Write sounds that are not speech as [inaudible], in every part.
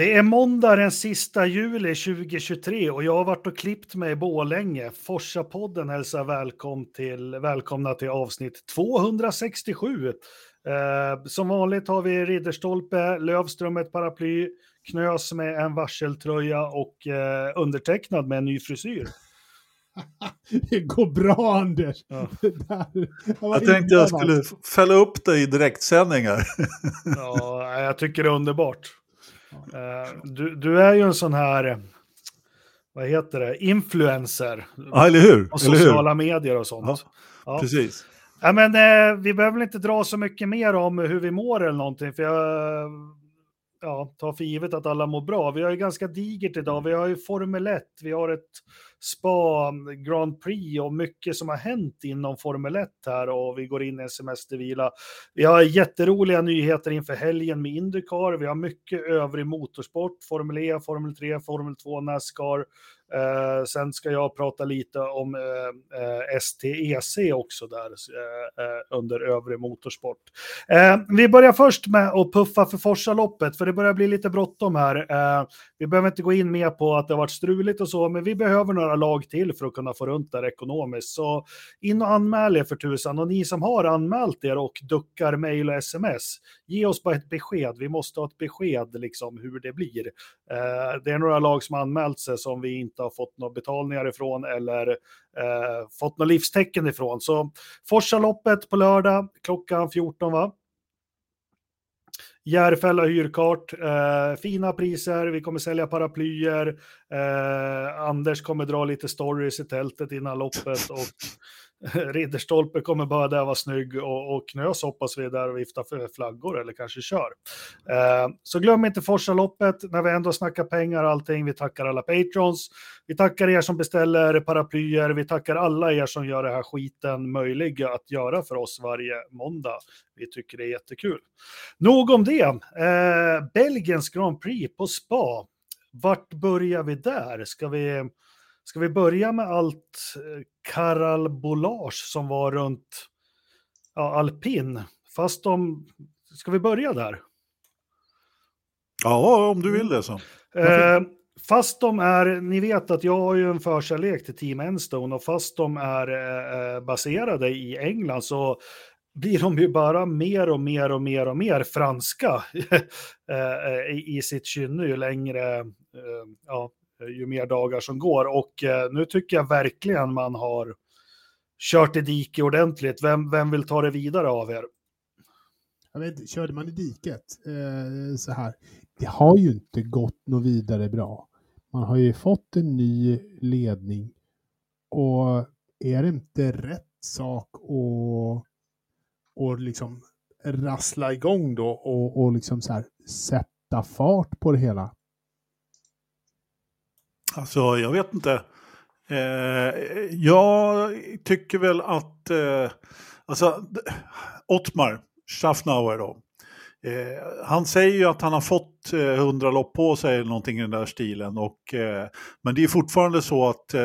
Det är måndag den sista juli 2023 och jag har varit och klippt mig i Bålänge. Forsa-podden hälsar välkom till, välkomna till avsnitt 267. Eh, som vanligt har vi Ridderstolpe, Lövström ett paraply, Knös med en varseltröja och eh, undertecknad med en ny frisyr. [laughs] det går bra Anders. Ja. [laughs] jag tänkte jag skulle fälla upp dig i direktsändningar. ja, jag tycker det är underbart. Uh, du, du, är ju en sån här, vad heter det, influencer. Ja, eller hur? Och sociala hur? medier och sånt. Ja, ja. Precis. Ja, men, eh, vi behöver inte dra så mycket mer om hur vi mår eller någonting, för jag ja, tar för givet att alla mår bra. Vi har ju ganska digert idag. Vi har ju Formel 1, vi har ett spa, Grand Prix och mycket som har hänt inom Formel 1 här och vi går in i en semestervila. Vi har jätteroliga nyheter inför helgen med Indycar. Vi har mycket övrig motorsport, Formel E, Formel 3, Formel 2, Nascar. Eh, sen ska jag prata lite om eh, eh STEC också där eh, eh, under övrig motorsport. Eh, vi börjar först med att puffa för Forsaloppet, för det börjar bli lite bråttom här. Eh, vi behöver inte gå in mer på att det har varit struligt och så, men vi behöver några lag till för att kunna få runt det ekonomiskt. Så in och anmäl er för tusan. Och ni som har anmält er och duckar mejl och sms, ge oss bara ett besked. Vi måste ha ett besked liksom hur det blir. det är några lag som har anmält sig som vi inte har fått några betalningar ifrån eller eh, fått några livstecken ifrån. Så Forsaloppet på lördag klockan 14 va? Järfälla hyrkart, eh, fina priser, vi kommer sälja paraplyer, eh, Anders kommer dra lite stories i tältet innan loppet och [laughs] Ridderstolpe kommer bara där vara snygg och, och Knös hoppas vi är där och viftar för flaggor eller kanske kör. Eh, så glöm inte Forsaloppet när vi ändå snackar pengar och allting. Vi tackar alla patrons. Vi tackar er som beställer paraplyer. Vi tackar alla er som gör det här skiten möjlig att göra för oss varje måndag. Vi tycker det är jättekul. Nog om det. Eh, Belgiens Grand Prix på spa. Vart börjar vi där? Ska vi Ska vi börja med allt eh, karalbolage som var runt ja, alpin? Fast de... Ska vi börja där? Ja, om du vill det så. Eh, fast de är, ni vet att jag har ju en förkärlek till Team Enstone och fast de är eh, baserade i England så blir de ju bara mer och mer och mer och mer franska [laughs] eh, i, i sitt kynne ju längre ja, Eh, ju mer dagar som går. Och eh, nu tycker jag verkligen man har kört i diket ordentligt. Vem, vem vill ta det vidare av er? Jag vet, körde man i diket eh, så här, det har ju inte gått något vidare bra. Man har ju fått en ny ledning och är det inte rätt sak att och liksom rassla igång då och, och liksom så här sätta fart på det hela? Alltså, jag vet inte. Eh, jag tycker väl att, eh, alltså, Ottmar Schaffnauer då. Eh, han säger ju att han har fått eh, 100 lopp på sig eller någonting i den där stilen. Och, eh, men det är fortfarande så att eh,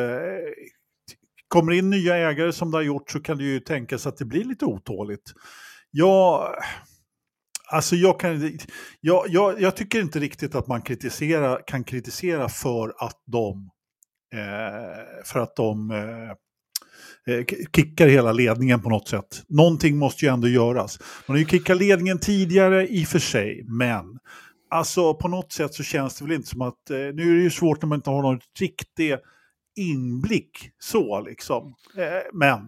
kommer in nya ägare som det har gjort så kan det ju tänkas att det blir lite otåligt. Jag Alltså jag, kan, jag, jag, jag, tycker inte riktigt att man kritisera, kan kritisera för att de, eh, för att de eh, eh kickar hela ledningen på något sätt. Någonting måste ju ändå göras. Man har ju kickat ledningen tidigare i och för sig, men alltså på något sätt så känns det väl inte som att, eh, nu är det ju svårt när man inte har någon riktig inblick så liksom. Eh, men...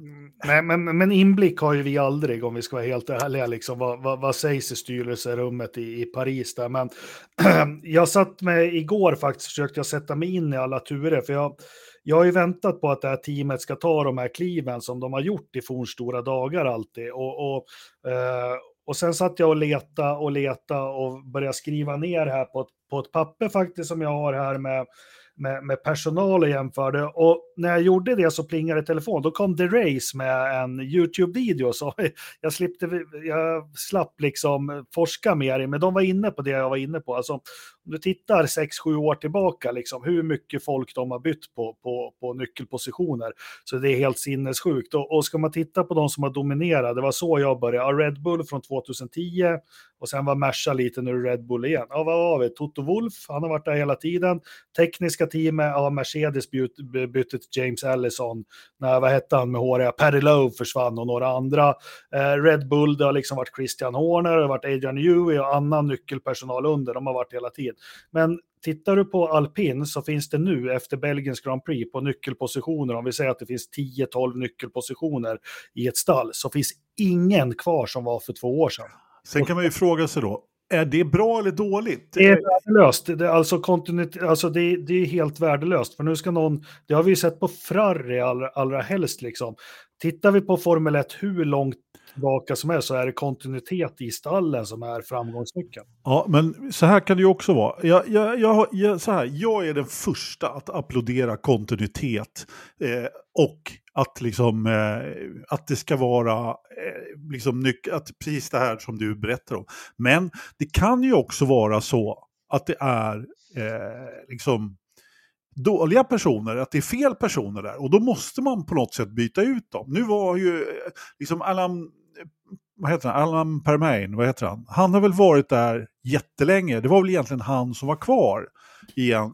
Nej, men, men inblick har ju vi aldrig om vi ska vara helt ärliga. Liksom, vad, vad, vad sägs i styrelserummet i, i Paris där? Men [clears throat] jag satt med igår faktiskt, försökte jag sätta mig in i alla turer. För jag, jag har ju väntat på att det här teamet ska ta de här kliven som de har gjort i fornstora dagar alltid. Och, och, eh, och sen satt jag och leta och leta och började skriva ner här på ett, på ett papper faktiskt som jag har här med med, med personal och jämförde. Och när jag gjorde det så plingade telefon. Då kom The Race med en YouTube-video. Så [laughs] jag, slippte, jag slapp liksom forska mer i, men de var inne på det jag var inne på. Alltså, om du tittar 6-7 år tillbaka, liksom, hur mycket folk de har bytt på, på, på nyckelpositioner. Så det är helt sinnessjukt. Och, och ska man titta på de som har dominerat, det var så jag började. Red Bull från 2010 och sen var Merca lite nu Red Bull igen. Ja, vad har vi? Toto Wolf, han har varit där hela tiden. Tekniska teamet, ja, Mercedes byt, bytte till James Allison. Nej, vad hette han med håriga? Perry Lowe försvann och några andra. Eh, Red Bull, det har liksom varit Christian Horner, det har varit Adrian Newey och annan nyckelpersonal under. De har varit hela tiden. Men tittar du på alpin så finns det nu efter Belgiens Grand Prix på nyckelpositioner, om vi säger att det finns 10-12 nyckelpositioner i ett stall, så finns ingen kvar som var för två år sedan. Sen kan man ju fråga sig då, är det bra eller dåligt? Det är värdelöst. Det är alltså, alltså det, det, är helt värdelöst. För nu ska någon, det har vi sett på Ferrari allra, allra helst liksom. Tittar vi på Formel 1 hur långt tillbaka som är så är det kontinuitet i stallen som är framgångsnyckeln. Ja, men så här kan det ju också vara. Jag, jag, jag, jag så här, jag är den första att applådera kontinuitet eh, och att, liksom, eh, att det ska vara eh, liksom nyc- att precis det här som du berättar om. Men det kan ju också vara så att det är eh, liksom dåliga personer, att det är fel personer där. Och då måste man på något sätt byta ut dem. Nu var ju eh, liksom Alan vad heter han, Alan Permain, vad heter han? Han har väl varit där jättelänge. Det var väl egentligen han som var kvar i, en,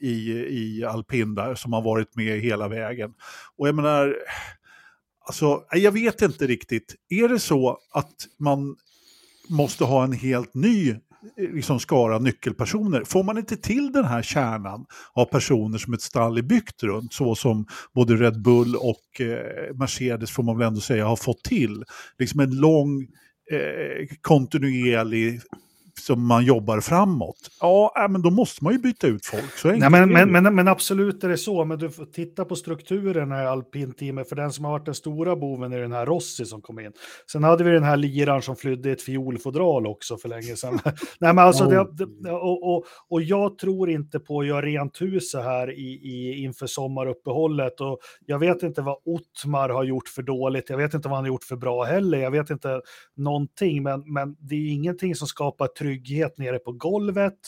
i, i alpin där, som har varit med hela vägen. Och jag menar, alltså, jag vet inte riktigt. Är det så att man måste ha en helt ny liksom skara nyckelpersoner. Får man inte till den här kärnan av personer som ett stall är byggt runt, så som både Red Bull och eh, Mercedes får man väl ändå säga har fått till, liksom en lång eh, kontinuerlig som man jobbar framåt, ja, äh, men då måste man ju byta ut folk. Så Nej, men, men, men, men, absolut är det så, men du får titta på strukturen i alpinteamet, för den som har varit den stora boven är den här Rossi som kom in. Sen hade vi den här liraren som flydde i ett fiolfodral också för länge sedan. [laughs] Nej, men alltså, det, och, och, och jag tror inte på att göra rent hus här i, i, inför sommaruppehållet. Och jag vet inte vad Ottmar har gjort för dåligt, jag vet inte vad han har gjort för bra heller, jag vet inte någonting, men, men det är ingenting som skapar trygghet nere på golvet.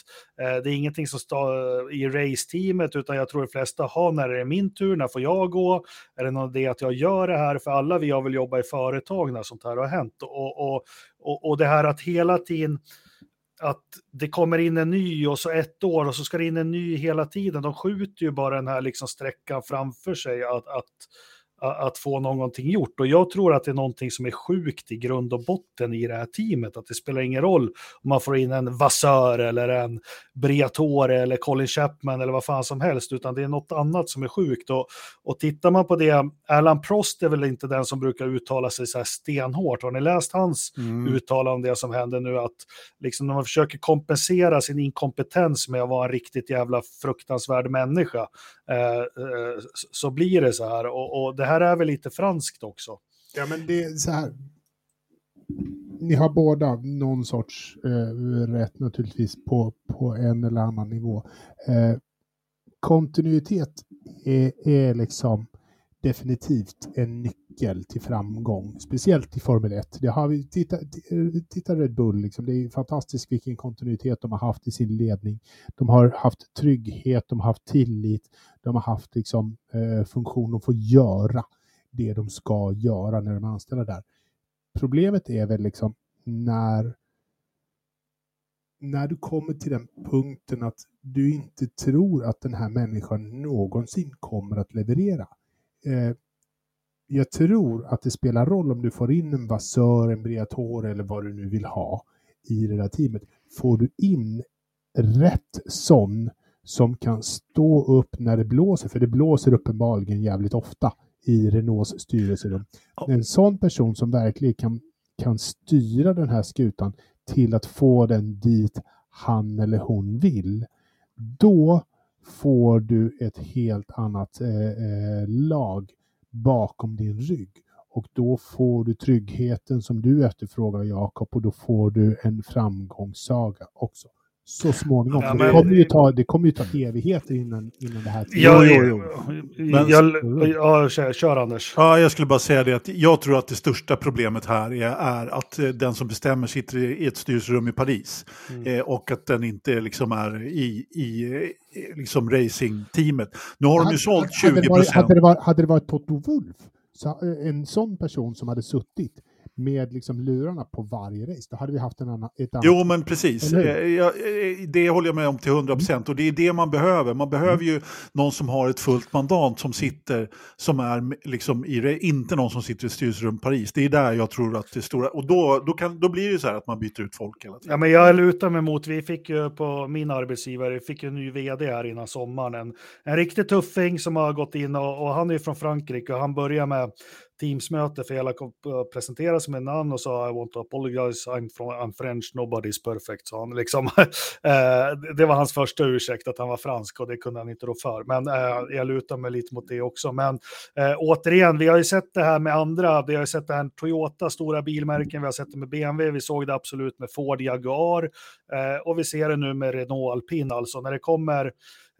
Eh, det är ingenting som står eh, i raceteamet, utan jag tror de flesta har när är det min tur, när får jag gå? Är det någon idé att jag gör det här? För alla vi har väl jobbat i företag när sånt här har hänt. Och, och, och, och det här att hela tiden att det kommer in en ny och så ett år och så ska det in en ny hela tiden. De skjuter ju bara den här liksom sträckan framför sig att, att att få någonting gjort. Och jag tror att det är någonting som är sjukt i grund och botten i det här teamet. Att det spelar ingen roll om man får in en Vassör eller en Briatore eller Colin Chapman eller vad fan som helst, utan det är något annat som är sjukt. Och, och tittar man på det, Alan Prost är väl inte den som brukar uttala sig så här stenhårt. Har ni läst hans mm. uttalande om det som händer nu? Att liksom när man försöker kompensera sin inkompetens med att vara en riktigt jävla fruktansvärd människa, eh, eh, så blir det så här. Och, och det här här är väl lite franskt också. Ja, men det är så här. Ni har båda någon sorts eh, rätt naturligtvis på, på en eller annan nivå. Eh, kontinuitet är, är liksom definitivt en nyckel till framgång, speciellt i Formel 1. Det har vi, titta, titta Red Bull, liksom, det är fantastiskt vilken kontinuitet de har haft i sin ledning. De har haft trygghet, de har haft tillit, de har haft liksom, eh, funktion att få göra det de ska göra när de är anställda där. Problemet är väl liksom när när du kommer till den punkten att du inte tror att den här människan någonsin kommer att leverera eh, jag tror att det spelar roll om du får in en Vassör, en Briatore eller vad du nu vill ha i det där teamet. Får du in rätt sån som kan stå upp när det blåser, för det blåser uppenbarligen jävligt ofta i Renaults styrelserum. En sån person som verkligen kan, kan styra den här skutan till att få den dit han eller hon vill. Då får du ett helt annat eh, eh, lag bakom din rygg. Och då får du tryggheten som du efterfrågar Jakob och då får du en framgångssaga också. Så småningom. Ja, men- det, kommer ju ta, det kommer ju ta evigheter innan, innan det här... Jag, Jo, jo, Men- jag, ja, kör, kör Anders. Ja, jag skulle bara säga det att jag tror att det största problemet här är, är att eh, den som bestämmer sitter i ett styrelserum i Paris Mm. eh, och att den inte liksom är i, i liksom racingteamet. Nu har de ju sålt 20 hade det, varit, procent. hade, det varit, hade det varit Toto Wolf, så, eh, en sån person som hade suttit med liksom lurarna på varje race, då hade vi haft en annan, ett annat... Jo, men precis. Eh, jag- eh, Det håller jag med om till 100 procent. Och det är det man behöver. Man behöver ju någon som har ett fullt mandat som sitter, som är liksom i det, inte någon som sitter i styrelserum Paris. Det är där jag tror att det stora... Och då, då, kan, då blir det så här att man byter ut folk hela tiden. Ja, men jag lutar mig mot, vi fick ju på min arbetsgivare, fick ju en ny vd här innan sommaren. En, en riktigt tuffing som har gått in och, och han är ju från Frankrike och han börjar med Teamsmöte för hela kom- eh, presentera sig med namn och sa I want to apologize, I'm, from, I'm French, nobody's perfect. Så han liksom, [laughs] eh, det var hans första ursäkt att han var fransk och det kunde han inte rå för. Men eh, jag lutar mig lite mot det också. Men eh, återigen, vi har ju sett det här med andra, vi har ju sett det här med Toyota, stora bilmärken, vi har sett det med BMW, vi såg det absolut med Ford Jaguar eh, och vi ser det nu med Renault Alpin. Alltså när det kommer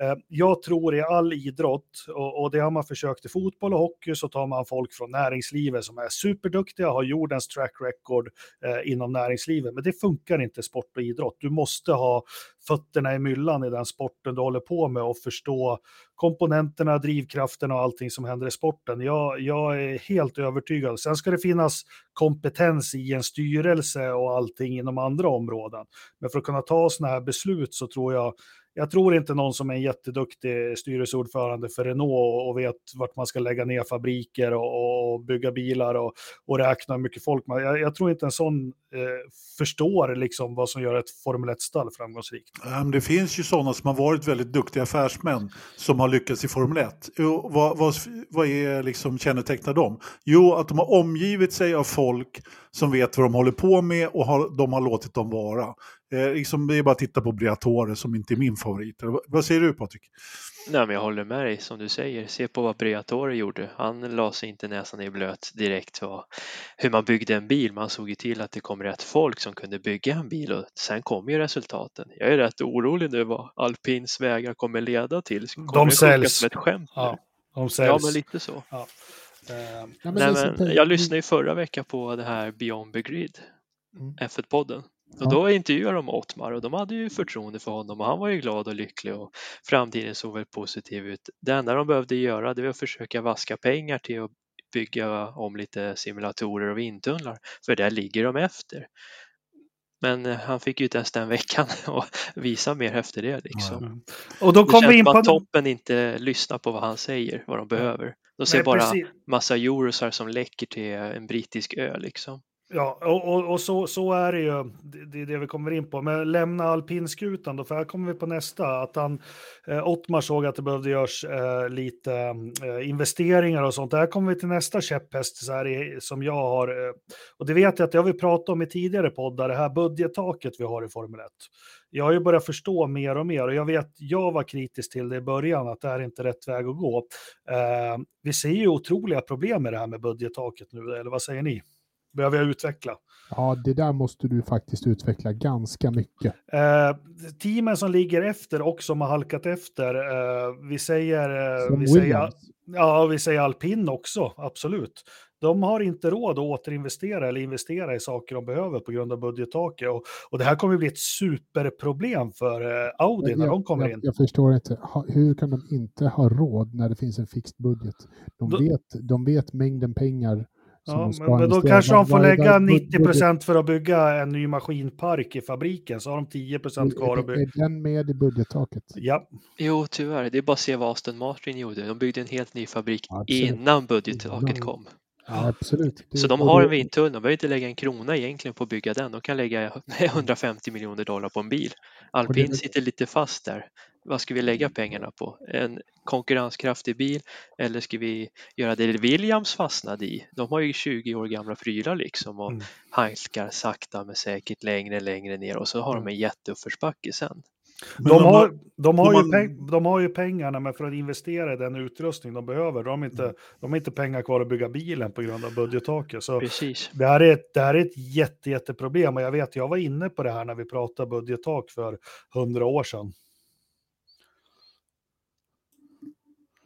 Eh, jag tror i all idrott, och, det har man försökt i fotboll och hockey, så tar man folk från näringslivet som är superduktiga, har jordens track record eh, inom näringslivet. Men det funkar inte i sport och idrott. Du måste ha fötterna i myllan i den sporten du håller på med och förstå komponenterna, drivkrafterna och allting som händer i sporten. Jag, jag är helt övertygad. Sen ska det finnas kompetens i en styrelse och allting inom andra områden. Men för att kunna ta sådana här beslut så tror jag jag tror inte någon som är en jätteduktig styrelseordförande för Renault och vet vart man ska lägga ner fabriker och, och bygga bilar och, och räkna hur mycket folk man... Jag, jag tror inte en sån eh, förstår liksom vad som gör ett Formel 1-stall framgångsrikt. Det finns ju sådana som har varit väldigt duktiga affärsmän som har lyckats i Formel 1. Jo, vad, vad, vad är liksom kännetecknar dem? Jo, att de har omgivit sig av folk som vet vad de håller på med och har, de har låtit dem vara. Eh, liksom, det är bara att titta på Briatore som inte är min favorit. Eller vad- säger du Patrik? Nej, men jag håller med dig som du säger. Se på vad Briatore gjorde. Han la sig inte näsan i blöt direkt för hur man byggde en bil. Man såg ju till att det kom rätt folk som kunde bygga en bil och sen kom ju resultaten. Jag är rätt orolig nu vad alpins vägar kommer leda till. Kommer De säljs. som ett skämt? Ja, de ja, säljs. men lite så. Ja. Eh, Ja, men Nej, men jag lyssnade ju förra veckan på det här Beyond the Grid, Mm. F1-podden. Och då intervjuade de Ottmar och de hade ju förtroende för honom och han var ju glad och lycklig och framtiden såg väl positiv ut. Det enda de behövde göra det var att försöka vaska pengar till att bygga om lite simulatorer och vindtunnlar, för där ligger de efter. Men eh, han fick ju inte ens den veckan [laughs] och visa mer efter det liksom. Och då kommer vi in på... att toppen inte lyssnar på vad han säger, vad de behöver. De ser Nej, bara precis. massa eurosar som läcker till en brittisk ö liksom. Ja, och, och, och så, så är det ju. Det, är det vi kommer in på. Men lämna alpinskutan då, för här kommer vi på nästa. Att han, eh, Ottmar såg att det behövde görs eh, lite eh, investeringar och sånt. Här kommer vi till nästa käpphäst så här, som jag har. Eh, och det vet jag att det har vi pratat om i tidigare poddar, det här budgettaket vi har i Formel 1. Jag har ju börjat förstå mer och mer och jag vet, jag var kritisk till det i början, att det här är inte rätt väg att gå. Eh, vi ser ju otroliga problem med det här med budgettaket nu, eller vad säger ni? Behöver jag utveckla? Ja, det där måste du faktiskt utveckla ganska mycket. Eh, teamen som ligger efter och som har halkat efter, eh, vi säger... Eh, vi säger ja, vi säger alpin också, absolut. De har inte råd att återinvestera eller investera i saker de behöver på grund av budgettaket. Och, och det här kommer bli ett superproblem för eh, Audi när jag, de kommer jag, in. jag förstår inte. Hur kan de inte ha råd när det finns en fixed budget? De, Då- vet, de vet mängden pengar Ja, men, men då kanske de får lägga dag- 90 budget- procent för att bygga en ny maskinpark i fabriken, så har de 10 procent kvar att är, bygga. är den med i budgettaket? Ja, Jo, tyvärr. Det är bara att se vad Aston Martin gjorde. De byggde en helt ny fabrik Absolut. innan budgettaket kom. Ja, absolut. Det- Så de har en vindtunnel. De behöver inte lägga en krona egentligen på att bygga den. De kan lägga [laughs] 150 miljoner dollar på en bil. Alpin sitter lite fast där. Vad ska vi lägga pengarna på? En konkurrenskraftig bil eller ska vi göra det Williams fastnade i? De har ju 20 år gamla prylar liksom och Mm. halkar sakta men säkert längre längre ner och så har de en jätteuppförsbacke sen. De, har, de, har de ju har- peng, de har ju pengarna, men för att investera i den utrustning de behöver, de har inte, de har inte pengar kvar att bygga bilen på grund av budgettaket. Så Precis. det här är ett, det här är ett jätte, jätteproblem och jag vet, jag var inne på det här när vi pratade budgettak för hundra år sedan.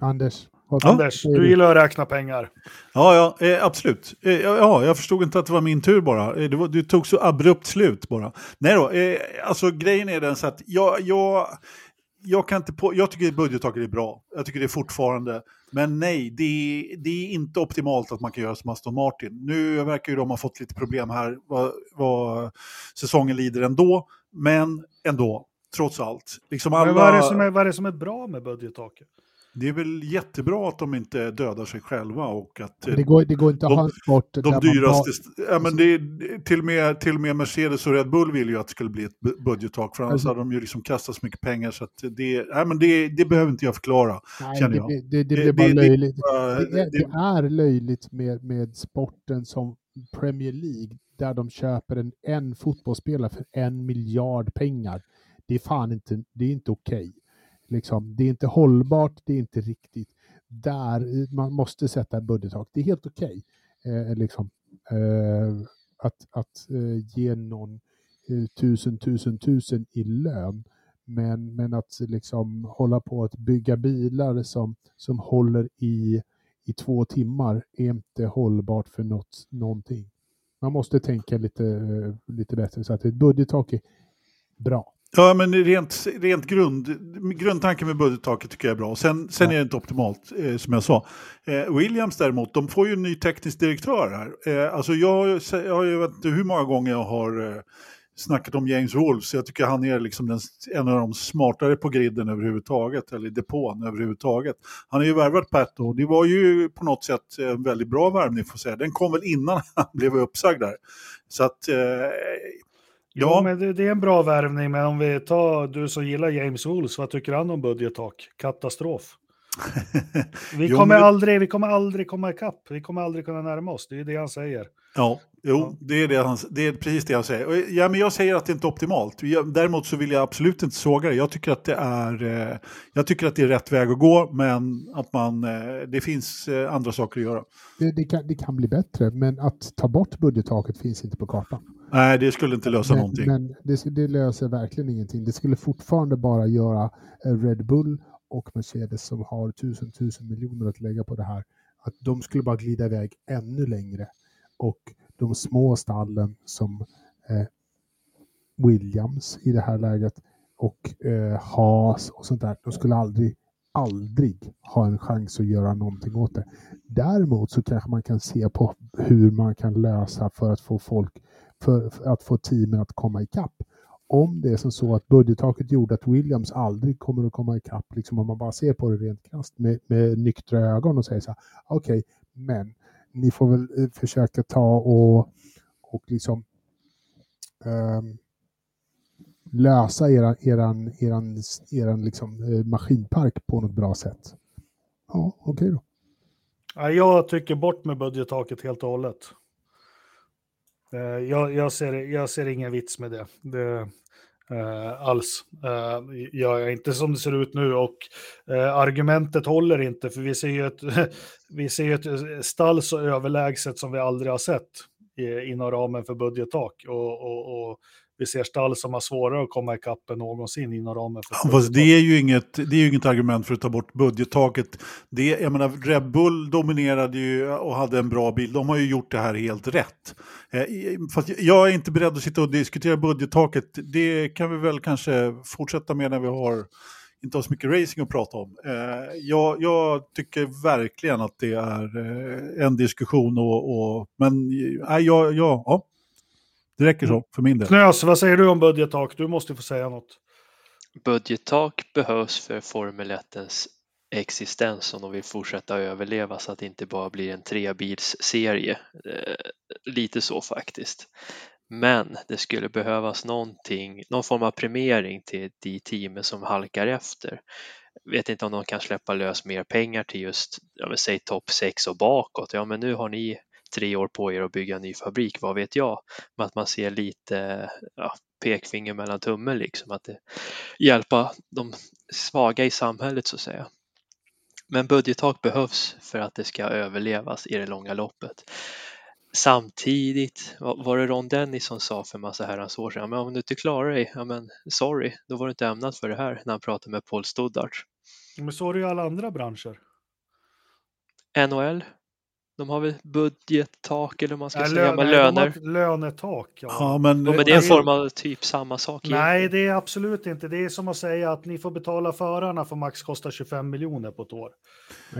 Anders. Anders, du gillar att räkna pengar. Ja, ja eh, absolut. Eh, ja, ja, jag förstod inte att det var min tur bara. Eh, det, var, det tog så abrupt slut bara. Nej då, eh, alltså grejen är den så att jag, jag, jag kan inte på, jag tycker budgettaket är bra. Jag tycker det är fortfarande. Men nej, det är, det är inte optimalt att man kan göra som Aston Martin. Nu verkar ju de ha fått lite problem här vad, vad säsongen lider ändå. Men ändå, trots allt. Liksom alla, Men vad, är det som är, vad är det som är bra med budgettaket? Det är väl jättebra att de inte dödar sig själva och att det, går, det går inte att De- ha en sport där de man dyraste, ja, men det är, till, och med, till och med Mercedes och Red Bull vill ju att det skulle bli ett bu- budgettak, för annars Alltså- hade de ju liksom kastat så mycket pengar så att det, nej, men det, det behöver inte jag förklara. Nej, känner det, jag. det, det Det- blir bara löjligt. Det är, löjligt med, med sporten som Premier League där de köper en, en fotbollsspelare för en miljard pengar. Det är fan inte, det är inte okej. Liksom, det är inte hållbart, det är inte riktigt. Där man måste sätta ett budgettak. Det är helt okej eh, liksom, eh, att, att eh, ge någon eh, tusen, tusen, tusen i lön. Men, men att liksom hålla på att bygga bilar som, som håller i, i två timmar är inte hållbart för något, någonting. Man måste tänka lite, eh, lite bättre så att ett budgettak är bra ja, men rent, rent grund, grundtanken med budgettaket tycker jag är bra. Sen, sen Ja. är det inte optimalt, eh, som jag sa. Eh, Williams däremot, de får ju en ny teknisk direktör här. Eh, alltså jag, jag, ju vet inte hur många gånger jag har eh, snackat om James Wolves. Jag tycker han är liksom den, en av de smartare på griden överhuvudtaget, eller i depån överhuvudtaget. Han har ju värvat Pat och det var ju på något sätt en väldigt bra värvning får jag säga. Den kom väl innan [laughs] han blev uppsagd där. Så att, eh, Ja, ja, men det, det är en bra värvning, men om vi tar du som gillar James Wools, vad tycker han om budgettak? Katastrof. [laughs] Vi Jo, kommer, men- aldrig, vi kommer aldrig komma ikapp, vi kommer aldrig kunna närma oss, det är det han säger. Ja, jo, Ja. Det, är det, han, det är precis det jag säger. Ja, men jag säger att det inte är optimalt. Däremot så vill jag absolut inte såga det. Jag tycker att det är, eh, jag tycker att det är rätt väg att gå, men att man, eh, det finns eh, andra saker att göra. Det, det, kan, det kan bli bättre, men att ta bort budgettaket finns inte på kartan. Nej, det skulle inte lösa Men, någonting. men det, det löser verkligen ingenting. Det skulle fortfarande bara göra Red Bull och Mercedes som har tusen, tusen miljoner att lägga på det här, att de skulle bara glida iväg ännu längre. Och de små stallen som eh, Williams i det här läget och eh, Haas och sånt där, de skulle aldrig, aldrig ha en chans att göra någonting åt det. Däremot så kanske man kan se på hur man kan lösa för att få folk, för, för att få teamen att komma ikapp. Om det är som så att budgettaket gjorde att Williams aldrig kommer att komma ikapp, liksom om man bara ser på det rent krasst med, med nyktra ögon och säger så här, okej, men ni får väl eh, försöka ta och, och liksom um, lösa eran, eran, eran, eran liksom, eh, maskinpark på något bra sätt. Ja, okej då. Jag tycker bort med budgettaket helt och hållet. Eh, jag, jag, ser, jag ser ingen vits med det. det eh, alls. Eh, jag är inte som det ser ut nu och argumentet håller inte för vi ser ju ett, [laughs] vi ser ett stall så överlägset som vi aldrig har sett i, inom ramen för budgettak och, och, och vi ser stall som har svårare att komma ikapp än någonsin inom ramen för Ja, det är, ju inget, det är ju inget argument för att ta bort budgettaket. Det, jag menar, Red Bull dominerade ju och hade en bra bil. De har ju gjort det här helt rätt. Eh, Fast jag är inte beredd att sitta och diskutera budgettaket. Det kan vi väl kanske fortsätta med när vi har inte har så mycket racing att prata om. Eh, jag, jag tycker verkligen att det är eh, en diskussion och, och men eh, ja, ja, ja, det räcker så för min del. Knös, vad säger du om budgettak? Du måste få säga något. Budgettak behövs för Formel 1 existens om de vill fortsätta överleva så att det inte bara blir en trebilsserie. Eh, Lite så faktiskt. Men det skulle behövas någonting, någon form av premiering till de teamen som halkar efter. Vet inte om de kan släppa lös mer pengar till just, ja, säg topp 6 och bakåt. Ja, men nu har ni tre år på er att bygga en ny fabrik, vad vet jag? Men att man ser lite, ja, pekfinger mellan tummen liksom att det, hjälpa de svaga i samhället så att säga. Men budgettak behövs för att det ska överlevas i det långa loppet. Samtidigt var det Ron Dennis som sa för massa herrans år sedan, men om du inte klarar dig, ja men sorry, då var du inte ämnat för det här när han pratade med Paul Stoddart. Men så är det ju alla andra branscher. NHL, de har väl budgettak eller vad man ska Nej, säga, med löner. lönetak. Ja. Ja, men, Ja, men det är en form av typ samma sak. Nej, egentligen. det är absolut inte. Det är som att säga att ni får betala förarna för max kosta 25 miljoner på ett år.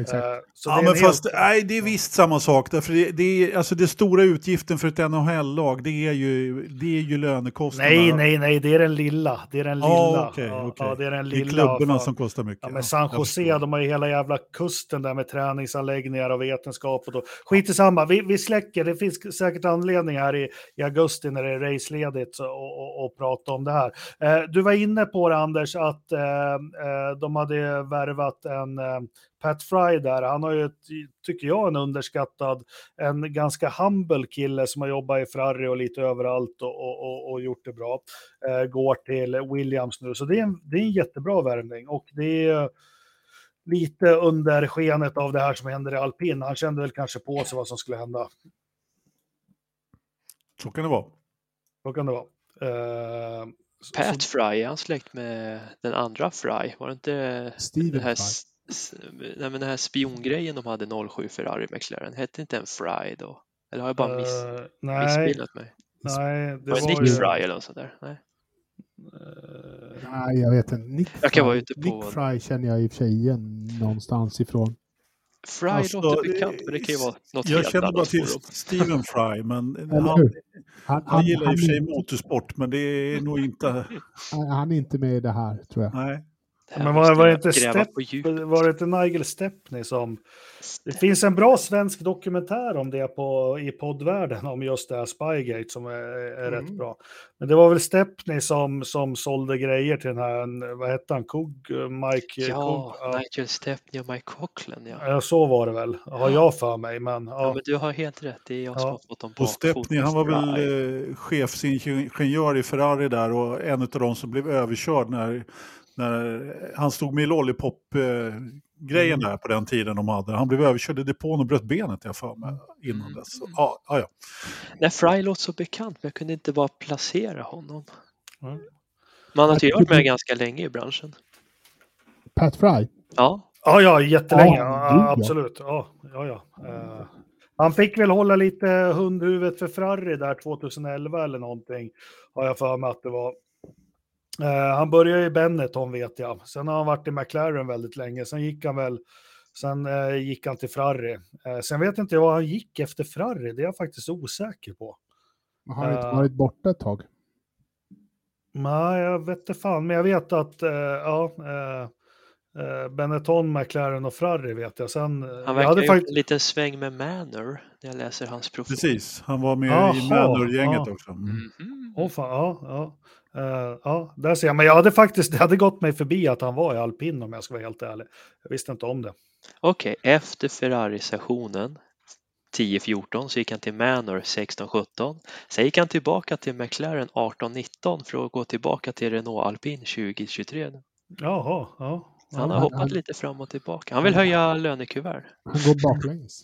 Exakt. Så ja, det är men en fast helt- nej, det är visst samma sak. Därför det, det, är, alltså det stora utgiften för ett NHL-lag, det är ju, det är ju lönekostnaderna. Nej, nej, nej, det är den lilla. Det är den lilla. Ja, okej, ja, okej. ja, det är den Det är lilla. klubborna fan. som kostar mycket. Ja, men San Jose, de har ju hela jävla kusten där med träningsanläggningar och vetenskap och då. Skit i samma, vi, vi släcker, det finns säkert anledning här i, i augusti när det är raceledigt och, och, och prata om det här. Eh, du var inne på det Anders, att eh, eh, de hade värvat en eh, Pat Fry där. Han har ju, ett, tycker jag, en underskattad, en ganska humble kille som har jobbat i Ferrari och lite överallt och, och, och, och gjort det bra. Eh, går till Williams nu, så det är en, det är en jättebra värvning och det är lite under skenet av det här som händer i alpin. Han kände väl kanske på sig vad som skulle hända. Så kan det vara. Så kan det vara. Eh, så- Pat Fry, är han släkt med den andra Fry? Var det inte Steven här, Fry. nej, men den här spiongrejen de hade 07 Ferrari McLaren? Hette inte en Fry då? Eller har jag bara miss, eh, nej, missbildat mig? nej, det Var det var Nick ju... Fry eller något sånt där? Nej. Eh, Nej, jag vet inte. Nick Jag kan Fry, vara ute på- Nick Fry känner jag i och för sig igen någonstans ifrån. Fry Alltså, låter bekant, men det kan ju vara något Jag helt känner bara till. Steven Fry, men [laughs] han, hur? Han, han gillar i och för sig motorsport, men det är nog inte... han, han är inte med i det här, tror jag. Nej. Men var, var det inte djupet. var det inte Nigel Stepney som... Det finns en bra svensk dokumentär om det på, i poddvärlden om just det här Spygate som är, är rätt Mm. bra. Men det var väl Stepney som, som sålde grejer till den här, vad hette han, Coog, Mike Ja, Coog, ja. Nigel Stepney och Mike Coughlin ja. Ja, så var det väl, har jag för mig. Men, Ja, ja. men du har helt rätt, det är jag som Ja. har fått dem på Och Stepney, han var väl eh, chefsingenjör i Ferrari där och en av de som blev överkörd när, när han stod med i Lollipop-grejen Mm. där på den tiden de hade. Han blev överkörd i depån och bröt benet jag för mig innan Mm. dess. Så, Ja, ja, ja. Nej, Fry låter så bekant, men jag kunde inte bara placera honom. Mm. Man har ju tycker- med ganska länge i branschen. Pat Fry. Ja, Ja, ja, jättelänge. Ja. absolut. Ja, ja, ja. Eh, han fick väl hålla lite hundhuvudet för Ferrari där 2011 eller någonting. Har jag för mig att det var. Eh, han började i Benetton vet jag. Sen har han varit i McLaren väldigt länge. Sen gick han väl. Sen eh, gick han till Ferrari. Eh, sen vet inte jag vad han gick efter Ferrari. Det är jag faktiskt osäker på. Har han inte Ja. varit borta ett tag? Nej, jag vet inte fan. Men jag vet att eh, ja, eh, eh, Benetton, McLaren och Ferrari vet jag. Sen, eh, han verkar hade faktiskt- en liten sväng med Manor när jag läser hans profil. Precis, han var med Jaha, i Manor-gänget ja. också. Mm. Mhm. Åh fan, ja, ja. Eh, ja, där ser jag. Men jag hade faktiskt, det hade gått mig förbi att han var i alpin om jag ska vara helt ärlig. Jag visste inte om det. Okej, efter Ferrari-sessionen 10-14 så gick han till Manor 16-17. Sen gick han tillbaka till McLaren 18-19 för att gå tillbaka till Renault Alpin 2023. Jaha, ja. Han har hoppat han- lite fram och tillbaka. Han vill höja lönekuvert. Han går baklänges.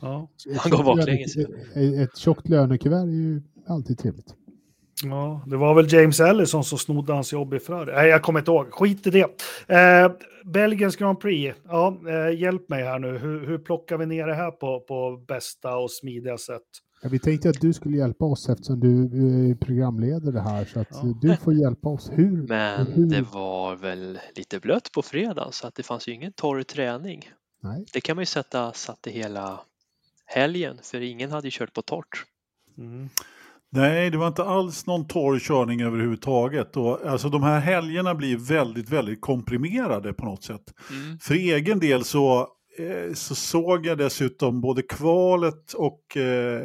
ja. Ett Han går baklänges. ett tjockt lönekuvert är ju alltid trevligt. Ja, det var väl James Ellison som snodde hans jobb i Ferrari. Nej, jag kommer inte ihåg. Skit i det. Eh, Belgiens Grand Prix. Ja, eh, hjälp mig här nu. Hur, hur plockar vi ner det här på, på bästa och smidiga sätt? Ja, vi tänkte att du skulle hjälpa oss eftersom du är programledare här. Så att Ja. eh, du får hjälpa oss. Hur? Men hur? det var väl lite blött på fredag så att det fanns ju ingen torr träning. Nej. Det kan man ju sätta satte hela helgen för ingen hade ju kört på torrt. Mm. Nej, det var inte alls någon torr körning överhuvudtaget. Och, alltså, de här helgerna blir väldigt, väldigt komprimerade på något sätt. Mm. För egen del så, eh, så såg jag dessutom både kvalet och eh,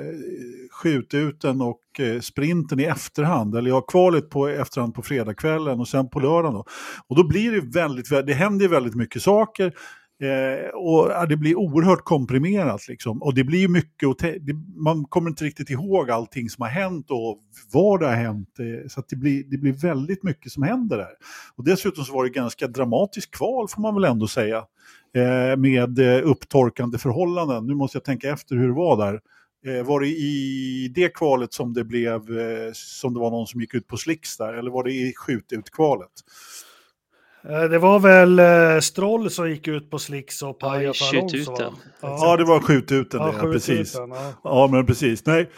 skjututen och eh, sprinten i efterhand. Eller ja, kvalet på efterhand på fredagskvällen och sen på lördagen. Då. Och då blir det väldigt, vä- det händer väldigt mycket saker. Eh, och det blir oerhört komprimerat liksom. Och det blir mycket, och det, man kommer inte riktigt ihåg allting som har hänt och var det har hänt. Eh, så det, blir, det blir väldigt mycket som händer där. Och dessutom så var det ganska dramatiskt kval får man väl ändå säga. Eh, med eh, upptorkande förhållanden. Nu måste jag tänka efter hur det var där. Eh, var det i det kvalet som det blev, eh, som det var någon som gick ut på slicks där, eller var det i skjututkvalet? Eh, det var väl eh, Stroll som gick ut på slicks och pajade för Alonso? Ja, det var skjututen, Ja, det, ja, precis. ja. Ja, men precis. Nej,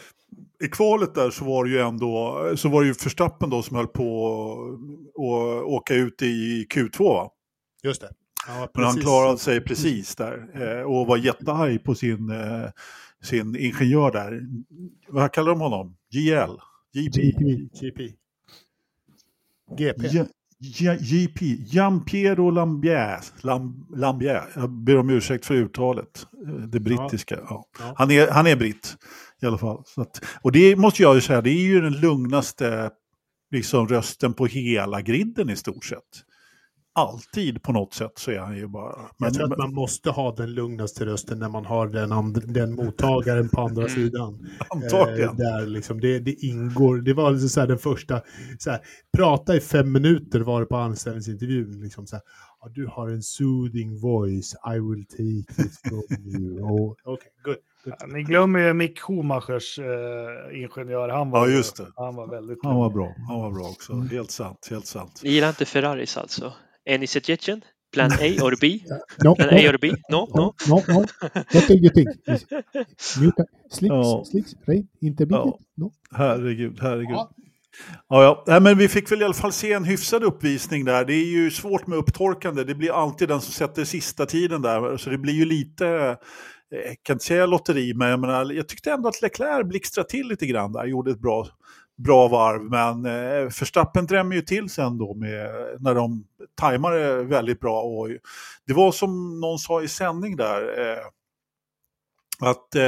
i kvalet där så var det ju ändå, så var det ju Verstappen då som höll på att åka ut i Q2 va? Just det. Ja, Men han klarade sig precis där eh, och var jättearg på sin, eh, sin ingenjör där. Vad kallar de honom? GL? GP? GP. GP. GP. GP, Giampiero Lambier. Lam, Lambier. Jag ber om ursäkt för uttalet. Eh, Det brittiska. Ja. Ja. Han, är, han är britt i alla fall. Att, och det måste jag ju säga, det är ju den lugnaste liksom, rösten på hela griden i stort sett. Alltid på något sätt så är han ju bara... Jag tror att man måste ha den lugnaste rösten när man har den, and- den mottagaren på andra sidan. [laughs] antagligen. Eh, där liksom det, det ingår, det var liksom så här den första, så här, prata i fem minuter var det på anställningsintervjun. Liksom så här, "Ja, du har en soothing voice, I will take it from you. [laughs] Oh, Okej, good. Ja, Ni glömmer ju Mick Schumachers eh, ingenjör. Han var, Ja, ju- just det. Han var väldigt Han var bra, han var bra också. Mm. Helt sant, helt sant. Ni gillar inte Ferraris alltså? Any suggestion? Plan A or B? [laughs] No, Plan no, A or B? No? No? no, no. What [laughs] do you think? Muta, slicks, Ja. slicks, rain, intermediate? Ja. No. Herregud, herregud. Ja. Ja, ja. Nej, men vi fick väl i alla fall se en hyfsad uppvisning där. Det är ju svårt med upptorkande. Det blir alltid den som sätter sista tiden där. Så det blir ju lite, eh, jag kan inte säga lotteri, men jag, menar, jag tyckte ändå att Leclerc blixtrade till lite grann där. Gjorde ett bra, bra varv. Men eh, Verstappen drämmer ju till sen då med, när de tajmar det väldigt bra. Och det var som någon sa i sändning där. Eh, att eh,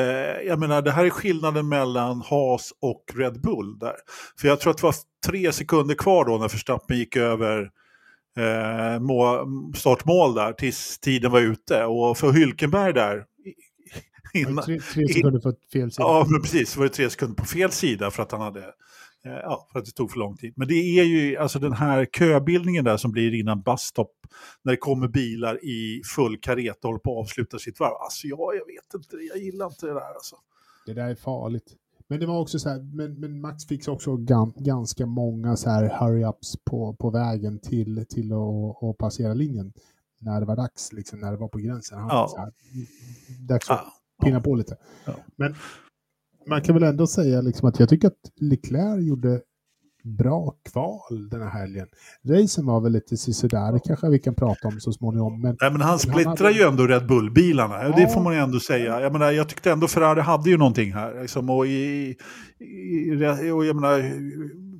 jag menar, det här är skillnaden mellan Haas och Red Bull där. För jag tror att det var tre sekunder kvar då när Verstappen gick över eh, må, startmål där tills tiden var ute. Och för Hylkenberg där, innan, Tre, tre sekunder för fel sida. Ja, men precis. Var det tre sekunder på fel sida för att han hade... eh, Ja, för att det tog för lång tid. Men det är ju alltså den här köbildningen där som blir innan busstop. När det kommer bilar i full karet och håller på att avsluta sitt varv. Alltså jag, jag vet inte, jag gillar inte det där alltså. Det där är farligt. Men det var också så här, men, men Max fick också gan, ganska många så här hurry-ups på, på vägen till, till att att passera linjen. När det var dags, liksom, när det var på gränsen. Han Ja. så här, dags att Ja, pinna på lite. Ja. Men man kan väl ändå säga liksom att jag tycker att Leclerc gjorde bra kval den här helgen. Racen var väl lite sådär, det kanske vi kan prata om så småningom. Men Nej, men han han splittrar hade- ju ändå Red Bull-bilarna, det Ja. får man ju ändå säga. Jag, menar, jag tyckte ändå Ferrari hade ju någonting här. Liksom, och, i, i, och jag menar,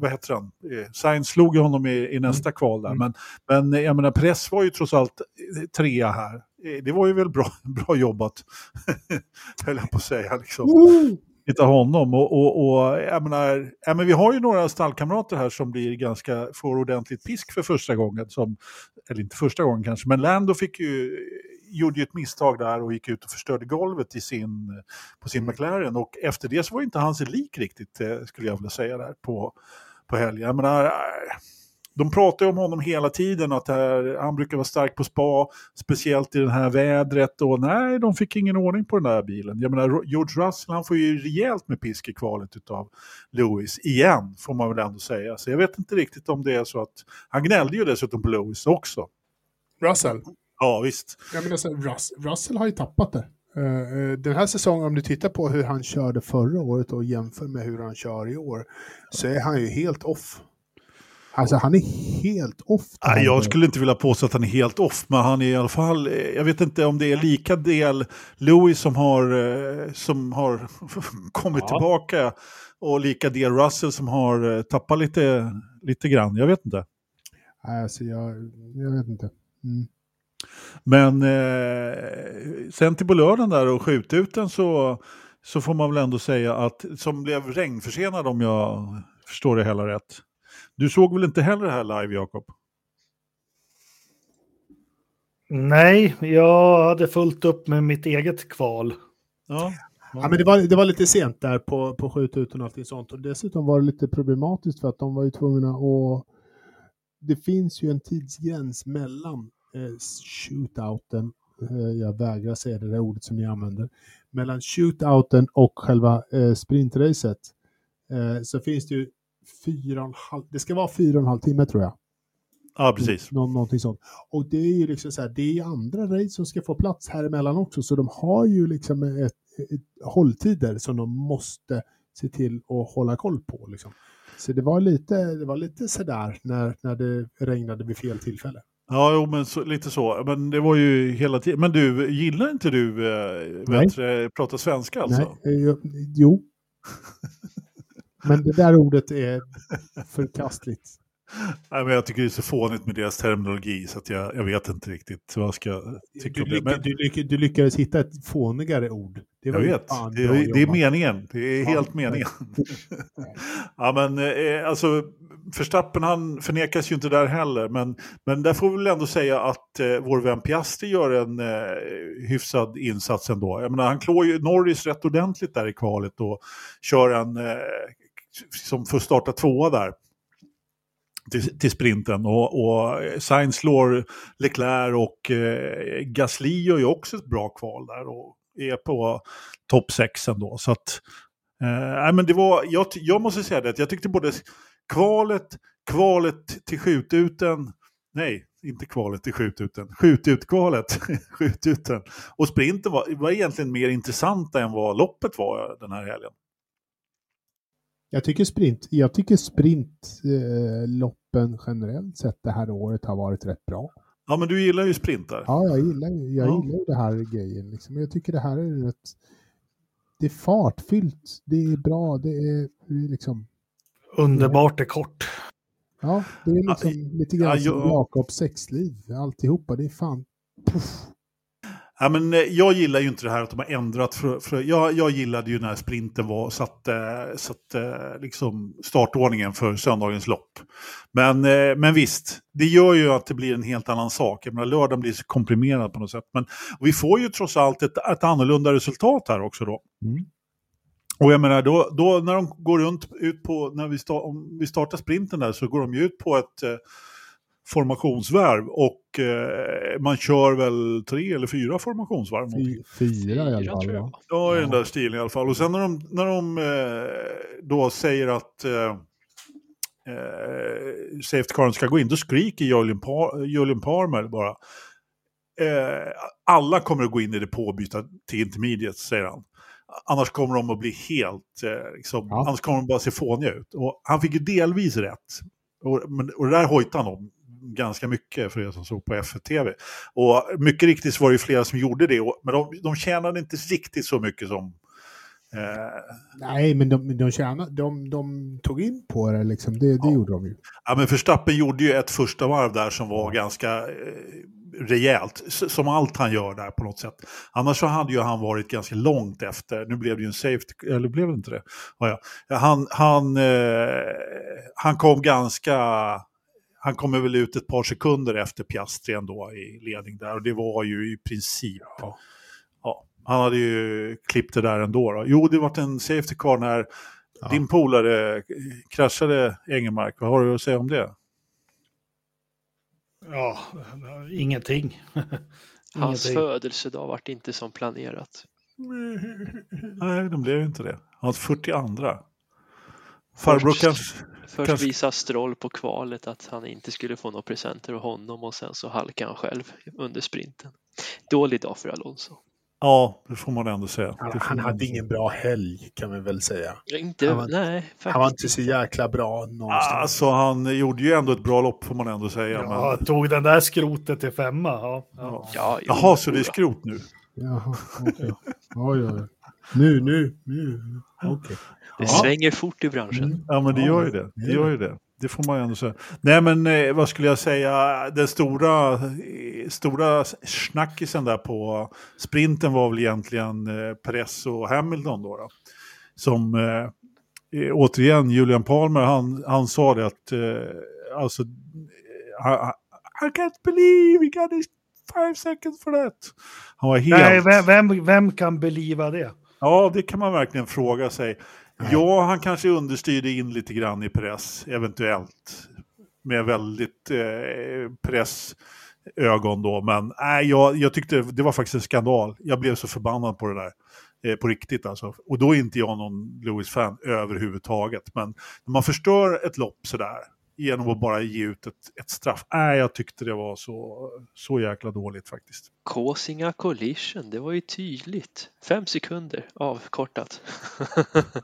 vad heter han? Eh, Sainz slog ju honom i, i nästa kval där. Mm. Men, men jag menar, Press var ju trots allt trea här. Eh, Det var ju väl bra, [laughs] bra jobbat, [laughs] höll jag på att säga. Liksom. Woo! Hitta honom. Och, och, och jag menar, ja, men vi har ju några stallkamrater här som blir ganska, får ordentligt pisk för första gången. Som, eller inte första gången kanske, men Lando fick ju, gjorde ju ett misstag där och gick ut och förstörde golvet i sin, på sin McLaren. Och efter det så var inte han sig lik riktigt, eh, skulle jag vilja säga, där på, på helgen. Jag menar, de pratar ju om honom hela tiden, att här, han brukar vara stark på spa, speciellt i det här vädret. Och nej, de fick ingen ordning på den där bilen. Jag menar, George Russell, han får ju rejält med pisk i kvalet av Lewis, igen, får man väl ändå säga. Så jag vet inte riktigt om det är så att, han gnällde ju dessutom på Lewis också. Russell. Ja, visst. Jag menar, så, Rus, Russell har ju tappat det. Eh, eh, den här säsongen, om du tittar på hur han körde förra året och jämför med hur han kör i år, så är han ju helt off. Alltså han är helt off. Nej, jag skulle inte vilja påstå att han är helt off, men han är i alla fall, eh, jag vet inte om det är lika del Lewis som har, eh, som har [laughs] kommit Ja. tillbaka och lika del Russell som har eh, tappat lite, lite grann. Jag vet inte. Nej, Alltså jag, jag vet inte. Mm. Men eh, sen till på lördagen där och skjuta ut den så, så får man väl ändå säga att, som blev regnförsenad om jag förstår det hela rätt. Du såg väl inte heller det här live, Jakob? Nej, jag hade fullt upp med mitt eget kval. Ja. Ja, men det, var, det var lite sent där på, på skjutet och allting sånt. Och dessutom var det lite problematiskt för att de var ju tvungna att... Det finns ju en tidsgräns mellan eh, shootouten, eh, jag vägrar säga det där ordet som ni använder, mellan shootouten och själva eh, sprintracet. Eh, så finns det ju fyra och en halv, det ska vara fyra och en halv timme tror jag. ja, precis. Nå, någonting sånt. Och det är ju liksom så här, det är andra race som ska få plats här emellan också, så de har ju liksom ett, ett hålltider som de måste se till att hålla koll på. Liksom. Så det var lite, det var lite sådär när, när det regnade vid fel tillfälle. Ja, jo, men så, lite så. Men det var ju hela tiden. Men du, gillar inte du eh, du, prata svenska alltså? Nej, eh, jo. [laughs] Men det där ordet är förkastligt. [laughs] Nej, men jag tycker det är så fånigt med deras terminologi så att jag, jag vet inte riktigt vad jag ska tycka Du, om det. Men, du, lyck, du lyckades hitta ett fånigare ord. Det var jag vet, det, det är meningen. Det är Ja, helt meningen. [laughs] [laughs] ja, men eh, alltså, Verstappen han förnekas ju inte där heller. Men, men där får vi väl ändå säga att eh, vår vän Piastri gör en eh, hyfsad insats ändå. Jag menar, han klår ju Norris rätt ordentligt där i kvalet och kör en eh, som får starta tvåa där. Till, till sprinten och, och Sainz slår Leclerc och eh, Gasly gör ju också ett bra kval där och är på topp 6 ändå. Så att, eh, men det var, jag, jag måste säga det, att jag tyckte både kvalet, kvalet till skjututen, nej, inte kvalet till skjututen, skjututkvalet, [laughs] skjututen och sprinten var, var egentligen mer intressanta än vad loppet var den här helgen. Jag tycker sprint, jag tycker sprintloppen generellt sett det här året har varit rätt bra. Ja, men du gillar ju sprintar. Ja, jag gillar ju jag Ja. gillar det här grejen. Liksom. Jag tycker det här är rätt... Det är fartfyllt, det är bra, det är, det liksom... Underbart är kort. Ja, det är liksom lite grann ja, som Jakobs sexliv, alltihopa. Det är fan... Puff. Ja, men eh, jag gillar ju inte det här att de har ändrat. För, för jag, jag gillade ju när sprinten var, satte, satte liksom startordningen för söndagens lopp. Men, eh, men visst, det gör ju att det blir en helt annan sak. Jag menar, lördagen blir så komprimerad på något sätt. Men vi får ju trots allt ett, ett annorlunda resultat här också då. Mm. Och jag menar, då, då när de går runt ut på, när vi, sta, om vi startar sprinten där så går de ju ut på ett formationsvarv och eh, man kör väl tre eller fyra formationsvarv. Fy- Fyra i alla fall. Ja, i den där stilen i alla fall. Och sen när de, när de eh, då säger att eh, eh, safety caren ska gå in, då skriker Julian, Par Julian Palmer bara. Eh, alla kommer att gå in i det påbyta till intermediate, säger han. Annars kommer de att bli helt, eh, liksom, Ja. annars kommer de bara se fåniga ut. Och han fick ju delvis rätt. Och, men, och det där hojtade han om ganska mycket för er som såg på F1-TV. Och mycket riktigt så var det ju flera som gjorde det, men de, de tjänade inte riktigt så mycket som... Eh, Nej, men de, de, tjänar, de, de tog in på det liksom. Det, det Ja. gjorde de ju. ja, men Verstappen gjorde ju ett första varv där som var ganska eh, rejält, som allt han gör där på något sätt. Annars så hade ju han varit ganska långt efter, nu blev det ju en safety, eller blev det inte det? Ja, ja. Han, han, eh, han kom ganska, han kommer väl ut ett par sekunder efter Piastri ändå i ledning där och det var ju i princip, Ja. ja, han hade ju klippt det där ändå. Då. Jo, det var en safety car när Ja. din polare kraschade Engelmark. Vad har du att säga om det? Ja, ingenting. [laughs] Hans Ingenting. födelsedag vart inte som planerat. Nej, de blev ju inte det. Hans 42. Farbror kanske... Först Kanske- visade Stroll på kvalet att han inte skulle få några presenter av honom och sen så halkade han själv under sprinten. Dålig dag för Alonso. Ja, det får man ändå säga. Han, han hade säga. ingen bra helg kan vi väl säga. Inte, Han var- nej, faktiskt Han var inte så jäkla bra någonstans. Alltså, han gjorde ju ändå ett bra lopp får man ändå säga. Ja, men... tog den där skrotet till femma. Ja, ja. Ja. Ja, Jaha, så det är skrot nu? Jaha, okej. Oj, oj. Nu, nu, nu. Okej. Det Ja. svänger fort i branschen. Mm. Ja, men det gör ju det. det gör ju det. Det får man ju ändå säga. Nej, men eh, vad skulle jag säga? Den stora, eh, stora snackisen där på sprinten var väl egentligen eh, Perez och Hamilton då. då. Som eh, återigen, Julian Palmer, han, han sa det att eh, alltså, I, I- can't believe we got this five seconds for that. Han var helt... Nej, vem, vem, vem kan beliva det? Ja, det kan man verkligen fråga sig. Ja, han kanske understyrde in lite grann i press, eventuellt. Med väldigt eh, pressögon då. Men nej, jag, jag tyckte det var faktiskt en skandal. Jag blev så förbannad på det där. Eh, på riktigt alltså. Och då är inte jag någon Lewis-fan överhuvudtaget. Men när man förstör ett lopp sådär genom att bara ge ut ett, ett straff. Nej, jag tyckte det var så, så jäkla dåligt faktiskt. Kåsinga collision, det var ju tydligt. Fem sekunder avkortat.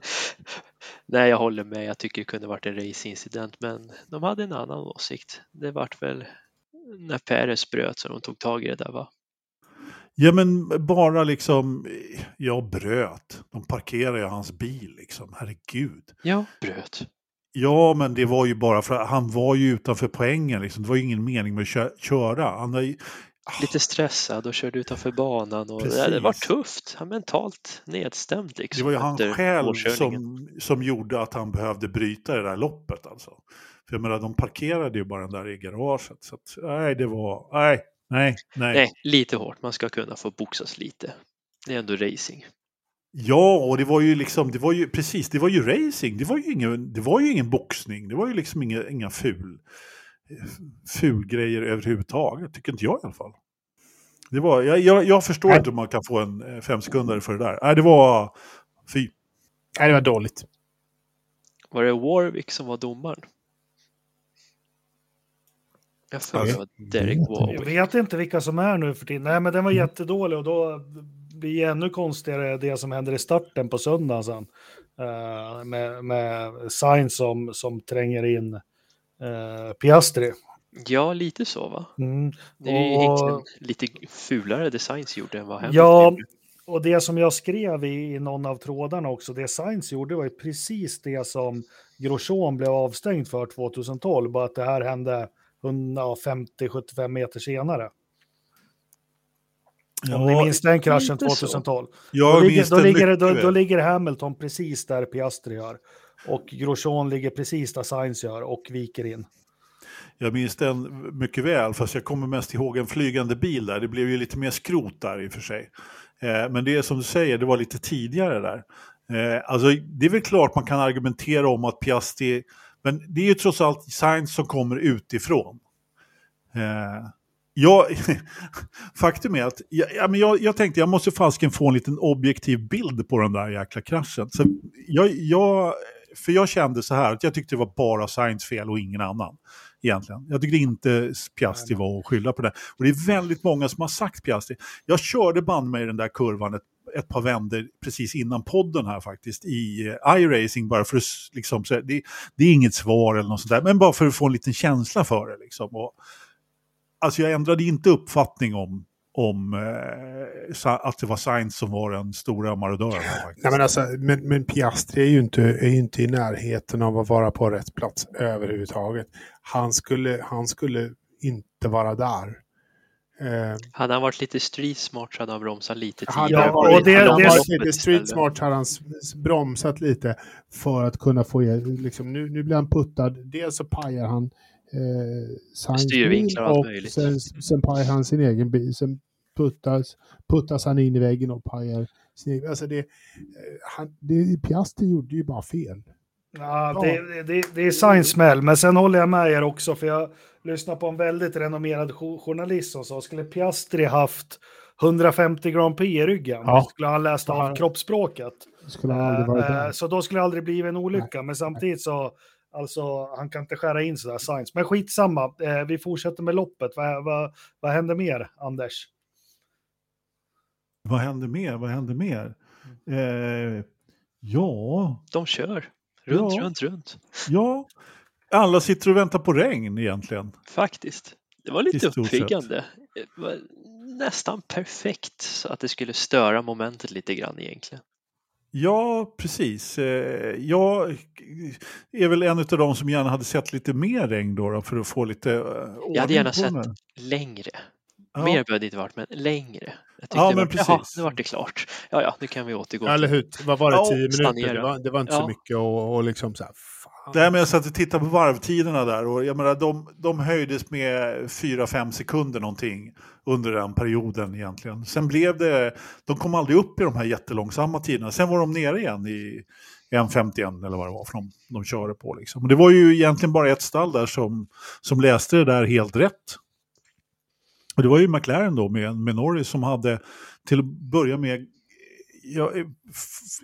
[laughs] Nej, jag håller med. Jag tycker det kunde varit en racingincident, men de hade en annan åsikt. Det vart väl när Peres bröt så de tog tag i det där va? Ja men bara liksom, jag bröt. De parkerade hans bil liksom, herregud. Ja, bröt. Ja, men det var ju bara för att han var ju utanför poängen. Liksom. Det var ju ingen mening med att kö köra. Han har ju... Lite stressad och körde utanför banan. Och Precis. det var tufft. Han mentalt nedstämd. Liksom, Det var ju han själv som, som gjorde att han behövde bryta det där loppet. Alltså. För jag menar, de parkerade ju bara den där i garaget. Så att, nej, det var... Nej, nej, nej. Nej, lite hårt. Man ska kunna få boxas lite. Det är ändå racing. Ja, och det var ju liksom, det var ju precis, det var ju racing. Det var ju ingen, det var ju ingen boxning. Det var ju liksom inga, inga ful, ful grejer överhuvudtaget. Tycker inte jag i alla fall. Det var, jag, jag, jag förstår Nej. inte hur man kan få en eh, fem sekunder för det där. Nej, det var fy. Nej, det var dåligt. Var det Warwick som var domaren? Jag Jag vet. Jag vet inte vilka som är nu för tiden. Nej, men den var jättedålig och då blir det ännu konstigare det som händer i starten på söndagen sen. Eh, med, med Sainz som, som tränger in uh, Piastri. Ja, lite så va? Mm. Det är ju Och- lite fulare designs gjorde än vad Hamilton Ja, och det som jag skrev i, i någon av trådarna också, det Sainz gjorde var ju precis det som Grosjean blev avstängd för 2012, bara att det här hände 150-75 meter senare. Om ni minns den kraschen lite så. 2012. jag då, ligger, då, ligger, då, då ligger Hamilton precis där Piastri gör. Och Grosjean ligger precis där Sainz gör och viker in. Jag minns den mycket väl, fast jag kommer mest ihåg en flygande bil där. Det blev ju lite mer skrot där i och för sig. Eh, men det är som du säger, det var lite tidigare där. Eh, alltså, det är väl klart man kan argumentera om att Piastri, men det är ju trots allt Sainz som kommer utifrån. Eh, jag, [laughs] faktum är att jag, ja, men jag, jag tänkte jag måste fasken få en liten objektiv bild på den där jäkla kraschen. Så jag, jag, för jag kände så här att jag tyckte det var bara Sainz fel och ingen annan. Egentligen. Jag tyckte inte Piastri var att skylla på det. Och det är väldigt många som har sagt Piastri. Jag körde band med den där kurvan ett, ett par vänder precis innan podden här faktiskt i eh, iRacing bara för att liksom, så, det, det är inget svar eller något sånt där, men bara för att få en liten känsla för det. Liksom. Och, alltså jag ändrade inte uppfattning om, om eh, att det var Sainz som var den stora marodören. Nej, men, alltså, men, men Piastri är ju, inte, är ju inte i närheten av att vara på rätt plats överhuvudtaget. Han skulle, han skulle inte vara där. Eh, Hade han varit lite street smart så hade han bromsat lite tidigare. han Ja, varit, och det- hade han varit lite street smart hade han bromsat lite för att kunna få liksom, nu, nu blir han puttad. Dels så pajar han eh, Styrvinklar och allt och möjligt. sen, sen pajar han sin egen bil. Sen puttas, puttas han in i väggen och pajar sin egen. Alltså det, eh, han, det, Piastri gjorde ju bara fel. Ja, det, det, det är Sainz smäll, men sen håller jag med er också, för jag lyssnade på en väldigt renommerad jo- journalist som sa, skulle Piastri haft 150 Grand Prix i ryggen, Ja. skulle han läst av kroppsspråket. Skulle han varit Eh, eh, Så då skulle det aldrig blivit en olycka, men samtidigt så, alltså, han kan inte skära in sådär Sainz. Men skitsamma, eh, vi fortsätter med loppet. Vad, vad, vad händer mer, Anders? Vad händer mer? Vad händer mer? Eh, ja, De kör. Runt, Ja. runt, runt. ja. Alla sitter och väntar på regn egentligen. Faktiskt. Det var lite uppiggande. Var nästan perfekt så att det skulle störa momentet lite grann egentligen. Ja, precis. Eh, jag är väl en av de som gärna hade sett lite mer regn då, för att få lite eh, ordning Jag hade gärna sett längre. Ja. Mer behövde det inte varit, men längre. Jag Ja, men var, Jaha, precis. nu vart det klart. Ja, ja, nu kan vi återgå. Eller hur? Vad var det? Ja, Tio minuter? stagnera. Det var, det var inte Ja. så mycket och, och liksom så här, Nej, men jag satt och tittade på varvtiderna där och jag menar, de, de höjdes med 4-5 sekunder någonting under den perioden egentligen. Sen blev det, de kom aldrig upp i de här jättelångsamma tiderna. Sen var de nere igen i 1.51 eller vad det var för de, de körde på. Liksom. Och det var ju egentligen bara ett stall där som, som läste det där helt rätt. Och det var ju McLaren då med, med Norris som hade till att börja med ja,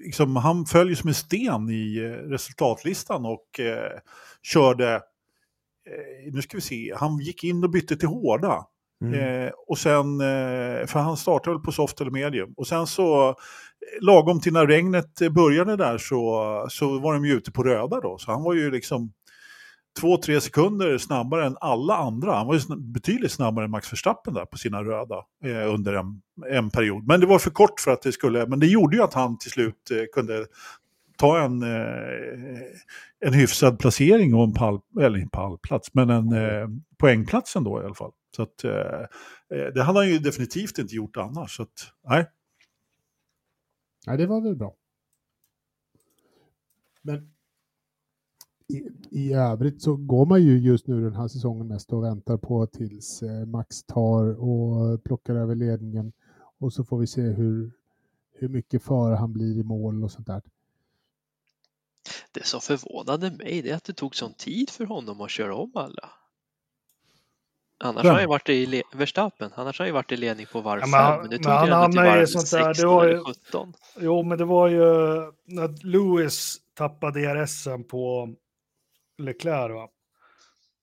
liksom, han följer som en sten i eh, resultatlistan och eh, körde, eh, nu ska vi se, han gick in och bytte till hårda. Mm. Eh, och sen, eh, för han startade väl på soft eller medium. Och sen så, lagom till när regnet började där så, så var de ju ute på röda då. Så han var ju liksom två, tre sekunder snabbare än alla andra. Han var ju betydligt snabbare än Max Verstappen där på sina röda eh, under en, en, period. Men det var för kort för att det skulle, men det gjorde ju att han till slut eh, kunde ta en, eh, en hyfsad placering och en pall, eller en pallplats, men en eh, poängplats ändå i alla fall. Så att, eh, eh det hade han ju definitivt inte gjort annars. Så att, nej. Nej, det var väl bra. Men i, i övrigt så går man ju just nu den här säsongen mest och väntar på tills eh, Max tar och plockar över ledningen och så får vi se hur, hur mycket före han blir i mål och sånt där. Det som förvånade mig det är att det tog sån tid för honom att köra om alla. Annars har han ju varit i Verstappen, annars har han ju varit i ledning på varv 5, ja, men, men det tog men han till varv 16 eller 17. Jo, men det var ju när Lewis tappade DRSen på Leclerc. Va?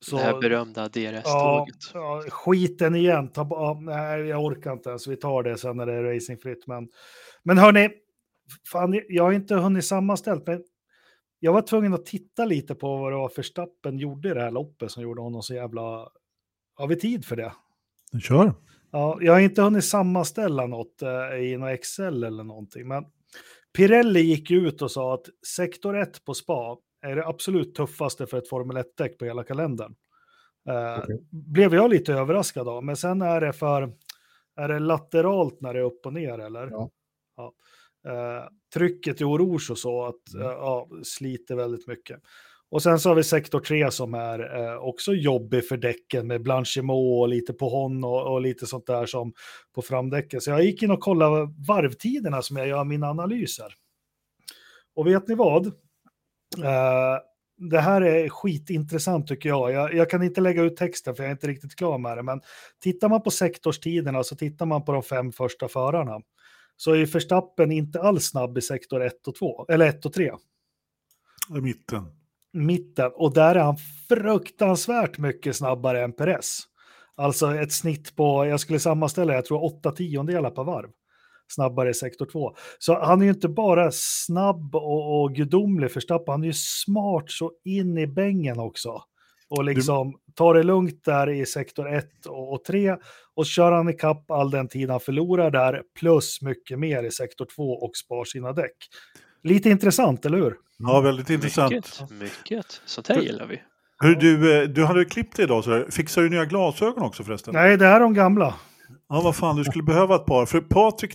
Så, det här berömda DRS-tåget. Ja, ja, skiten igen. Ta, ja, nej, jag orkar inte ens. Vi tar det sen när det är racingfritt. Men, men hörni, fan, jag har inte hunnit sammanställt. Men jag var tvungen att titta lite på vad det var för Stappen gjorde i det här loppet som gjorde honom så jävla... Har vi tid för det? Kör. Ja, jag har inte hunnit sammanställa något eh, i något Excel eller någonting. Men Pirelli gick ut och sa att sektor 1 på spa är det absolut tuffaste för ett Formel 1-däck på hela kalendern. Eh, okay. Blev jag lite överraskad av, men sen är det för, är det lateralt när det är upp och ner eller? Ja. ja. Eh, trycket i Oroge och så, att mm. eh, ja, sliter väldigt mycket. Och sen så har vi sektor 3 som är eh, också jobbig för däcken med Blanchimot och lite på hon och, och, lite sånt där som på framdäcken. Så jag gick in och kollade varvtiderna som jag gör mina analyser. Och vet ni vad? Uh, det här är skitintressant tycker jag. jag. jag. kan inte lägga ut texten för jag är inte riktigt klar med det, men tittar man på sektorstiderna så tittar man på de fem första förarna. Så är Verstappen inte alls snabb i sektor 1 och 2, eller 1 och 3. I mitten. Mitten, och där är han fruktansvärt mycket snabbare än Perez. Alltså ett snitt på, jag skulle sammanställa, jag tror 8 tiondelar per varv snabbare i sektor 2. Så han är ju inte bara snabb och, och gudomlig Verstappen, han är ju smart så in i bängen också. Och liksom tar det lugnt där i sektor 1 och 3 och kör han ikapp all den tid han förlorar där plus mycket mer i sektor 2 och spar sina däck. Lite intressant, eller hur? Ja, väldigt intressant. Mycket, mycket. Sånt här gillar vi. Hur, du, eh, du hade klippt dig idag, så fixar du nya glasögon också förresten? Nej, det här är de gamla. Ja, vad fan, du skulle behöva ett par. För Patrik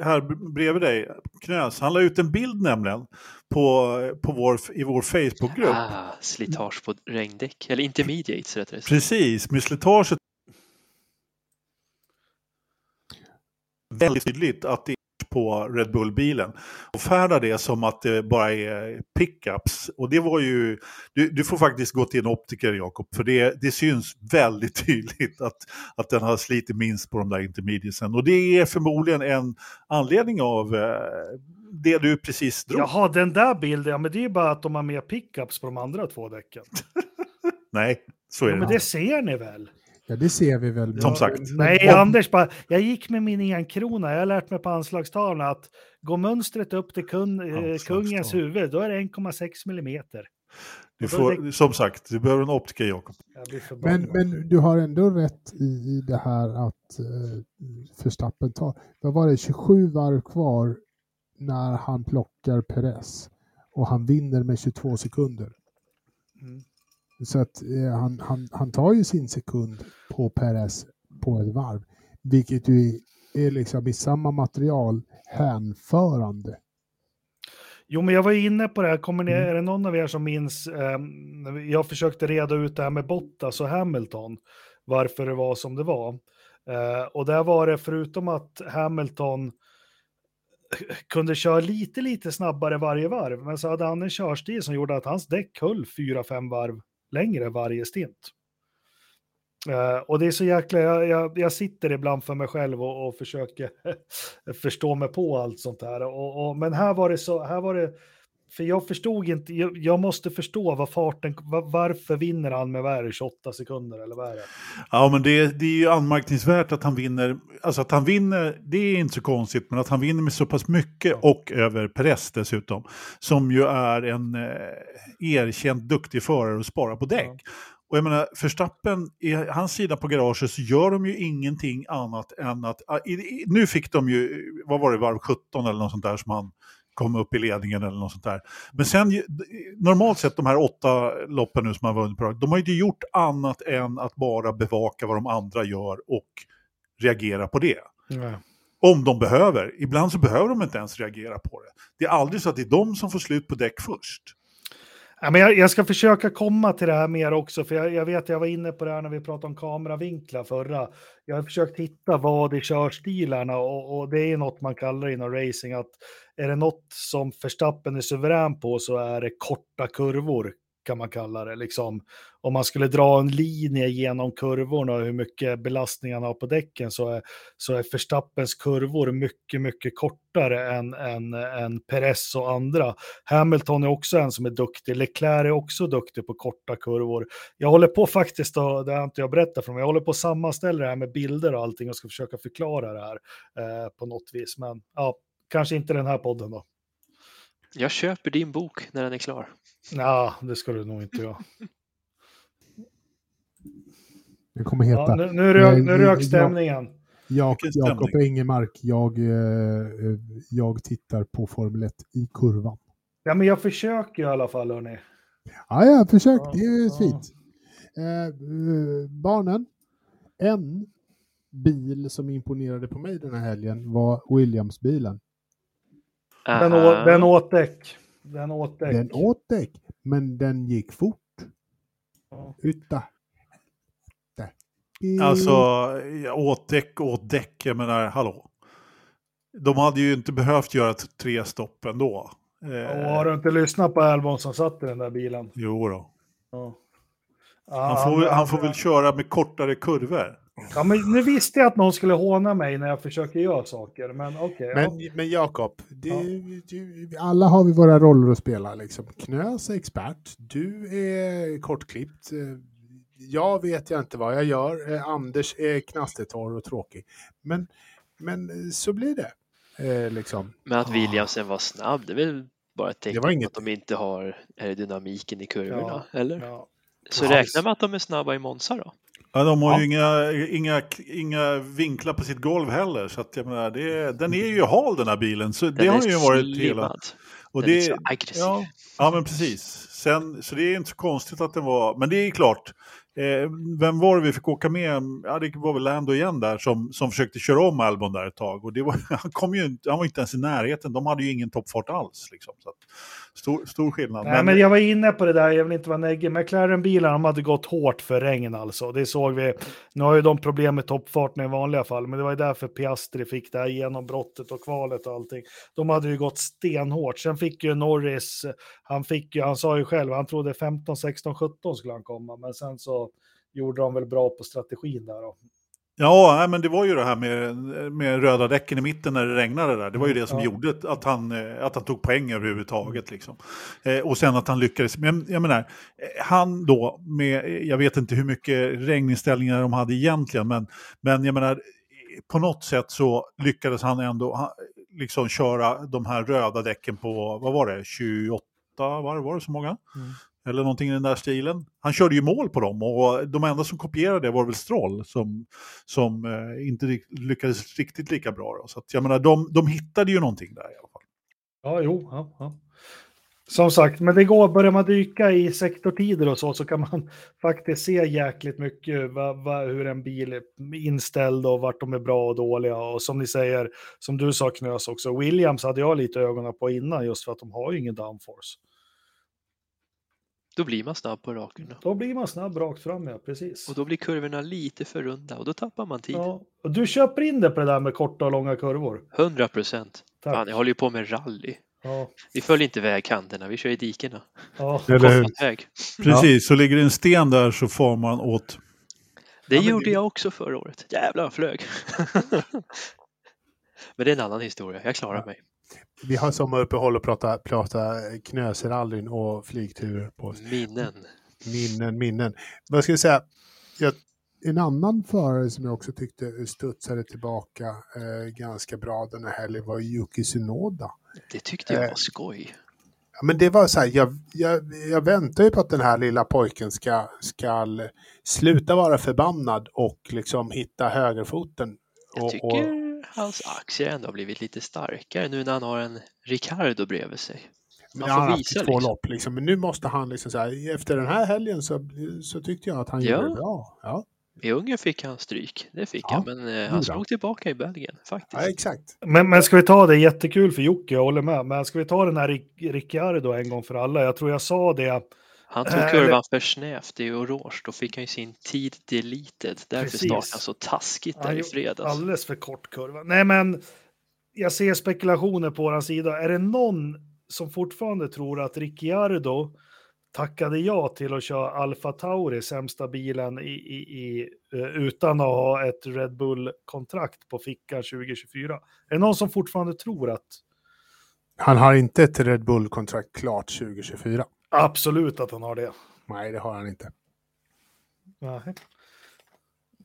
här bredvid dig, Knös, han la ut en bild nämligen på, på vår, i vår Facebookgrupp. Ah, slitage på regndäck, eller intermediates rättare sagt. Precis, med slitaget väldigt tydligt att det på Red Bull-bilen. Och färdar det som att det bara är pickups. Och det var ju, du, du får faktiskt gå till en optiker Jakob, för det, det syns väldigt [laughs] tydligt att, att den har slitit minst på de där intermediatesen. Och det är förmodligen en anledning av eh, det du precis drog. Jaha, den där bilden, ja men det är bara att de har mer pickups på de andra två däcken. [laughs] Nej, så är ja, det. Men det ser ni väl? Ja, det ser vi väl. Som sagt. Nej, Anders, bara, jag gick med min enkrona. Jag har lärt mig på anslagstavlan att går mönstret upp till kun, eh, kungens huvud, då är det 1,6 millimeter. Du får, det... Som sagt, du behöver en optiker, Jakob. Men, men du har ändå rätt i, i det här att eh, Förstappen tar, vad var det, 27 varv kvar när han plockar Perez och han vinner med 22 sekunder. Mm. Så att eh, han, han, han tar ju sin sekund på Perez på ett varv, vilket ju är liksom i samma material hänförande. Jo, men jag var inne på det här. Kommer ni, Mm. Är det någon av er som minns? Eh, jag försökte reda ut det här med Bottas och Hamilton. Varför det var som det var. Eh, och där var det förutom att Hamilton kunde köra lite, lite snabbare varje varv. Men så hade han en körstil som gjorde att hans däck höll fyra, fem varv längre varje stint. Uh, och det är så jäkla, jag, jag, jag sitter ibland för mig själv och, och försöker [laughs] förstå mig på allt sånt här. Och, och, men här var det så, här var det, för jag förstod inte, jag, jag måste förstå vad farten, va- varför vinner han med vad är det, 28 sekunder eller vad är det? Ja, men det, det är ju anmärkningsvärt att han vinner. Alltså att han vinner, det är inte så konstigt, men att han vinner med så pass mycket och över Perez dessutom. Som ju är en eh, erkänt duktig förare och sparar på däck. Och jag menar, Verstappen, i hans sida på garaget så gör de ju ingenting annat än att... ah, nu fick de ju, vad var det, varv 17 eller något sånt där som han kom upp i ledningen eller något sånt där. Men sen, ju- normalt sett de här åtta loppen nu som han vunnit på de har ju inte gjort annat än att bara bevaka vad de andra gör och reagera på det. Om de behöver. Ibland så behöver de inte ens reagera på det. Det är aldrig så att det är de som får slut på däck först. Ja, men jag, jag ska försöka komma till det här mer också, för jag, jag vet jag var inne på det här när vi pratade om kameravinklar förra. Jag har försökt hitta vad i körstilarna och, och det är något man kallar inom racing att är det något som Verstappen är suverän på så är det korta kurvor kan man kalla det. Liksom, om man skulle dra en linje genom kurvorna och hur mycket belastning han har på däcken så är, så är Verstappens kurvor mycket, mycket kortare än, än, än Perez och andra. Hamilton är också en som är duktig. Leclerc är också duktig på korta kurvor. Jag håller på faktiskt, och det har inte jag berättat för mig, jag håller på att sammanställa det här med bilder och allting och ska försöka förklara det här eh, på något vis. Men ja, kanske inte den här podden då. Jag köper din bok när den är klar. Ja, det ska du nog inte göra. Den kommer heta Ja, nu, nu, rök, nu Jag- rök jag- stämningen. Jakob. Engemark, jag, eh, eh, jag tittar på Formel 1 i kurvan. Ja, men jag försöker i alla fall, hörni. Ja, ja, försök. Ja, det är ja. fint. Eh, eh, barnen, en bil som imponerade på mig den här helgen var Williams-bilen. Den, Aha. å, den åt däck. Den åt däck. Den åt däck, men den gick fort. Ja. Utta. Alltså, åt däck, åt däck, jag menar, hallå. De hade ju inte behövt göra tre stopp ändå. Eh, Och har du inte lyssnat på Albon som satt i den där bilen? Jo då. Ja. Ja, Han får, han får väl köra med kortare kurvor. Ja, men nu visste jag att någon skulle håna mig när jag försöker göra saker, men okej. Men, ja. men Jakob, det- Ja. du- alla har vi våra roller att spela. Liksom. Knös är expert, du är kortklippt. eh, Jag vet jag inte vad jag gör. eh, Anders är knastertorr och tråkig. Men, men eh, så blir det. Eh, liksom. Men att Williamsen var snabb, det är väl bara ett tecken på inget- att de inte har aerodynamiken i kurvorna, eller? Ja. Så Alls. räkna med att de är snabba i Monza då. Ja, de har Ja. ju inga, inga, inga vinklar på sitt golv heller. Så att jag menar, det, den är ju hal den här bilen. Så det Den har är ju varit hela... Och Den är det, så aggressiv. Ja, ja, men precis. Sen, så det är inte så konstigt att den var... Men det är klart, eh, vem var det vi fick åka med? Ja, det var väl Lando igen där som, som försökte köra om Albon där ett tag. Och det var, [laughs] han, kom ju, inte- han var inte ens i närheten. De hade ju ingen toppfart alls. Liksom. Så att, stor, stor skillnad. Nej, men jag var inne på det där, jag vill inte vara neggig. McLaren-bilarna de hade gått hårt för regn alltså. Det såg vi. Nu har ju de problem med toppfarten i vanliga fall, men det var ju därför Piastri fick det här genombrottet och kvalet och allting. De hade ju gått stenhårt. Sen fick ju Norris, han fick ju, han sa ju själv, han trodde 15, 16, 17 skulle han komma, men sen så gjorde de väl bra på strategin där då. Ja, men det var ju det här med, med röda däcken i mitten när det regnade där. Det var ju det som Ja. gjorde att han, eh, att han tog poäng överhuvudtaget. Liksom. Eh, och sen att han lyckades. Men jag menar, eh, han då med, jag vet inte hur mycket regninställningar de hade egentligen, men, men jag menar, på något sätt så lyckades han ändå han, liksom köra de här röda däcken på, vad var det, 28 var, var det så många? Mm. Eller någonting i den där stilen. Han körde ju mål på dem och de enda som kopierade det var väl Stroll som, som eh, inte lyckades riktigt lika bra. Då. Så att, jag menar, de, de hittade ju någonting där i alla fall. Ja, jo, ja, ja. Som sagt, men det går, börjar man dyka i sektortider och så, så kan man [laughs] faktiskt se jäkligt mycket va, va, hur en bil är inställd och vart de är bra och dåliga. Och som ni säger, som du sa Knös också, Williams hade jag lite ögonen på innan just för att de har ju ingen downforce. Då blir man snabb på rakerna. Då blir man snabb rakt fram, ja, precis. Och då blir kurvorna lite för runda och då tappar man tid. Ja, och du köper in det på det där med korta och långa kurvor. 100 procent. Jag håller ju på med rally. Ja, Vi följer inte vägkanterna, vi kör i dikena. ja. Eller väg. [laughs] Precis, så ligger det en sten där så får man åt. Det Ja, gjorde det- jag också förra året. Jävlar, flög. [laughs] Men det är en annan historia, jag klarar mig. Vi har sommaruppehåll och prata, prata knösrallyn och flygturer på oss. Minnen. Minnen, minnen. Vad ska jag säga? Jag, en annan förare som jag också tyckte studsade tillbaka eh, ganska bra den här helgen var Yuki Tsunoda. Det tyckte jag Eh. var skoj. Men det var så här, jag, jag, jag väntar ju på att den här lilla pojken ska, ska sluta vara förbannad och liksom hitta högerfoten. Jag Och, tycker och, hans aktier ändå har blivit lite starkare nu när han har en Ricardo bredvid sig. men Man han har får haft visa två liksom. lopp liksom. Men nu måste han liksom så här, efter den här helgen så, så tyckte jag att han Ja. gjorde det bra. Ja, I Ungern fick han stryk, det fick Ja, han, men eh, han slog tillbaka i Belgien faktiskt. ja exakt. Men, men ska vi ta det, jättekul för Jocke, jag håller med, men ska vi ta den här Ric- Ricciardo en gång för alla? Jag tror jag sa det, Han tog Eh, kurvan för snävt i orange, då fick han ju sin tid deleted. Därför Precis. startade han så taskigt där i fredags. alldeles för kort kurva. Nej, men jag ser spekulationer på vår sida. Är det någon som fortfarande tror att Ricciardo tackade ja till att köra Alfa Tauri, sämsta bilen, i, i, i, eh, utan att ha ett Red Bull-kontrakt på fickan 2024? Är det någon som fortfarande tror att Han har inte ett Red Bull-kontrakt klart 2024. Absolut att han har det? Nej, det har han inte. Nej.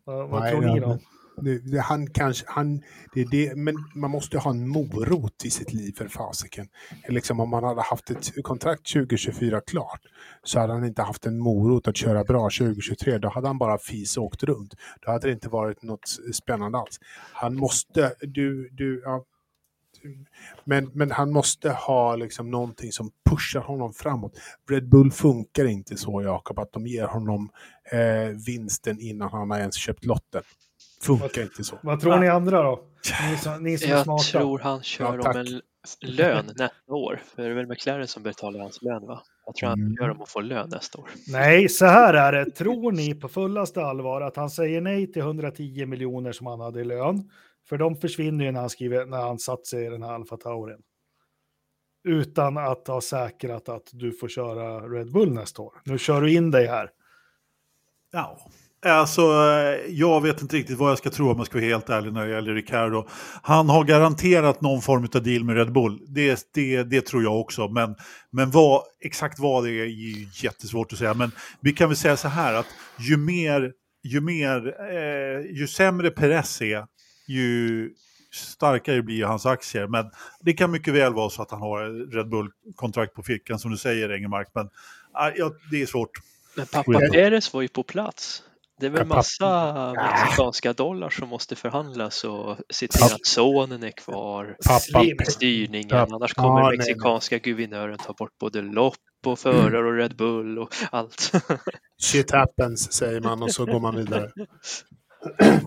Vad, vad Nej, tror ni då? Det, det, han kanske, han, det är det, men man måste ha en morot i sitt liv för fasiken. Liksom om man hade haft ett kontrakt 2024 klart så hade han inte haft en morot att köra bra 2023. Då hade han bara fis och åkt runt. Då hade det inte varit något spännande alls. Han måste, du, du, ja, men, men han måste ha liksom någonting som pushar honom framåt. Red Bull funkar inte så, Jakob, att de ger honom eh, vinsten innan han har ens köpt lotten. Funkar inte så. Vad tror ni andra då? Ni som, ni som Jag smarta. tror han kör Ja, om en lön nästa år. För det är väl McLaren som betalar hans lön va? Jag tror han Mm. gör om att få lön nästa år. Nej, så här är det. Tror ni på fullaste allvar att han säger nej till 110 miljoner som han hade i lön? För de försvinner ju när han, skriver, när han satt sig i den här Alfa Taurin. Utan att ha säkrat att du får köra Red Bull nästa år. Nu kör du in dig här. Ja. Alltså, jag vet inte riktigt vad jag ska tro om jag ska vara helt ärlig när det gäller Ricardo. Han har garanterat någon form av deal med Red Bull. Det, det, det tror jag också. Men, men vad, exakt vad det är är ju jättesvårt att säga. Men vi kan väl säga så här att ju mer, ju mer, eh, ju sämre Perez är, ju starkare blir hans aktier. Men det kan mycket väl vara så att han har Red Bull-kontrakt på fickan som du säger, Engelmark. Men ah, ja, det är svårt. Men pappa. Perez var ju på plats. Det är väl massa mexikanska dollar som måste förhandlas och se till att sonen är kvar. Pappa, Slim. Styrningen, Pappa- annars kommer nej, mexikanska guvernören ta bort både lopp och förare och Red Bull och allt. shit happens säger man och så går man vidare. [laughs]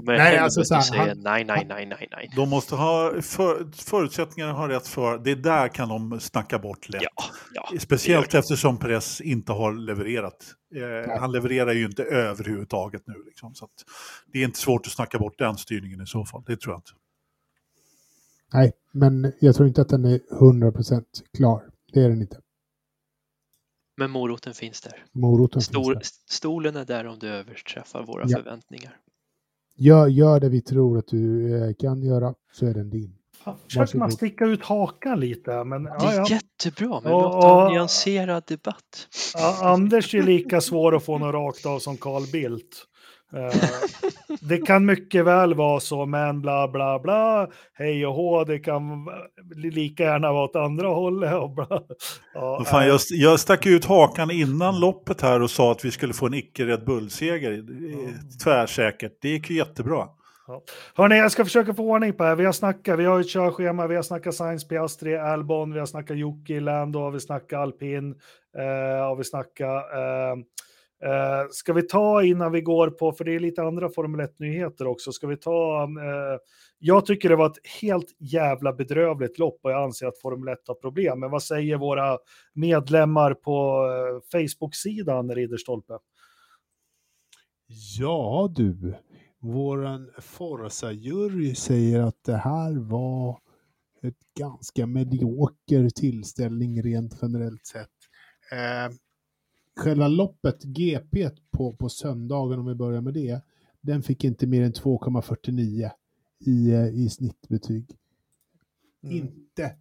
Men Nej, alltså så här, säger han- nej, nej, nej, nej, nej. De måste ha för, förutsättningarna har rätt för. Det där kan de snacka bort lätt. Ja, ja. Speciellt eftersom Perez inte har levererat. Eh, han levererar ju inte överhuvudtaget nu. Liksom, så att det är inte svårt att snacka bort den styrningen i så fall. Det tror jag inte. Nej, men jag tror inte att den är 100% klar. Det är den inte. Men moroten finns där. Moroten Stor, finns där. stolen är där om du överträffar våra Ja. förväntningar. Gör, gör det vi tror att du eh, kan göra så är den din. Försöker man sticka ut hakan lite, men Det ja, är ja. jättebra, men Och- låt ha en nyanserad debatt. Ja, Anders är lika svår att få något rakt av som Carl Bildt. Eh, det kan mycket väl vara så, men bla bla bla, hej och hå, det kan lika gärna vara åt andra hållet. Och bla. Ja, fan, eh, jag, jag stack ut hakan innan loppet här och sa att vi skulle få en icke-Red Bull-seger. Tvärsäkert. Det gick ju jättebra. Ja. Hörni, jag ska försöka få ordning på det här. Vi har snackat, vi har ett körschema, vi har snackat Science Piastri, Albon, vi har snackat Jocke, Lando, vi snackat Alpin, eh, och vi snackat... Eh, eh, ska vi ta innan vi går på, för det är lite andra Formel 1-nyheter också, ska vi ta... Eh, jag tycker det var ett helt jävla bedrövligt lopp och jag anser att Formel 1 har problem. Men vad säger våra medlemmar på eh, Facebook-sidan, Ridderstolpe? Ja du, våran Forza-jury säger att det här var ett ganska medioker tillställning rent generellt sett. Eh, själva loppet, GP på, på söndagen om vi börjar med det, den fick inte mer än 2,49 i, eh, i snittbetyg. Mm. Inte,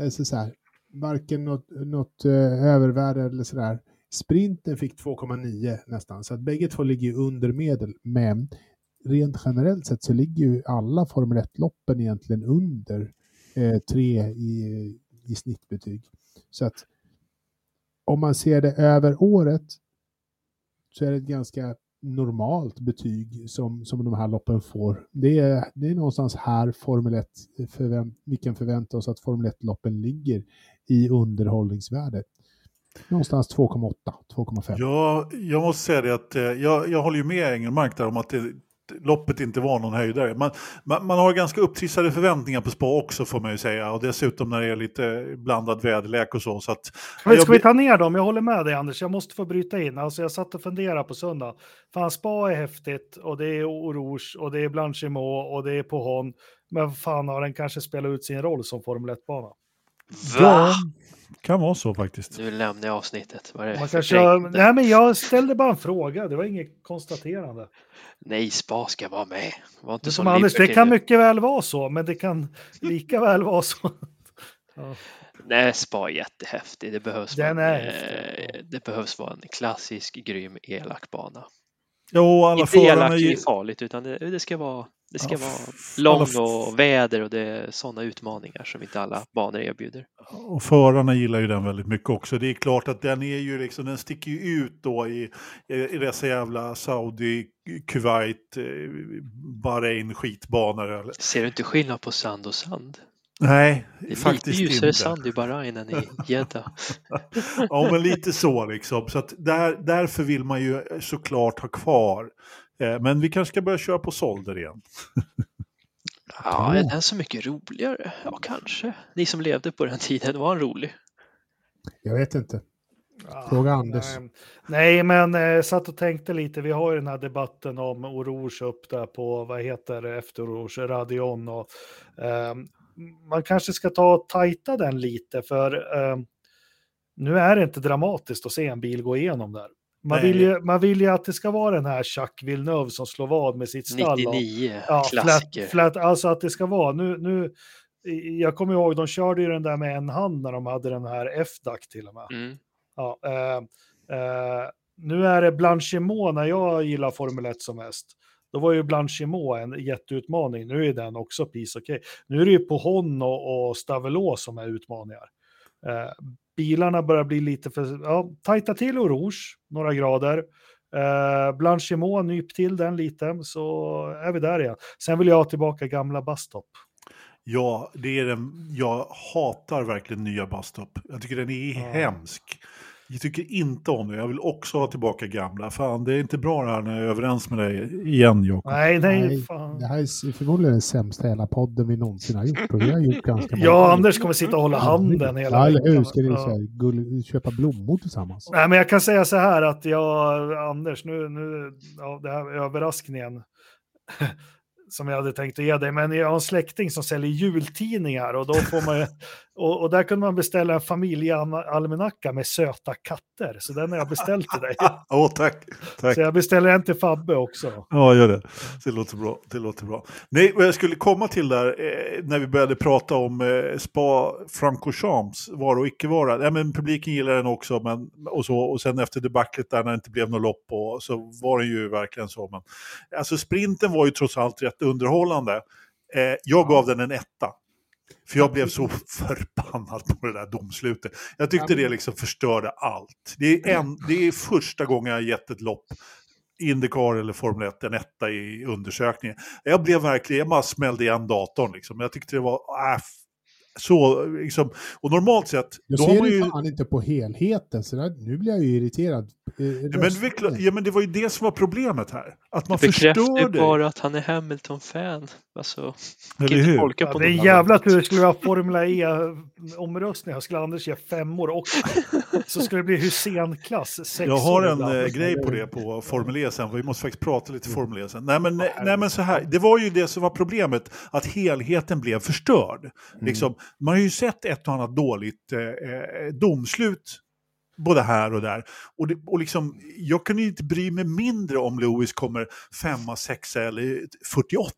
alltså så här, varken något, något uh, övervärde eller sådär. Sprinten fick 2,9 nästan, så att bägge två ligger under medel. Men rent generellt sett så ligger ju alla Formel 1-loppen egentligen under eh, 3 i, i snittbetyg. Så att om man ser det över året så är det ett ganska normalt betyg som, som de här loppen får. Det är, det är någonstans här Formel 1, förvänt, vi kan förvänta oss att Formel 1-loppen ligger i underhållningsvärdet. Någonstans 2,8, 2,5. Ja, jag måste säga det att eh, jag, jag håller ju med Engelmark där om att det, loppet inte var någon höjdare. Man, man, man, har ganska upptrissade förväntningar på spa också får man ju säga. Och dessutom när det är lite blandad väderlek och så. så att, Men ska vi ta ner dem? Jag håller med dig Anders, jag måste få bryta in. Alltså jag satt och funderade på söndag. Fan, spa är häftigt och det är Orouge och det är Blanchimot och det är Pohon. Men fan har den kanske spelat ut sin roll som Formel 1-bana? Va? kan vara så faktiskt. Nu lämnar jag avsnittet. Vad är det Man kanske, kränkande? nej men jag ställde bara en fråga, det var inget konstaterande. Nej, spa ska vara med. Var inte Som som Anders, det kan nu. mycket väl vara så, men det kan lika väl vara så. Ja. Nej, spa är jättehäftig. Det behövs, Den vara en, är häftig, eh, det behövs vara en klassisk, grym, elak bana. Jo, alla Inte elak är gi- farligt, utan det, det ska vara det ska Ja, vara lång och väder och det är sådana utmaningar som inte alla banor erbjuder. Och förarna gillar ju den väldigt mycket också. Det är klart att den är ju liksom, den sticker ju ut då i, i, dessa jävla Saudi, Kuwait, eh, Bahrain skitbanor. eller- Ser du inte skillnad på sand och sand? Nej, Det är lite faktiskt ljusare inte. sand i Bahrain än i [laughs] Jeddah. Ja, men lite så liksom. Så att där, därför vill man ju såklart ha kvar. Eh, Men vi kanske ska börja köra på sålder igen. Ja, är den så mycket roligare? Ja, kanske. Ni som levde på den tiden, var han rolig? Jag vet inte. Fråga Anders. Nej, nej men eh, satt och tänkte lite. Vi har ju den här debatten om Orouge upp där på, vad heter det, efter Orouge, Radion. Och, eh, man kanske ska ta och tajta den lite, för eh, nu är det inte dramatiskt att se en bil gå igenom där. Man vill, ju, man vill ju att det ska vara den här Jacques Villeneuve som slår vad med sitt stall. och- 99, Ja, klassiker. flat, flat, alltså att det ska vara. Nu, nu, jag kommer ihåg, de körde ju den där med en hand när de hade den här F-DAC till och med. Mm. Ja, eh, eh, nu är det Blanchimot när jag gillar Formel 1 som mest. Då var ju Blanchimot en jätteutmaning. Nu är den också piece okej. Nu är det ju Pohon och, och Stavelot som är utmaningar. Eh, bilarna börjar bli lite för... Ja, tajta till och rouge, några grader. Eh, Blanchimot, nyp till den lite, så är vi där igen. Sen vill jag ha tillbaka gamla Bastop. Ja, det är den, jag hatar verkligen nya Bastop. Jag tycker den är Ja. hemsk. Jag tycker inte om det. Jag vill också ha tillbaka gamla. Fan, det är inte bra det här när jag är överens med dig igen, Jakob. Nej, nej, Nej, fan. Det här är förmodligen den sämsta hela podden vi någonsin har gjort. Och vi har gjort ganska många. Ja, Anders kommer sitta och hålla handen hela Ja, eller hur? Ska ni Ja. gull, köpa blommor tillsammans? Nej, men jag kan säga så här att jag, Anders, nu, nu ja, det här är överraskningen [laughs] som jag hade tänkt att ge dig, men jag har en släkting som säljer jultidningar och då får man ju, [laughs] och, och där kunde man beställa en familjealmanacka med söta katter, så den har jag beställt till dig. [laughs] Åh, tack. tack. Så jag beställer en till Fabbe också. Ja, gör det. Det låter bra. Det låter bra. Nej, vad jag skulle komma till där eh, när vi började prata om eh, Spa Francorchamps vara och icke vara. Ja, men publiken gillar den också, men, och, så, och sen efter debaclet där när det inte blev något lopp och, så var den ju verkligen så. Men, alltså sprinten var ju trots allt rätt underhållande. Eh, jag gav den en etta. För jag blev så förbannad på det där domslutet. Jag tyckte det liksom förstörde allt. Det är, en, det är första gången jag har gett ett lopp Indycar eller Formel 1, en etta i undersökningen. Jag blev verkligen, jag bara smällde igen datorn liksom. Jag tyckte det var, äh, så, liksom, och normalt sett... Jag då ser har man ju fan inte på helheten, så där, nu blir jag ju irriterad. Eh, Ja men, det ja, men det var ju det som var problemet här. Att man Det ju förstörde. bara att han är Hamilton-fan. Alltså, Eller hur? tolka Ja, på det är jävla tur det skulle vara Formula E-omröstningar. Skulle Anders ge femmor också. Så skulle det bli Hussein-klass. sex Jag har en ibland. eh, grej på det på Formel E sen, vi måste faktiskt prata lite Formel E sen. Nej men, nej men så här, det var ju det som var problemet, att helheten blev förstörd. Liksom, man har ju sett ett och annat dåligt eh, eh, domslut både här och där. Och, det, och liksom, jag kunde ju inte bry mig mindre om Lewis kommer femma, sexa eller 48.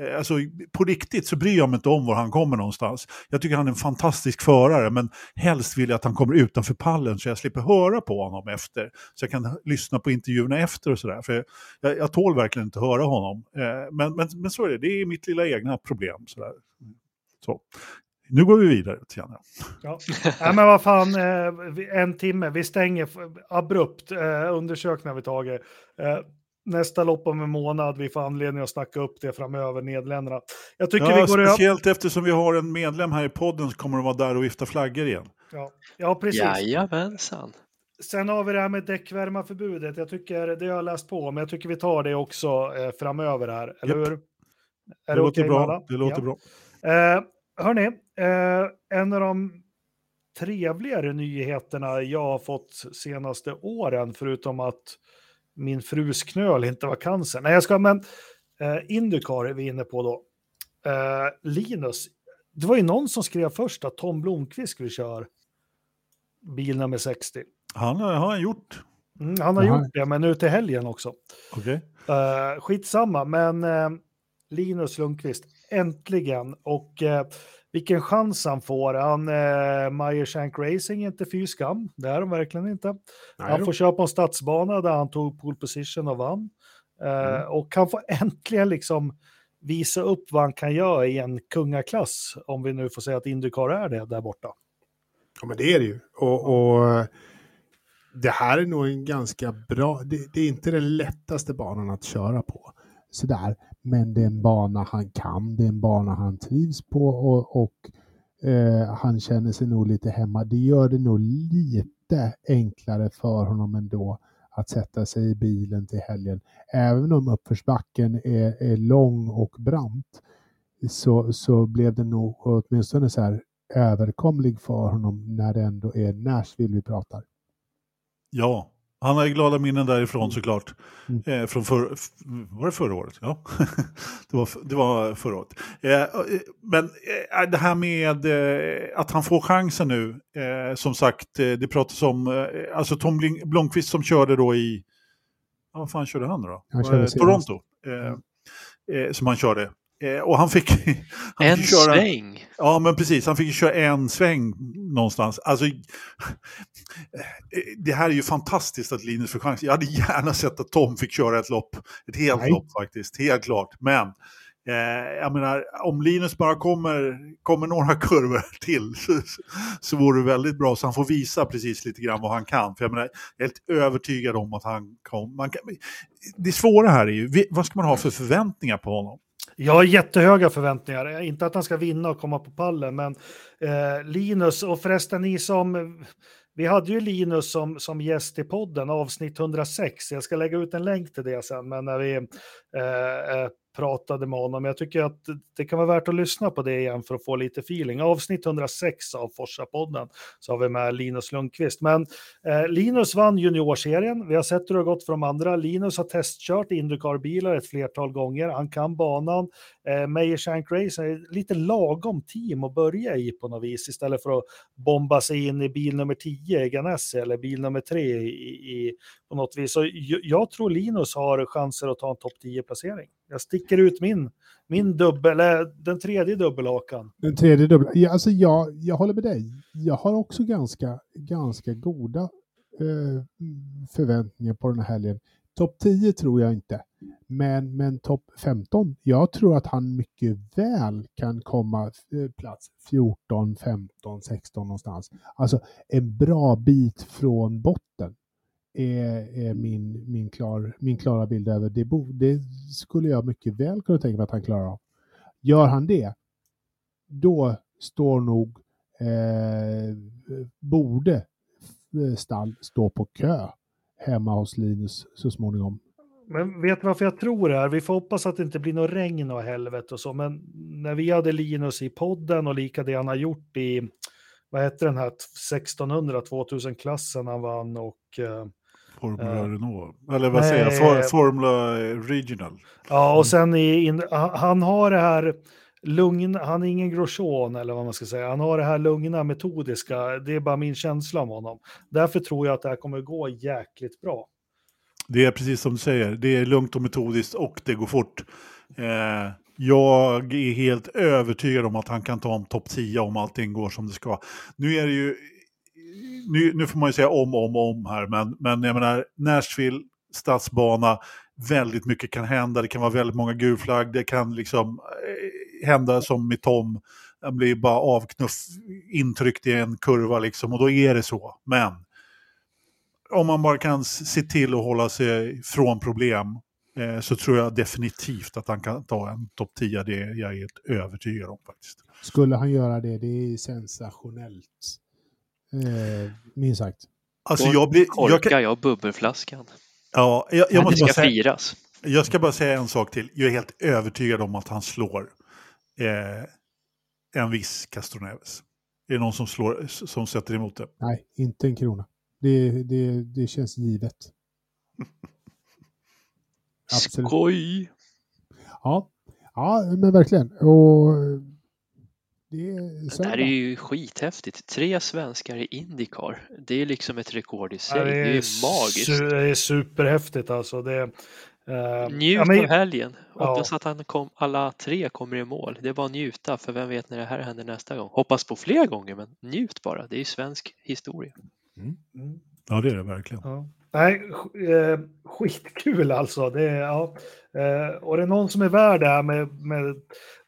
Eh, alltså på riktigt så bryr jag mig inte om var han kommer någonstans. Jag tycker han är en fantastisk förare men helst vill jag att han kommer utanför pallen så jag slipper höra på honom efter. Så jag kan lyssna på intervjuerna efter och sådär. För jag, jag tål verkligen inte höra honom. Eh, Men, men, men så är det, det är mitt lilla egna problem. Sådär. Så. Nu går vi vidare till Janne. Ja. Nej, men vad fan, eh, en timme. Vi stänger abrupt. Eh, undersökningar har vi tagit. Eh, nästa lopp om en månad. Vi får anledning att snacka upp det framöver, Nederländerna. Jag tycker Ja, vi går speciellt eftersom vi har en medlem här i podden så kommer de vara där och vifta flaggor igen. Ja. ja, precis. Jajamensan. Sen har vi det här med däckvärmarförbudet. Jag tycker, det har jag läst på, men jag tycker vi tar det också eh, framöver här. Eller Japp. hur? Är Det, det, låter med bra. alla? Det låter ja. bra. Eh, hörni, eh, en av de trevligare nyheterna jag har fått senaste åren, förutom att min frus knöl inte var cancer. Nej, jag ska, men eh, Indycar är vi inne på då. Eh, Linus, det var ju någon som skrev först att Tom Blomqvist skulle köra bil nummer 60. Han har har han gjort. Mm, han har Jaha. gjort det, men nu till helgen också. Okej. Uh, skitsamma, men eh, Linus Lundqvist, äntligen. Och eh, vilken chans han får. Han, uh, Meyer Shank Racing är inte fy skam, det är de verkligen inte. han får köra på en stadsbana där han tog pole position och vann. Eh, Och han får [laughs] äntligen liksom visa upp vad han kan göra i en kungaklass, om vi nu får säga att Indycar är det där borta. Ja, men det är det ju. Och, och det här är nog en ganska bra, det, det är inte den lättaste banan att köra på. Sådär. Men det är en bana han kan, det är en bana han trivs på och, och eh, han känner sig nog lite hemma. Det gör det nog lite enklare för honom ändå att sätta sig i bilen till helgen. Även om uppförsbacken är, är lång och brant så, så blev det nog åtminstone så här överkomlig för honom när det ändå är Nashville vi pratar. Ja, han har ju glada minnen därifrån såklart. Mm. Eh, från för, var det förra året? Ja, [laughs] det, var, det var förra året. Eh, men eh, det här med eh, att han får chansen nu, eh, som sagt, eh, det pratas om, alltså Tom Blomqvist som körde då i, ja, vad fan körde han då? Han körde. Toronto, eh, som han körde. Eh, och han fick, [laughs] han En fick köra, sväng. Ja, men precis. Han fick köra en sväng någonstans. Alltså, det här är ju fantastiskt att Linus får chans. Jag hade gärna sett att Tom fick köra ett lopp. Ett helt Nej. lopp faktiskt, helt klart. Men eh, jag menar, om Linus bara kommer, kommer några [laughs] kurvor till så, så vore det väldigt bra. Så han får visa precis lite grann vad han kan. För jag menar, jag är helt övertygad om att han kom, man kan, Det svåra här är ju, vad ska man ha för förväntningar på honom? Jag har jättehöga förväntningar. Eh, inte att han ska vinna och komma på pallen, men eh, Linus och förresten ni som... Vi hade ju Linus som, som gäst i podden, avsnitt 106. Jag ska lägga ut en länk till det sen, men när vi eh, eh pratade med honom. Jag tycker att det kan vara värt att lyssna på det igen för att få lite feeling. Avsnitt 106 av Forsa-podden så har vi med Linus Lundqvist. Men eh, Linus vann juniorserien. Vi har sett hur det har gått för de andra. Linus har testkört Indycar-bilar ett flertal gånger. Han kan banan. Eh, Meyer Shank Race är lite lagom team att börja i på något vis istället för att bomba sig in i bil nummer 10 i Ganassi eller bil nummer 3 i, i, på något vis. Så jag, jag tror Linus har chanser att ta en topp 10-placering. Jag sticker ut min, min dubbel, eller den tredje dubbelhakan. Den tredje dubbel, Ja, alltså jag, jag håller med dig. Jag har också ganska, ganska goda eh, förväntningar på den här helgen. Topp 10 tror jag inte. Men, men topp 15, jag tror att han mycket väl kan komma eh, plats 14, 15, 16 någonstans. Alltså en bra bit från botten är, är min, min, klar, min klara bild över det. Bo, det skulle jag mycket väl kunna tänka mig att han klarar av. Gör han det, då står nog, eh, borde eh, stall stå på kö hemma hos Linus så småningom. Men vet du varför jag tror det här? Vi får hoppas att det inte blir något regn och helvete och så, men när vi hade Linus i podden och lika det han har gjort i, vad hette den här 1600-2000-klassen han vann och... eh, Formula uh, Renault, eller vad säger jag, For, Formula Regional. Ja, och sen i, in, han har det här lugn, han är ingen Grosjean eller vad man ska säga. Han har det här lugna, metodiska. Det är bara min känsla om honom. Därför tror jag att det här kommer gå jäkligt bra. Det är precis som du säger, det är lugnt och metodiskt och det går fort. Eh, jag är helt övertygad om att han kan ta om topp 10 om allting går som det ska. Nu är det ju, nu, nu får man ju säga om, om, om här, men, men jag menar Nashville, stadsbana, väldigt mycket kan hända, det kan vara väldigt många gulflagg, det kan liksom eh, hända som med Tom, han blir bara avknuff, intryckt i en kurva liksom, och då är det så. Men om man bara kan se till att hålla sig från problem eh, så tror jag definitivt att han kan ta en topp 10. Det är jag helt övertygad om faktiskt. Skulle han göra det, det är sensationellt. Eh, minst sagt. Alltså jag blir... Korkar jag, jag bubbelflaskan. Ja, jag, jag måste ska bara säga, firas. Jag ska bara säga en sak till. Jag är helt övertygad om att han slår eh, en viss Castroneves. Är det någon som, slår, som sätter emot det? Nej, inte en krona. Det, det, det känns givet. [laughs] Absolut. Skoj! Ja. ja, men verkligen. Och det, är det här är ju skithäftigt. Tre svenskar i Indycar. Det är liksom ett rekord i sig. Ja, det, är det är magiskt. Det är superhäftigt alltså. Det, Uh, Njut ja, men, av helgen. Hoppas ja. att han kom, alla tre kommer i mål. Det är bara njuta, för vem vet när det här händer nästa gång. Hoppas på fler gånger, men njut bara. Det är ju svensk historia. Mm. Mm. Ja, det är det verkligen. Ja. Nej, eh, skitkul alltså. Det ja. eh, och det är någon som är värd det här med, med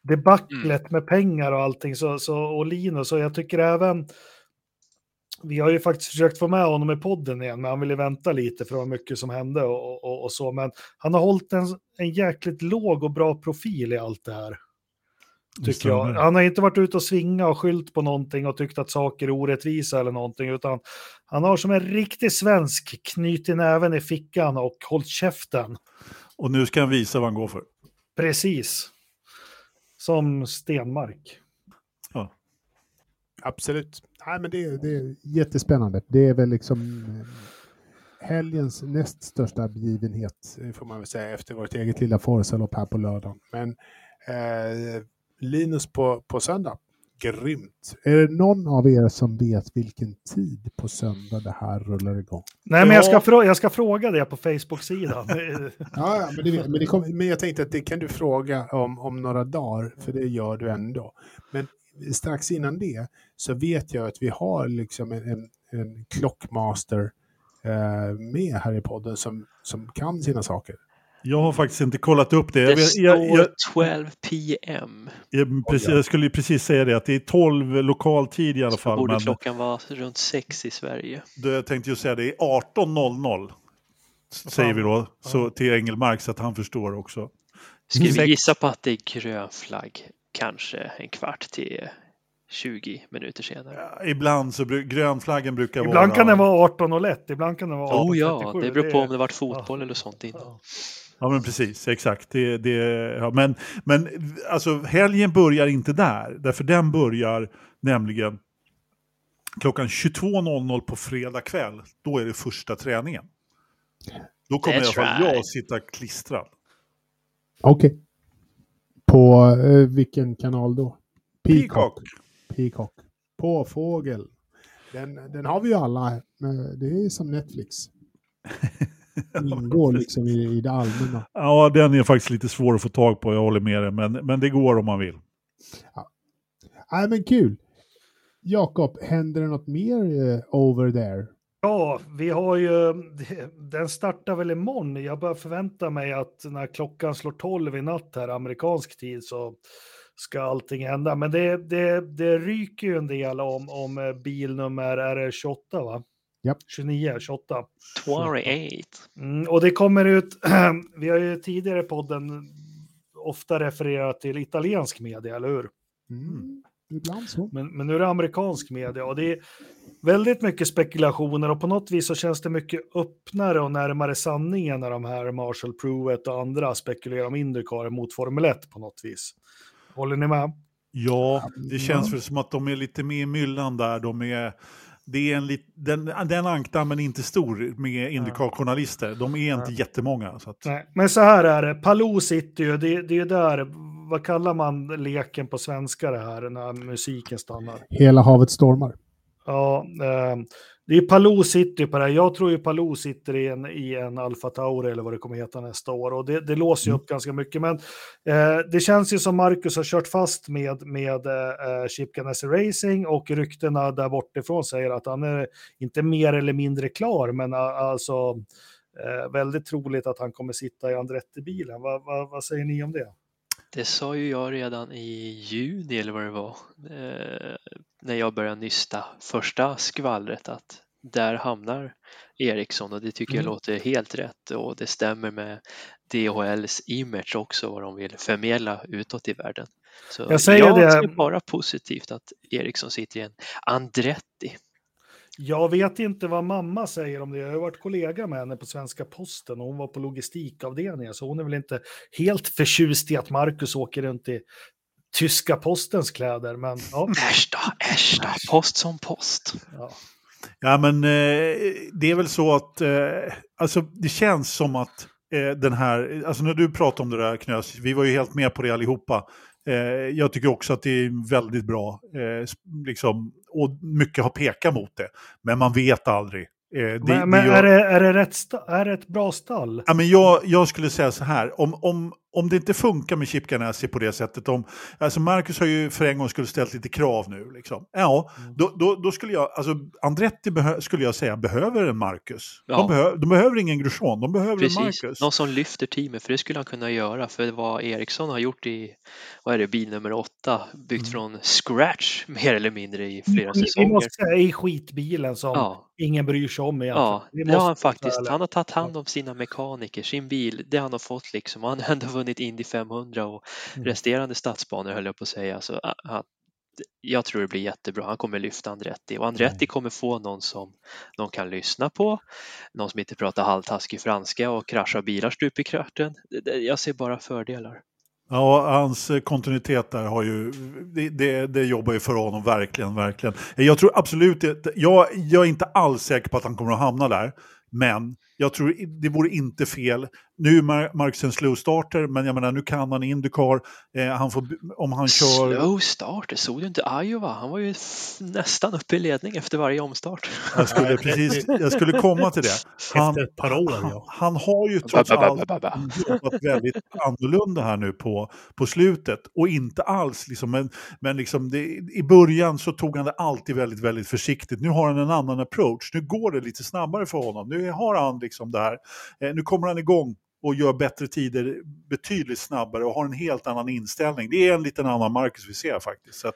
debaclet mm. med pengar och allting. Så, så, och Linus, så jag tycker även... Vi har ju faktiskt försökt få med honom i podden igen, men han ville vänta lite för det var mycket som hände och, och, och så. Men han har hållit en, en jäkligt låg och bra profil i allt det här. Tycker jag. Han har inte varit ute och svinga och skylt på någonting och tyckt att saker är orättvisa eller någonting, utan han har som en riktig svensk knutit näven i fickan och hållit käften. Och nu ska han visa vad han går för. Precis. Som Stenmark. Ja. Absolut. Nej, men det, det är jättespännande. Det är väl liksom eh, helgens näst största begivenhet, får man väl säga, efter vårt eget lilla Forza-lopp här på lördagen. Men eh, Linus på, på söndag. Grymt. Är det någon av er som vet vilken tid på söndag det här rullar igång? Nej, men jag ska, frå jag ska fråga det på Facebook-sidan. [laughs] ja, men, det, men, det kom, men jag tänkte att det kan du fråga om, om några dagar, för det gör du ändå. Men strax innan det så vet jag att vi har liksom en, en, en klockmaster eh, med här i podden som, som kan sina saker. Jag har faktiskt inte kollat upp det. Det jag, står jag, jag, 12 PM. Jag, precis, jag skulle precis säga det, att det är 12 lokal tid i alla fall. Så borde men, klockan vara runt 6 i Sverige. Det, jag tänkte ju säga det är 18.00. Säger vi då, så till Engelmark så att han förstår också. Skulle vi gissa på att det är grön flagg, kanske en kvart till 20 minuter senare. Ja, ibland så grönflaggen brukar ibland vara... Ibland kan den vara 18 och lätt, ibland kan den vara 18 Oh ja, det beror på om det varit fotboll ja. eller sånt innan. Ja. Men precis, exakt. Det, det, ja, men, men alltså helgen börjar inte där, därför den börjar nämligen klockan 22.00 på fredag kväll. Då är det första träningen. Då kommer i alla fall jag att sitta klistrad. Okej. Okay. På eh, vilken kanal då? Peacock. Peacock. På fågel. Den, den har vi ju alla. Det är som Netflix. [laughs] [laughs] ingår liksom i, i det allmänna. Ja, den är faktiskt lite svår att få tag på, jag håller med dig, men, men det går om man vill. Ja. Nej, men kul. Jakob, händer det något mer uh, over there? Ja, vi har ju, den startar väl imorgon. Jag börjar förvänta mig att när klockan slår 12 i natt här, amerikansk tid, så ska allting hända. Men det, det, det ryker ju en del om, om bilnummer, är det 28 va? Japp. 29, 28. 28. Mm, och det kommer ut, [clears throat] vi har ju tidigare i podden ofta refererat till italiensk media, eller hur? Mm. Ibland så. Men, men nu är det amerikansk media och det är väldigt mycket spekulationer och på något vis så känns det mycket öppnare och närmare sanningen när de här Marshall Pruett och andra spekulerar om Indycar mot Formel 1 på något vis. Håller ni med? Ja, det känns väl som att de är lite med i myllan där. De är, det är en lit, den, den ankdammen är inte stor med Indycar-journalister. De är inte jättemånga. Så att, Nej, men så här är det, Palou sitter ju, det, det är där, vad kallar man leken på svenska det här när musiken stannar? Hela havet stormar. Ja, eh, det är Palou ju på det här. Jag tror ju Palou sitter i en, i en Alfa Tauri eller vad det kommer heta nästa år och det, det låser ju upp ganska mycket. Men eh, det känns ju som Marcus har kört fast med, med eh, Chip Ganassi Racing och ryktena där bortifrån säger att han är inte mer eller mindre klar, men eh, alltså eh, väldigt troligt att han kommer sitta i Andretti-bilen. Va, va, vad säger ni om det? Det sa ju jag redan i juni eller vad det var, eh, när jag började nysta första skvallret att där hamnar Ericsson och det tycker jag Mm. låter helt rätt och det stämmer med DHLs image också vad de vill förmedla utåt i världen. Så Jag säger jag det- ser bara positivt att Ericsson sitter i en Andretti. Jag vet inte vad mamma säger om det. Jag har varit kollega med henne på Svenska Posten och hon var på logistikavdelningen, så hon är väl inte helt förtjust i att Marcus åker runt i tyska postens kläder. Men ja, Äsch då, äsch då, post som post. ja. Ja, men eh, det är väl så att, eh, alltså det känns som att eh, den här, alltså när du pratar om det där Knös, vi var ju helt med på det allihopa. Jag tycker också att det är väldigt bra, liksom, och mycket har pekat mot det. Men man vet aldrig. Eh, det, men det men gör- är, det, är, det rätt är det ett bra stall? Ja, men jag, jag skulle säga så här, om, om, om det inte funkar med Chip Ganassi på det sättet, om, alltså Marcus har ju för en gång skulle ställt lite krav nu, liksom. ja, Mm. då, då, då skulle jag, alltså Andretti behö, skulle jag säga behöver en Marcus. Ja. De, behö, de behöver ingen Grosjean, de behöver en Precis, Marcus. någon som lyfter teamet för det skulle han kunna göra för vad Ericsson har gjort i, vad är det, bil nummer åtta, byggt Mm. från scratch [laughs] mer eller mindre i flera Vi säsonger. måste säga i skitbilen som Ja, ingen bryr sig om egentligen. ja det har han faktiskt. Han har tagit hand om sina mekaniker, sin bil, det han har fått liksom. Han har ändå vunnit Indy 500 och Mm. resterande stadsbanor höll jag på att säga. Så, ah, ah, jag tror det blir jättebra. Han kommer lyfta Andretti och Andretti Mm. kommer få någon som de kan lyssna på, någon som inte pratar halvtaskig franska och kraschar bilar stup i kvarten. Jag ser bara fördelar. Ja, hans eh, kontinuitet där har ju, det, det, det jobbar ju för honom verkligen, verkligen. Jag tror absolut jag, jag är inte alls säker på att han kommer att hamna där, men jag tror det vore inte fel. Nu är Mar- Marcus en slow starter, men jag menar nu kan han Indycar, eh, han får, om han kör... Slow starter, såg du inte Iowa? Han var ju nästan uppe i ledning efter varje omstart. Jag skulle, [laughs] precis, jag skulle komma till det. Han, Efter ett par år, han, ja. han har ju trots allt jobbat väldigt annorlunda här nu på, på slutet. Och inte alls, liksom, men, men liksom det, i början så tog han det alltid väldigt, väldigt försiktigt. Nu har han en annan approach. Nu går det lite snabbare för honom. Nu har han liksom det här. Eh, nu kommer han igång och gör bättre tider betydligt snabbare och har en helt annan inställning. Det är en liten annan Marcus vi ser faktiskt. Att,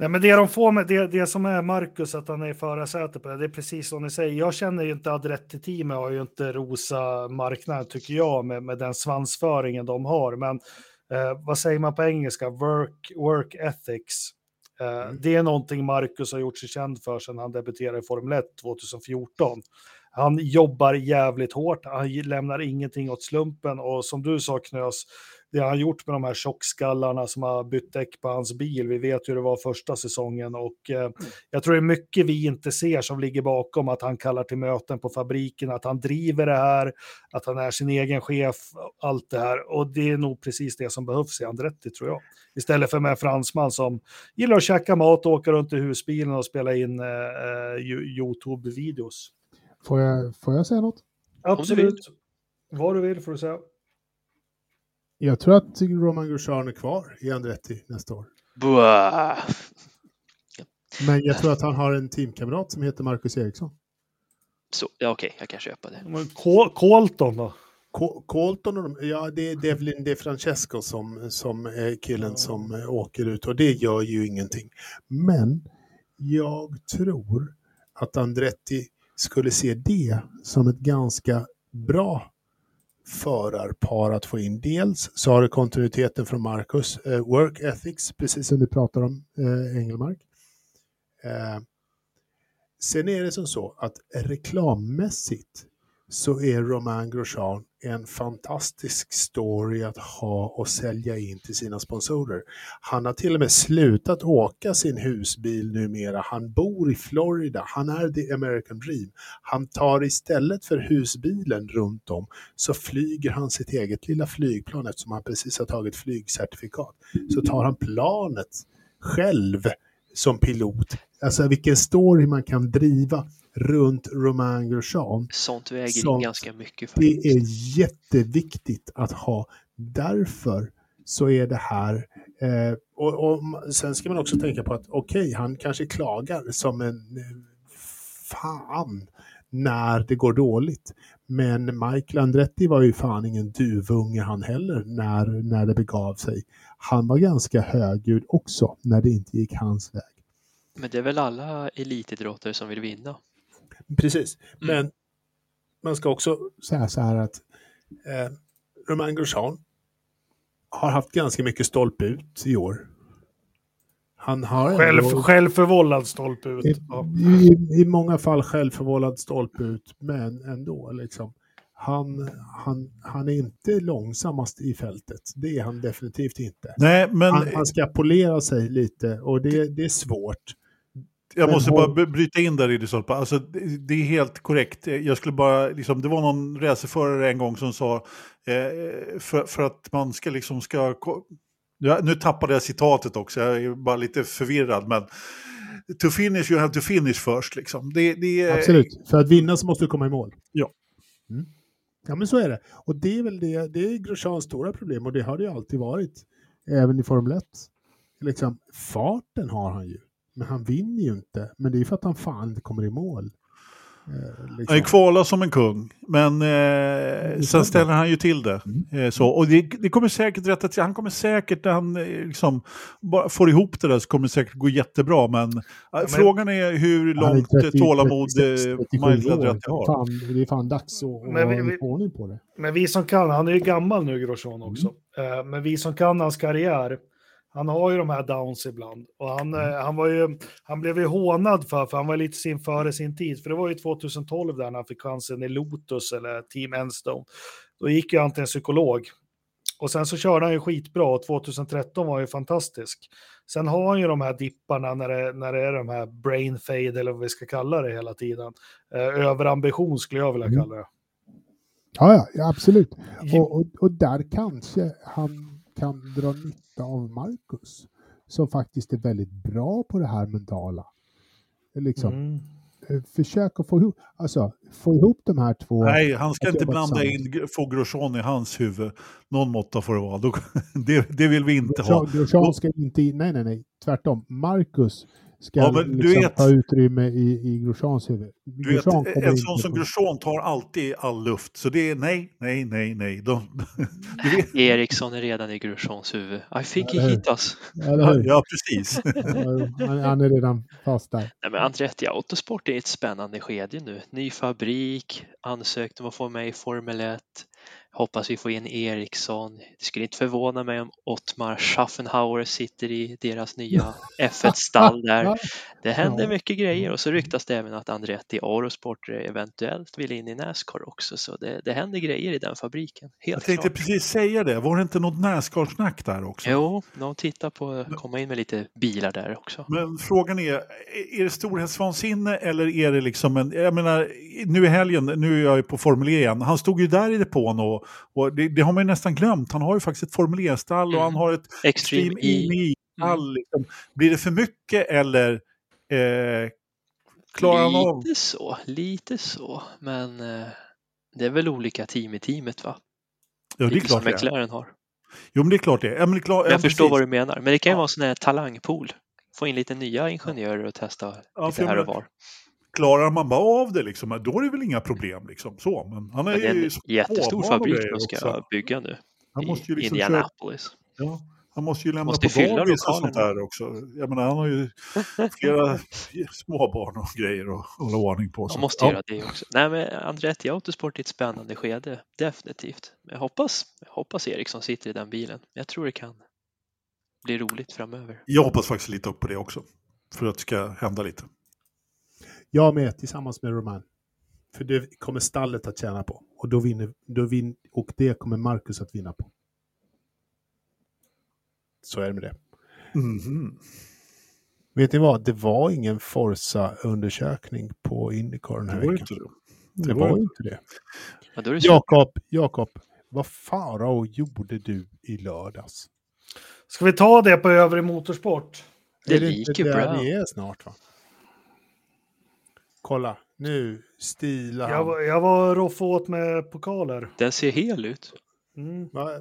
Nej, men det de får med det, det som är Marcus, att han är i förarsätet på det, det är precis som ni säger. Jag känner ju inte att Adretti-teamet har ju inte rosa marknaden, tycker jag, med, med den svansföringen de har. Men eh, vad säger man på engelska? Work, work ethics. Eh, Det är någonting Marcus har gjort sig känd för sedan han debuterade i Formel 1 2014. Han jobbar jävligt hårt, han lämnar ingenting åt slumpen och som du sa Knös, det han gjort med de här tjockskallarna som har bytt däck på hans bil. Vi vet hur det var första säsongen och eh, jag tror det är mycket vi inte ser som ligger bakom att han kallar till möten på fabriken, att han driver det här, att han är sin egen chef, allt det här. Och det är nog precis det som behövs i Andretti tror jag. Istället för med en fransman som gillar att käka mat, åka runt i husbilen och spela in eh, eh, Yo- YouTube-videos. Får jag, får jag säga något? Absolut. Vad du vill får du säga. Jag tror att Roman Grosjean är kvar i Andretti nästa år. Buah. Men jag tror att han har en teamkamrat som heter Marcus Eriksson. Så, ja, okej, jag kan köpa det. Men Col- Colton då? Col- Colton och de, ja det är Devlin De Francesco som, som är killen som eh, åker ut och det gör ju ingenting. Men jag tror att Andretti skulle se det som ett ganska bra förarpar att få in. Dels så har du kontinuiteten från Marcus, eh, work ethics, precis som du pratar om eh, Engelmark. Eh, sen är det som så att reklammässigt så är Romain Grosjean en fantastisk story att ha och sälja in till sina sponsorer. Han har till och med slutat åka sin husbil numera. Han bor i Florida. Han är the American dream. Han tar istället för husbilen runt om så flyger han sitt eget lilla flygplan eftersom han precis har tagit flygcertifikat. Så tar han planet själv som pilot. Alltså vilken story man kan driva runt Romain Grosjean. Sånt väger Sånt. ganska mycket Det faktiskt. är jätteviktigt att ha. Därför så är det här eh, och, och sen ska man också tänka på att okej, han kanske klagar som en eh, fan när det går dåligt. Men Michael Andretti var ju fan ingen duvunge han heller när, när det begav sig. Han var ganska högljudd också när det inte gick hans väg. Men det är väl alla elitidrottare som vill vinna. Precis, Mm. men man ska också säga så här att eh, Romain Grosjean har haft ganska mycket stolpe ut i år. Han har Själv, ändå, självförvållad stolpe ut. i, i, i många fall självförvållad stolpe ut, men ändå liksom. Han, han, han är inte långsammast i fältet. Det är han definitivt inte. Nej, men Han, han ska polera sig lite och det, det är svårt. Jag måste bara bryta in där i det Stolpa. Alltså, det, är helt korrekt. Jag skulle bara, liksom, det var någon racerförare en gång som sa, eh, för, för att man ska liksom ska... nu tappade jag citatet också, jag är bara lite förvirrad. Men to finish you have to finish först. Liksom. Det, det, Absolut. För att vinna så måste du komma i mål. Ja. Mm. Ja, men så är det. Och det är väl det, det är Grosjeans stora problem och det har det ju alltid varit. Även i Formel 1. Liksom, farten har han ju. Men han vinner ju inte. Men det är för att han fan inte kommer i mål. Eh, Han liksom. är kvala som en kung, men eh, sen ställer han ju till det. Eh, så. Och det, det kommer säkert rätta till, han kommer säkert, när han eh, liksom, bara får ihop det där så kommer det säkert gå jättebra. Men, eh, men- frågan är hur Han är långt 30, tålamod 36, 37 Michael år. Andretti har. Fan, det är fan dags att, Men vi- ha vi- ordning på det. Men vi som kan, han är ju gammal nu Grosjean också, Eh, men vi som kan hans karriär, han har ju de här downs ibland. Och han, eh, han, var ju, han blev ju hånad för, för han var lite sin före sin tid. För det var ju 2012 där när han fick chansen i Lotus eller Team Enstone. Då gick ju han till en psykolog. Och sen så körde han ju skitbra och 2013 var ju fantastisk. Sen har han ju de här dipparna när det, när det är de här brain fade eller vad vi ska kalla det hela tiden. Eh, överambition skulle jag vilja Mm. kalla det. Ja, ja, ja absolut. Och, och, och där kanske han kan dra nytta av Marcus. Som faktiskt är väldigt bra på det här mentala. Liksom, Mm. eh, Försök att få ihop, alltså, få ihop de här två. Nej, han ska inte blanda in, få Grosjean i hans huvud. Någon måtta får det vara. [laughs] Det, det vill vi inte ha. Grosjean- Grosjean ska inte in, nej nej nej, tvärtom. Marcus ska Ja, liksom vet- ta utrymme i, i Grosjeans huvud. Du vet, Grosjean en sån som Grosjean tar alltid all luft. Så det är nej, nej, nej, nej. De, [laughs] du vet, Eriksson är redan i Grosjeans huvud. I think he Ja, hit us. Ja, precis. Han, han är redan fast där. Nej, men Andretti Autosport är ett spännande skede nu. Ny fabrik, ansökt om att få med i Formel 1. Hoppas vi får in Eriksson. Det skulle inte förvåna mig om Ottmar Schaffenhauer sitter i deras nya [laughs] F1-stall där. Det händer mycket grejer och så ryktas det även att Andretti Autosport eventuellt vill in i Nascar också. Så det, det händer grejer i den fabriken. Jag Helt tänkte klart. precis säga det. Var det inte något Nascar-snack där också? Jo, de tittar på att komma in med lite bilar där också. Men frågan är, är det storhetsvansinne eller är det liksom en... Jag menar, nu i helgen, nu är jag ju på Formel E igen. Han stod ju där i depån och, och det, det har man ju nästan glömt. Han har ju faktiskt ett Formel E-stall och Mm. han har ett Extreme Extreme E. E-stall. Liksom. Blir det för mycket eller eh, klarar han av... Lite så, lite så. Men eh, det är väl olika team i teamet va? Ja, det är lite klart som. McLaren har. Jo, men det är klart det. Ja, det klart, jag ja, förstår precis. vad du menar. Men det kan ju Ja. vara en sån här talangpool. Få in lite nya ingenjörer och testa Ja, lite här och var. Klarar man bara av det liksom, då är det väl inga problem. Liksom. Så, men han är Men det är en jättestor fabrik de ska också. bygga nu Han måste ju liksom köra, Indianapolis. ja, Han måste ju lämna Måste på dagis och sånt där också. Jag menar, han har ju flera [laughs] småbarn och grejer att hålla ordning på. Så- måste ja. göra det också. Nej, men Andretti Autosport är ett spännande skede, definitivt. Jag hoppas, jag hoppas Eriksson sitter i den bilen. Jag tror det kan bli roligt framöver. Jag hoppas faktiskt lite upp på det också. För att det ska hända lite. Jag med, tillsammans med Roman. För det kommer stallet att tjäna på. Och, då vinner, då vin, och det kommer Marcus att vinna på. Så är det med det. Mhm. Vet ni vad? Det var ingen Forza-undersökning på Indycar den Det här var ju veckan. inte det. Det var ju inte det. Ja, det. Jakob, Jakob, vad farao gjorde du i lördags? Ska vi ta det på övrig motorsport? Det är det inte liker där Brown. vi är snart va? Kolla, nu stilar Jag han. var, jag var roff åt med pokaler. Den ser hel ut, Mm. Va, va, eh,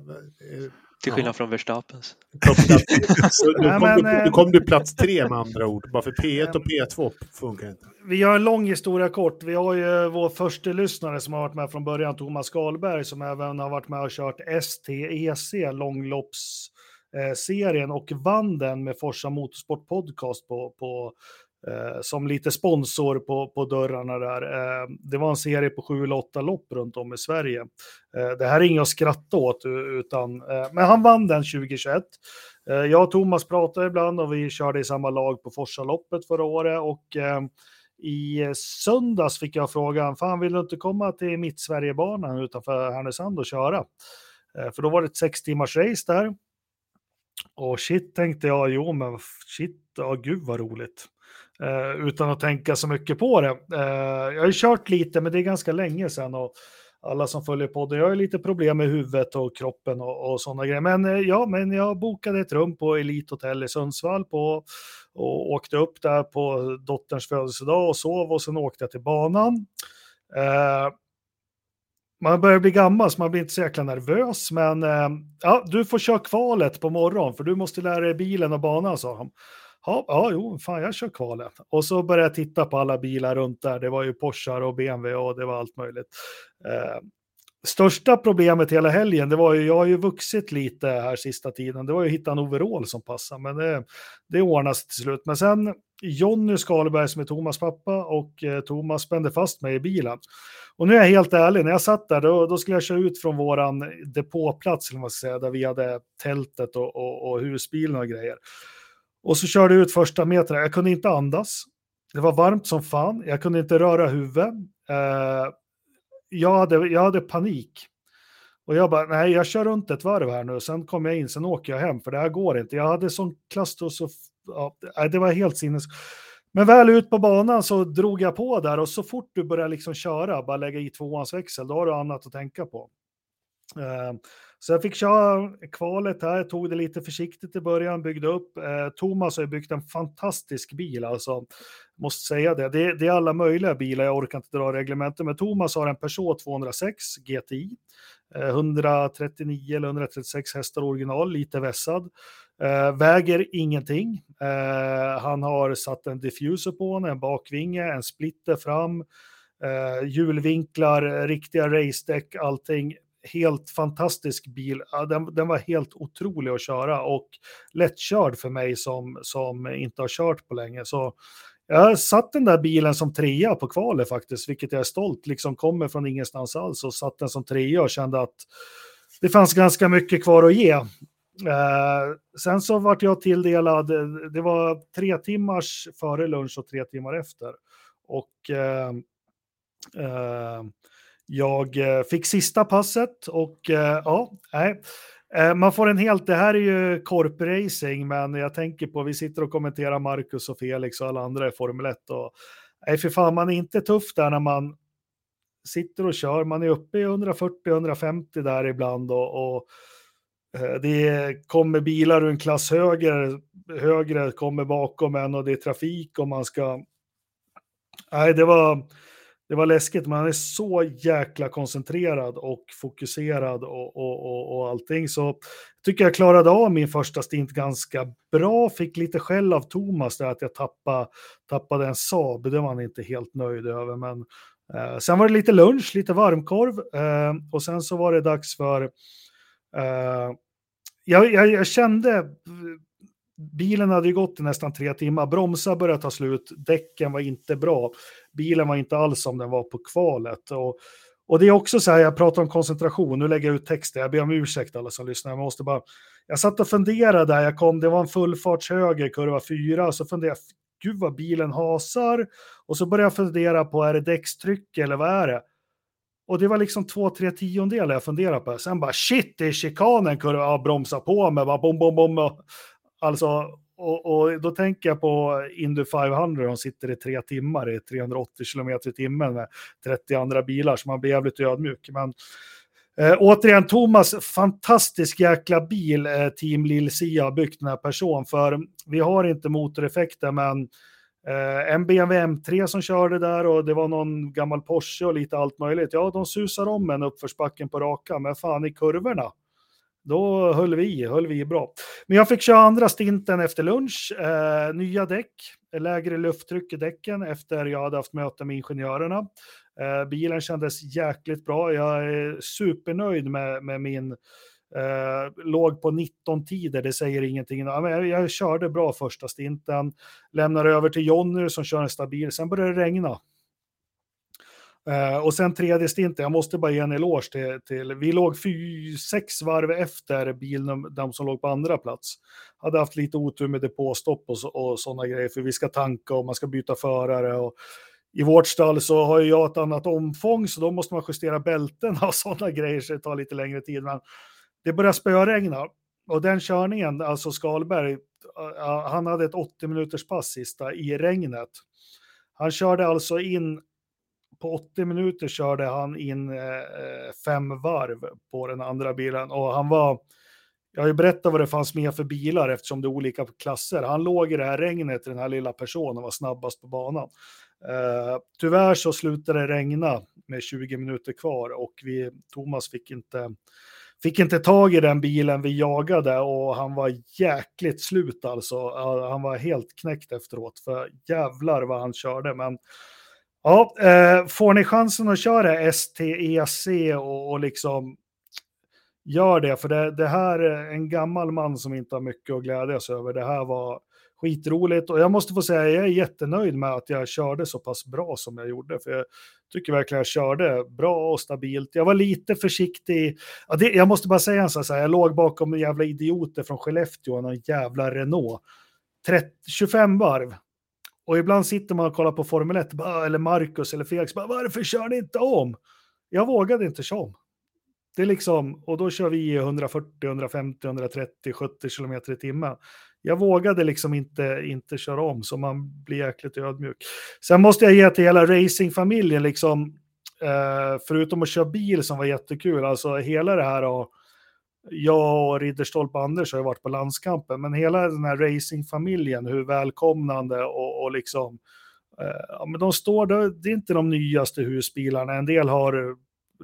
till skillnad från Verstappens. kom plats, [laughs] så nu, Nej, kom men, du, eh, kom du plats tre med andra ord. Bara för P1 och P2 funkar inte. Vi gör en lång historia kort. Vi har ju vår första lyssnare som har varit med från början, Thomas Skalberg, som även har varit med och kört STEC, långloppsserien, och vann den med Forsa Motorsport Podcast på, på, eh, som lite sponsor på, på dörrarna där. Eh, det var en serie på sju eller åtta lopp runt om i Sverige. Eh, det här är inget att skratta åt, utan, eh, men han vann den 2021. Eh, jag och Thomas pratade ibland och vi körde i samma lag på Forsaloppet förra året och eh, i söndags fick jag frågan, fan vill du inte komma till Mittsverigebanan utanför Härnösand och köra? Eh, för då var det ett sex timmars race där. Och shit tänkte jag, jo men shit, ja gud vad roligt. Eh, utan att tänka så mycket på det. Eh, jag har ju kört lite, men det är ganska länge sedan. Och alla som följer podden, jag har ju lite problem med huvudet och kroppen och, och sådana grejer. Men eh, ja, men jag bokade ett rum på Elite Hotel i Sundsvall på, och åkte upp där på dotterns födelsedag och sov och sen åkte jag till banan. Eh, man börjar bli gammal så man blir inte så jäkla nervös, men eh, ja, du får köra kvalet på morgonen för du måste lära dig bilen och banan, sa de. Ja, ja, jo, fan jag kör kvalet. Och så började jag titta på alla bilar runt där. Det var ju Porsche och BMW och det var allt möjligt. Eh, största problemet hela helgen, det var ju, jag har ju vuxit lite här sista tiden, det var ju att hitta en overall som passar, men det, det ordnas till slut. Men sen Jonny Skalberg som är Thomas pappa och eh, Thomas spände fast mig i bilen. Och nu är jag helt ärlig, när jag satt där då, då skulle jag köra ut från våran depåplats, eller vad man ska säga, där vi hade tältet och, och, och husbilen och grejer. Och så körde jag ut första metrarna, jag kunde inte andas. Det var varmt som fan, jag kunde inte röra huvudet. Eh, jag, hade, jag hade panik. Och jag bara, nej, jag kör runt ett varv här nu, sen kommer jag in, sen åker jag hem, för det här går inte. Jag hade sån klaustrofobi, ja, det var helt sinnes. Men väl ut på banan så drog jag på där och så fort du börjar liksom köra, bara lägga i tvåans växel, då har du annat att tänka på. Eh, så jag fick köra kvalet här, tog det lite försiktigt i början, byggde upp. Eh, Thomas har ju byggt en fantastisk bil, alltså. Måste säga det. det. Det är alla möjliga bilar, jag orkar inte dra reglementet, men Thomas har en Peugeot 206 GTI. eh, 139 eller 136 hästar original, lite vässad. Eh, väger ingenting. Eh, han har satt en diffuser på honom, en bakvinge, en splitter fram, eh, hjulvinklar, riktiga racedäck, allting helt fantastisk bil. Ja, Den, den var helt otrolig att köra och lättkörd för mig som, som inte har kört på länge. Så jag satt den där bilen som trea på kvalet faktiskt, vilket jag är stolt, liksom kommer från ingenstans alls och satt den som trea och kände att det fanns ganska mycket kvar att ge. Eh, sen så vart jag tilldelad, det var tre timmars före lunch och tre timmar efter. Och eh, eh, jag eh, fick sista passet och eh, ja, nej. Eh, man får en helt, det här är ju korpracing, men jag tänker på, vi sitter och kommenterar Marcus och Felix och alla andra i Formel 1 och nej, för fan, man är inte tuff där när man sitter och kör, man är uppe i 140-150 där ibland och, och det kommer bilar ur en klass högre, högre kommer bakom en och det är trafik och man ska... Nej, det var, det var läskigt, men han är så jäkla koncentrerad och fokuserad och, och, och, och allting. Så tycker jag klarade av min första stint ganska bra. Fick lite skäll av Thomas där att jag tappade, tappade en Saab. Det var han inte helt nöjd över. Men eh, sen var det lite lunch, lite varmkorv eh, och sen så var det dags för eh, jag, jag, jag kände, bilen hade ju gått i nästan tre timmar, bromsar började ta slut, däcken var inte bra, bilen var inte alls som den var på kvalet. Och, och det är också så här, jag pratar om koncentration, nu lägger jag ut texten, jag ber om ursäkt alla som lyssnar, jag måste bara, jag satt och funderade där jag kom, det var en fullfartshöger, kurva 4, så funderade jag, gud vad bilen hasar, och så började jag fundera på, är det däckstryck eller vad är det? Och det var liksom två, tre tiondelar jag funderade på. Sen bara shit, det är chikanen, kurva, ja, bromsa på med, bara bom, bom, bom. Alltså, och, och, då tänker jag på Indy 500, de sitter i tre timmar i 380 kilometer i timmen med 30 andra bilar, så man blir jävligt ödmjuk. Men eh, återigen, Thomas, fantastisk jäkla bil eh, Team Lil Sia har byggt den här personen, för vi har inte motoreffekter, men Eh, en BMW M3 som körde där och det var någon gammal Porsche och lite allt möjligt. Ja, de susar om en uppförsbacken på raka, men fan i kurvorna. Då höll vi, höll vi bra. Men jag fick köra andra stinten efter lunch. Eh, nya däck, lägre lufttryck i däcken efter jag hade haft möte med ingenjörerna. Eh, bilen kändes jäkligt bra. Jag är supernöjd med, med min Eh, låg på 19 tider, det säger ingenting. Jag, jag körde bra första stinten, lämnar över till Jonny som kör en stabil, sen började det regna. Uh, och sen tredje stinten, jag måste bara ge en eloge till, till vi låg fy, sex varv efter bilen, de som låg på andra plats. Hade haft lite otur med depåstopp och, och sådana grejer, för vi ska tanka och man ska byta förare. Och, I vårt stall så har jag ett annat omfång, så då måste man justera bälten och [laughs] sådana grejer, så det tar lite längre tid. Men det började spöregna och den körningen, alltså Skalberg, eh, han hade ett 80 minuters pass sista i regnet. Han körde alltså in, på 80 minuter körde han in eh, eh, fem varv på den andra bilen och han var, jag har ju berättat vad det fanns med för bilar eftersom det är olika klasser. Han låg i det här regnet, den här lilla personen, var snabbast på banan. Eh, tyvärr så slutade det regna med 20 minuter kvar och vi, Thomas fick inte fick inte tag i den bilen vi jagade och han var jäkligt slut alltså. Han var helt knäckt efteråt för jävlar vad han körde. Men ja, eh, får ni chansen att köra STEC och, och liksom gör det, för det, det här är en gammal man som inte har mycket att glädjas över. Det här var skitroligt och jag måste få säga jag är jättenöjd med att jag körde så pass bra som jag gjorde. För jag tycker verkligen jag körde bra och stabilt. Jag var lite försiktig. Ja, det, jag måste bara säga en sak, jag låg bakom jävla idioter från Skellefteå, någon jävla Renault. 30, 25 varv. Och ibland sitter man och kollar på Formel 1, eller Marcus eller Felix, bara, varför kör ni inte om? Jag vågade inte köra om. Det är liksom, och då kör vi 140, 150, 130, 70 kilometer i timmen jag vågade liksom inte, inte köra om, så man blir jäkligt ödmjuk. Sen måste jag ge till hela racingfamiljen, liksom, eh, förutom att köra bil som var jättekul, alltså hela det här och jag och Ridderstolpe Anders har ju varit på landskampen, men hela den här racingfamiljen, hur välkomnande och, och liksom, eh, ja, men de står, där, det är inte de nyaste husbilarna, en del har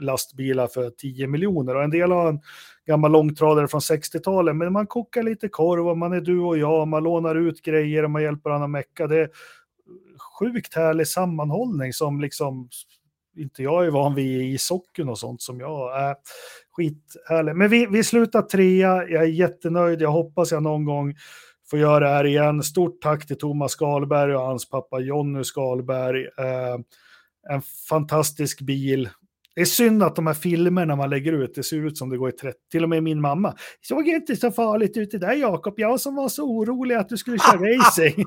lastbilar för 10 miljoner och en del har en gammal långtradare från 60-talet. Men man kokar lite korv och man är du och jag, man lånar ut grejer och man hjälper varandra att mecka. Det är sjukt härlig sammanhållning som liksom inte jag är van vid i socken och sånt som jag är. Skithärligt. Men vi, vi slutar trea, jag är jättenöjd, jag hoppas jag någon gång får göra det här igen. Stort tack till Thomas Skalberg och hans pappa Jonny Skalberg. Eh, en fantastisk bil. Det är synd att de här filmerna man lägger ut, det ser ut som det går i 30. Till och med min mamma. Såg inte så farligt ut det där Jakob. Jag som var så orolig att du skulle köra [laughs] racing.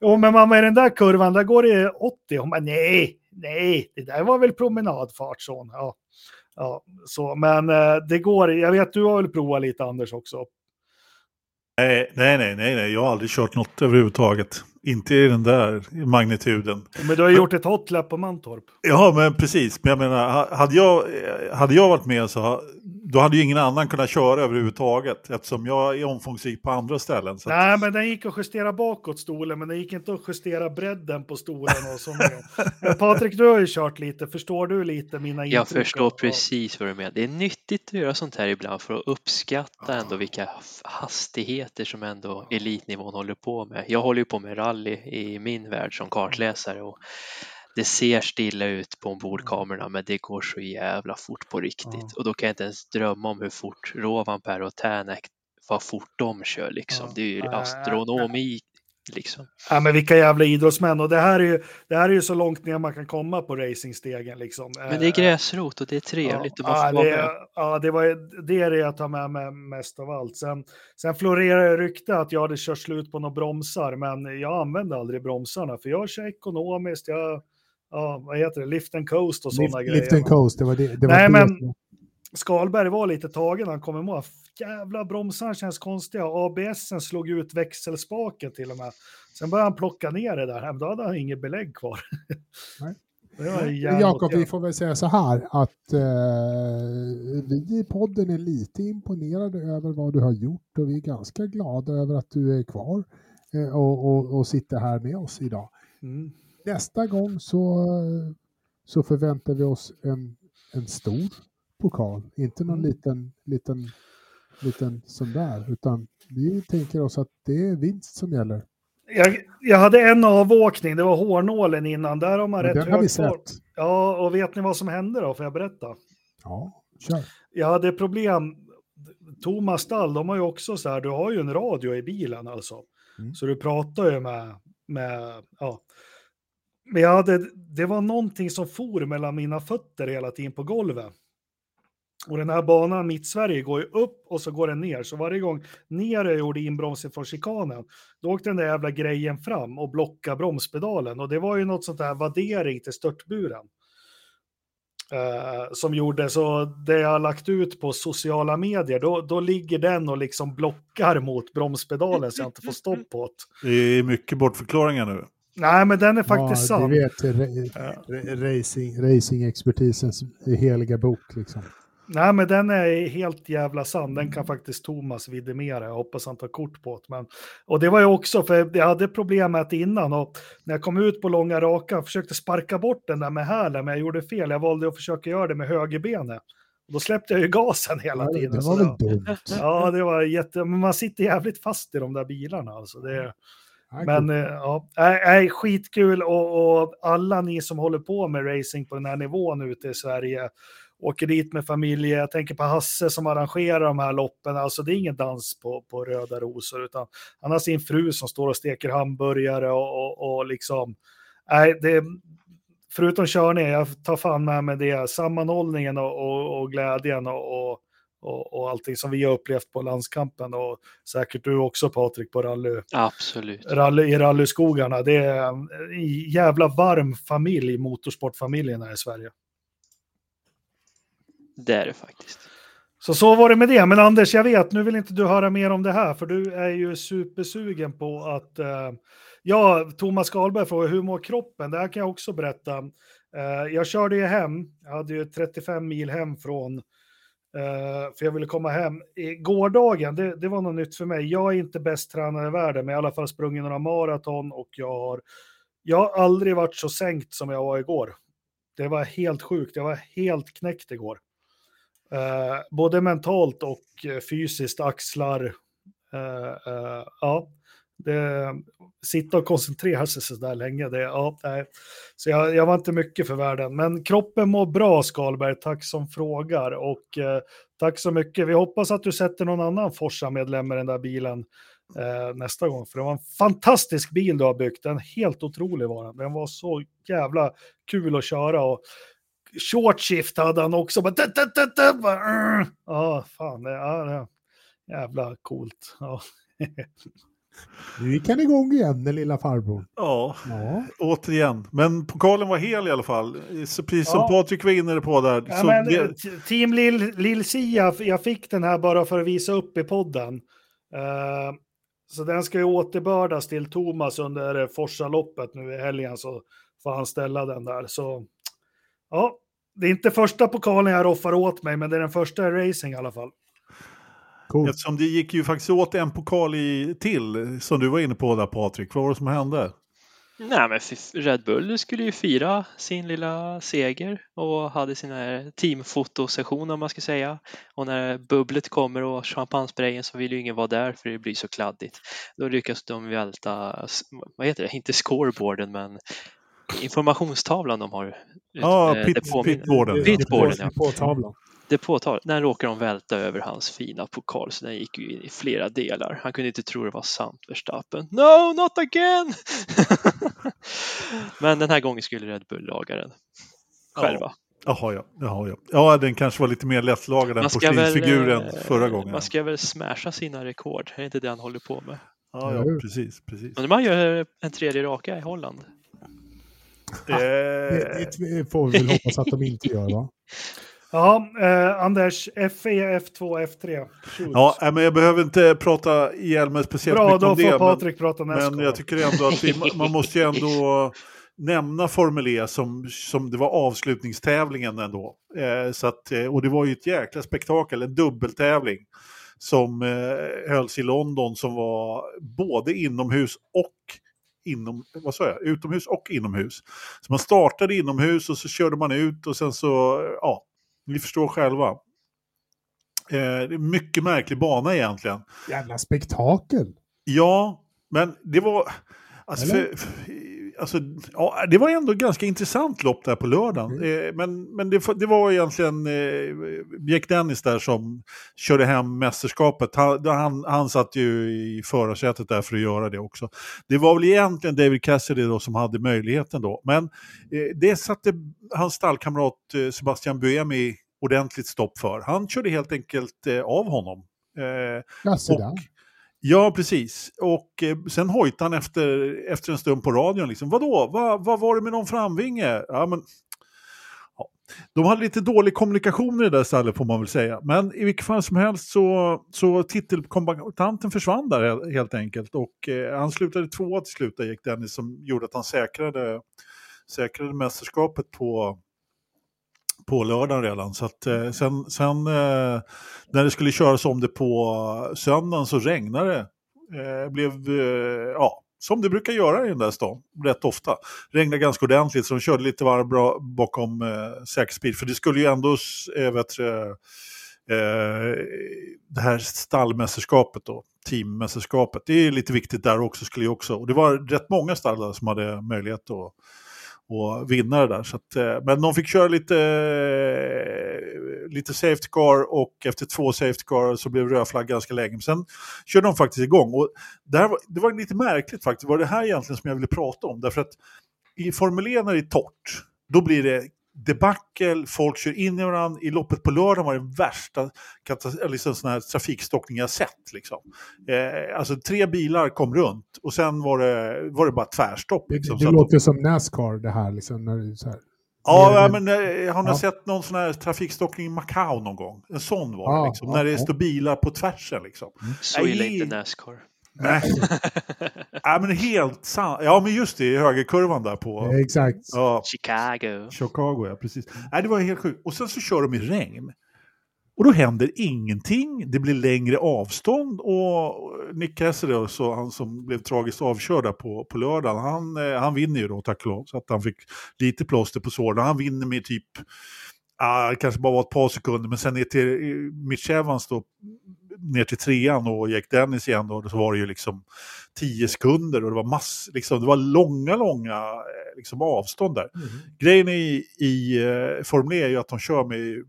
Jo, men mamma, i den där kurvan, där går det 80. Hon bara, nej, nej, det där var väl promenadfart, son. Ja, ja, så, men eh, det går. Jag vet, du har väl provat lite, Anders, också. Nej, nej, nej, nej, jag har aldrig kört något överhuvudtaget. Inte i den där magnituden. Men du har gjort ett hotlap på Mantorp. Ja, men precis. Men jag menar, hade jag, hade jag varit med så då hade ju ingen annan kunnat köra överhuvudtaget eftersom jag är omfångsrik på andra ställen. Så Nej, men den gick att justera bakåt stolen, men den gick inte att justera bredden på stolen. Och så Patrik, du har ju kört lite. Förstår du lite mina intryck? Jag förstår precis vad du menar. Det är nyttigt att göra sånt här ibland för att uppskatta ändå vilka hastigheter som ändå elitnivån håller på med. Jag håller ju på med rally i min värld som kartläsare och det ser stilla ut på ombordkamerorna men det går så jävla fort på riktigt. Ja. Och då kan jag inte ens drömma om hur fort Rovanperä och Tänak, vad fort de kör liksom. Ja. Det är ju astronomi liksom. Ja, men vilka jävla idrottsmän. Och det här, är ju, det här är ju så långt ner man kan komma på racingstegen. Liksom. Men det är gräsrot och det är trevligt och man ja, får vara det, ja, det, var, det är det jag tar med mig mest av allt. Sen, sen florerar rykte att jag hade kört slut på några bromsar, men jag använde aldrig bromsarna, för jag kör ekonomiskt. Jag, ja, vad heter det, lift and coast och sådana grejer. lift and coast, det var det. det var Nej, men- Skalberg var lite tagen, han kom emot. Jävla bromsarna känns konstiga. ABSen slog ut växelspaken till och med. Sen började han plocka ner det där, men då hade han inget belägg kvar. Nej. [laughs] Jakob, vi får väl säga så här att eh, vi i podden är lite imponerade över vad du har gjort och vi är ganska glada över att du är kvar eh, och, och, och sitter här med oss idag. Mm. Nästa gång så, så förväntar vi oss en, en stor pokal, inte någon Mm. liten, liten, liten sån där, utan vi tänker oss att det är vinst som gäller. Jag, jag hade en avåkning, det var hårnålen innan. Där har man Men rätt den har vi sett. Ja, och vet ni vad som hände då? Får jag berätta? Ja, kör. Jag hade problem. Thomas Stall, de har ju också så här, du har ju en radio i bilen alltså. Mm. Så du pratar ju med, med ja. Men jag hade, det var någonting som for mellan mina fötter hela tiden på golvet. Och den här banan mitt Sverige går ju upp och så går den ner. Så varje gång ner jag gjorde inbromsning från chikanen, då åkte den där jävla grejen fram och blockade bromspedalen. Och det var ju något sånt där vaddering till störtburen. Eh, som gjorde så det jag har lagt ut på sociala medier, då, då ligger den och liksom blockar mot bromspedalen så jag inte får stopp på det. Det är mycket bortförklaringar nu. Nej, men den är faktiskt ja, sann. Du vet, ra- ra- racing, racingexpertisens heliga bok liksom. Nej, men den är helt jävla sann. Den kan faktiskt Thomas vidimera. Jag hoppas han tar kort på det. Men, och det var ju också, för jag hade problem med det innan och när jag kom ut på långa raka försökte sparka bort den där med hälen, men jag gjorde fel. Jag valde att försöka göra det med högerbenet. Och då släppte jag ju gasen hela Ja, tiden. det var väl dumt. Ja, det var jätte... Men man sitter jävligt fast i de där bilarna. Alltså. Det, men eh, ja, äh, äh, skitkul och, och alla ni som håller på med racing på den här nivån ute i Sverige åker dit med familj. Jag tänker på Hasse som arrangerar de här loppen. Alltså det är ingen dans på, på röda rosor utan han har sin fru som står och steker hamburgare och, och, och liksom. Nej, det, förutom körningen, jag tar fan med mig det, sammanhållningen och, och, och glädjen och, och, och, och allting som vi har upplevt på landskampen och säkert du också Patrik på rally Absolut. rally, i rallyskogarna. Det är en jävla varm familj, motorsportfamiljen här i Sverige. Det är det faktiskt. Så så var det med det. Men Anders, jag vet, nu vill inte du höra mer om det här, för du är ju supersugen på att... Eh, ja, Thomas Skalberg frågar, hur mår kroppen? Det här kan jag också berätta. Eh, jag körde ju hem, jag hade ju 35 mil hem från... Eh, för jag ville komma hem. I gårdagen, det, det var något nytt för mig. Jag är inte bäst tränare i världen, men jag har i alla fall sprungit några maraton och jag har... Jag har aldrig varit så sänkt som jag var igår. Det var helt sjukt, jag var helt knäckt igår. Eh, både mentalt och eh, fysiskt, axlar. eh, eh, ja, det, sitta och koncentrera sig så där länge. Det, ja, nej. Så jag, jag var inte mycket för världen. Men kroppen mår bra, Skalberg. Tack som frågar. Och eh, tack så mycket. Vi hoppas att du sätter någon annan Forsa-medlem i den där bilen eh, nästa gång. För det var en fantastisk bil du har byggt. En helt otrolig var den. Den var så jävla kul att köra. Och, short shift hade han också. Bara, tut, tut, tut, bara. Ja, fan. Det, ja, det, jävla coolt. Ja. [laughs] Nu gick han igång igen, den lilla farbrorn. Ja, Ja, återigen. Men pokalen var hel i alla fall. Så precis som Ja. Patrik var inne på där. Ja, så men, det, eh, Team Lill, Lill Sia, jag fick den här bara för att visa upp i podden. Eh, så den ska ju återbördas till Thomas under Forsa-loppet nu i helgen, så får han ställa den där. Så ja, det är inte första pokalen jag roffar åt mig, men det är den första i racing i alla fall. Coolt. eftersom det gick ju faktiskt åt en pokal i, till, som du var inne på där Patrik. Vad var det som hände? Nej, men Red Bull skulle ju fira sin lilla seger och hade sin här teamfotosession om man ska säga. Och när bubblet kommer och champagnesprayen så vill ju ingen vara där för det blir så kladdigt. Då lyckas de välta, vad heter det, inte scoreboarden men informationstavlan de har. Ja, eh, pit, pitboarden. Pitboarden, ja. På tavlan. depåtal, när råkade de välta över hans fina pokal så den gick ju in i flera delar. Han kunde inte tro det var sant, Verstappen. No, not again! [laughs] Men den här gången skulle Red Bull laga den själva. Jaha, ja. Jaha, ja. Ja, den kanske var lite mer lättlagad än väl, porslinsfiguren eh, förra gången. man ska väl smasha sina rekord, är det inte det han håller på med? Ja, ja, precis. precis. Men man gör en tredje raka i Holland. Eh, Det, det får vi väl hoppas att de inte gör va? [laughs] Ja, eh, Anders, F1, F2, F3. Shoot. ja, nej, men jag behöver inte prata ihjäl mig speciellt Bra, mycket då om det. får men- Patrik prata nästa Men jag tycker ändå att vi, man måste ju ändå nämna Formel E som, som det var avslutningstävlingen ändå. Eh, så att, eh, och det var ju ett jäkla spektakel, en dubbeltävling som eh, hölls i London som var både inomhus och inom, vad sa jag, utomhus och inomhus. Så man startade inomhus och så körde man ut och sen så, ja, ni förstår själva. Eh, det är mycket märklig bana egentligen. Jävla spektakel! Ja, men det var... Alltså, för, alltså, ja, det var ändå ganska intressant lopp där på lördagen. Mm. Eh, men men det, det var egentligen eh, Jack Dennis där som körde hem mästerskapet. Han, han, han satt ju i förarsätet där för att göra det också. Det var väl egentligen David Cassidy då som hade möjligheten då. Men eh, det satte hans stallkamrat eh, Sebastian Buemi ordentligt stopp för. Han körde helt enkelt eh, av honom. Eh, och ja, precis. Och eh, sen hojtade han efter, efter en stund på radion. Liksom, Vadå, vad, vad var det med någon framvinge? Ja, men, ja. De hade lite dålig kommunikation i det där stallet får man väl säga. Men i vilket fall som helst så, så titelkombatanten försvann där helt enkelt. Och eh, han slutade tvåa till slut, där gick Dennis, som gjorde att han säkrade, säkrade mästerskapet på, på lördagen redan. Så att, eh, sen, sen eh, när det skulle köras om det på söndagen så regnade det. Eh, blev, eh, ja, som det brukar göra i den där stan, rätt ofta. Regnade ganska ordentligt så de körde lite varv bra bakom eh, säkerhetsbil. För det skulle ju ändå, eh, vet eh, det här stallmästerskapet då, teammästerskapet, det är lite viktigt där också skulle jag också. Och det var rätt många stall där som hade möjlighet att och vinna det där. Så att, eh, men de fick köra lite, eh, lite safety car och efter två safety car så blev röd flagg ganska länge. Men sen körde de faktiskt igång. Och det, var, det var lite märkligt faktiskt. Det var det här egentligen som jag ville prata om. Därför att i Formel 1 när det är torrt, då blir det debacle, folk kör in i varandra. I loppet på lördagen var det värsta liksom sån här trafikstockning jag sett. Liksom. Eh, alltså tre bilar kom runt och sen var det, var det bara tvärstopp. Det, Liksom, det så att- låter som Nascar det här. Liksom, när det är så här. Ja, Det- ja, men eh, har ni Ja. sett någon sån här trafikstockning i Macau någon gång? En sån var det, liksom, ja, när det står bilar på tvärsen. Liksom. Så Nej. illa är inte Nascar. Nej. ja, men helt sant. Ja, men just det, i högerkurvan där på Eh, Exakt. ja, Chicago. Chicago. Ja, precis. Nej, det var helt sjukt. Och sen så kör de i regn. Och då händer ingenting. Det blir längre avstånd och Nick Cassidy, så han som blev tragiskt avkörd på, på lördagen, han, eh, han vinner ju då tack och lov. Så att han fick lite plåster på såren. Han vinner med typ, ah, det kanske bara var ett par sekunder, men sen ner till eh, Mitch Evans då, ner till trean och Jack Dennis igen då, så var det ju liksom tio sekunder och det var mass, liksom, det var långa, långa eh, liksom, avstånd där. Mm. Grejen i, i uh, Formel E är ju att de kör med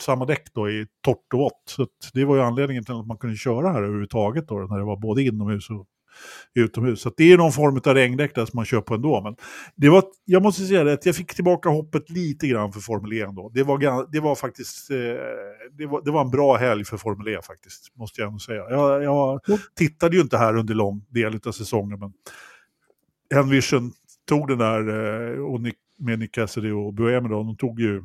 samma däck då i torrt och vått. Så det var ju anledningen till att man kunde köra här överhuvudtaget då, när det var både inomhus och utomhus. Så det är någon form av regndäck där som man kör på ändå. Men det var, jag måste säga det, att jag fick tillbaka hoppet lite grann för Formel E ändå. Det var, det var faktiskt eh, det var, det var en bra helg för Formel E faktiskt, måste jag ändå säga. Jag, jag tittade ju inte här under lång del av säsongen, men Envision tog den där, eh, och Nick, med Nick Cassidy och Buemi de tog ju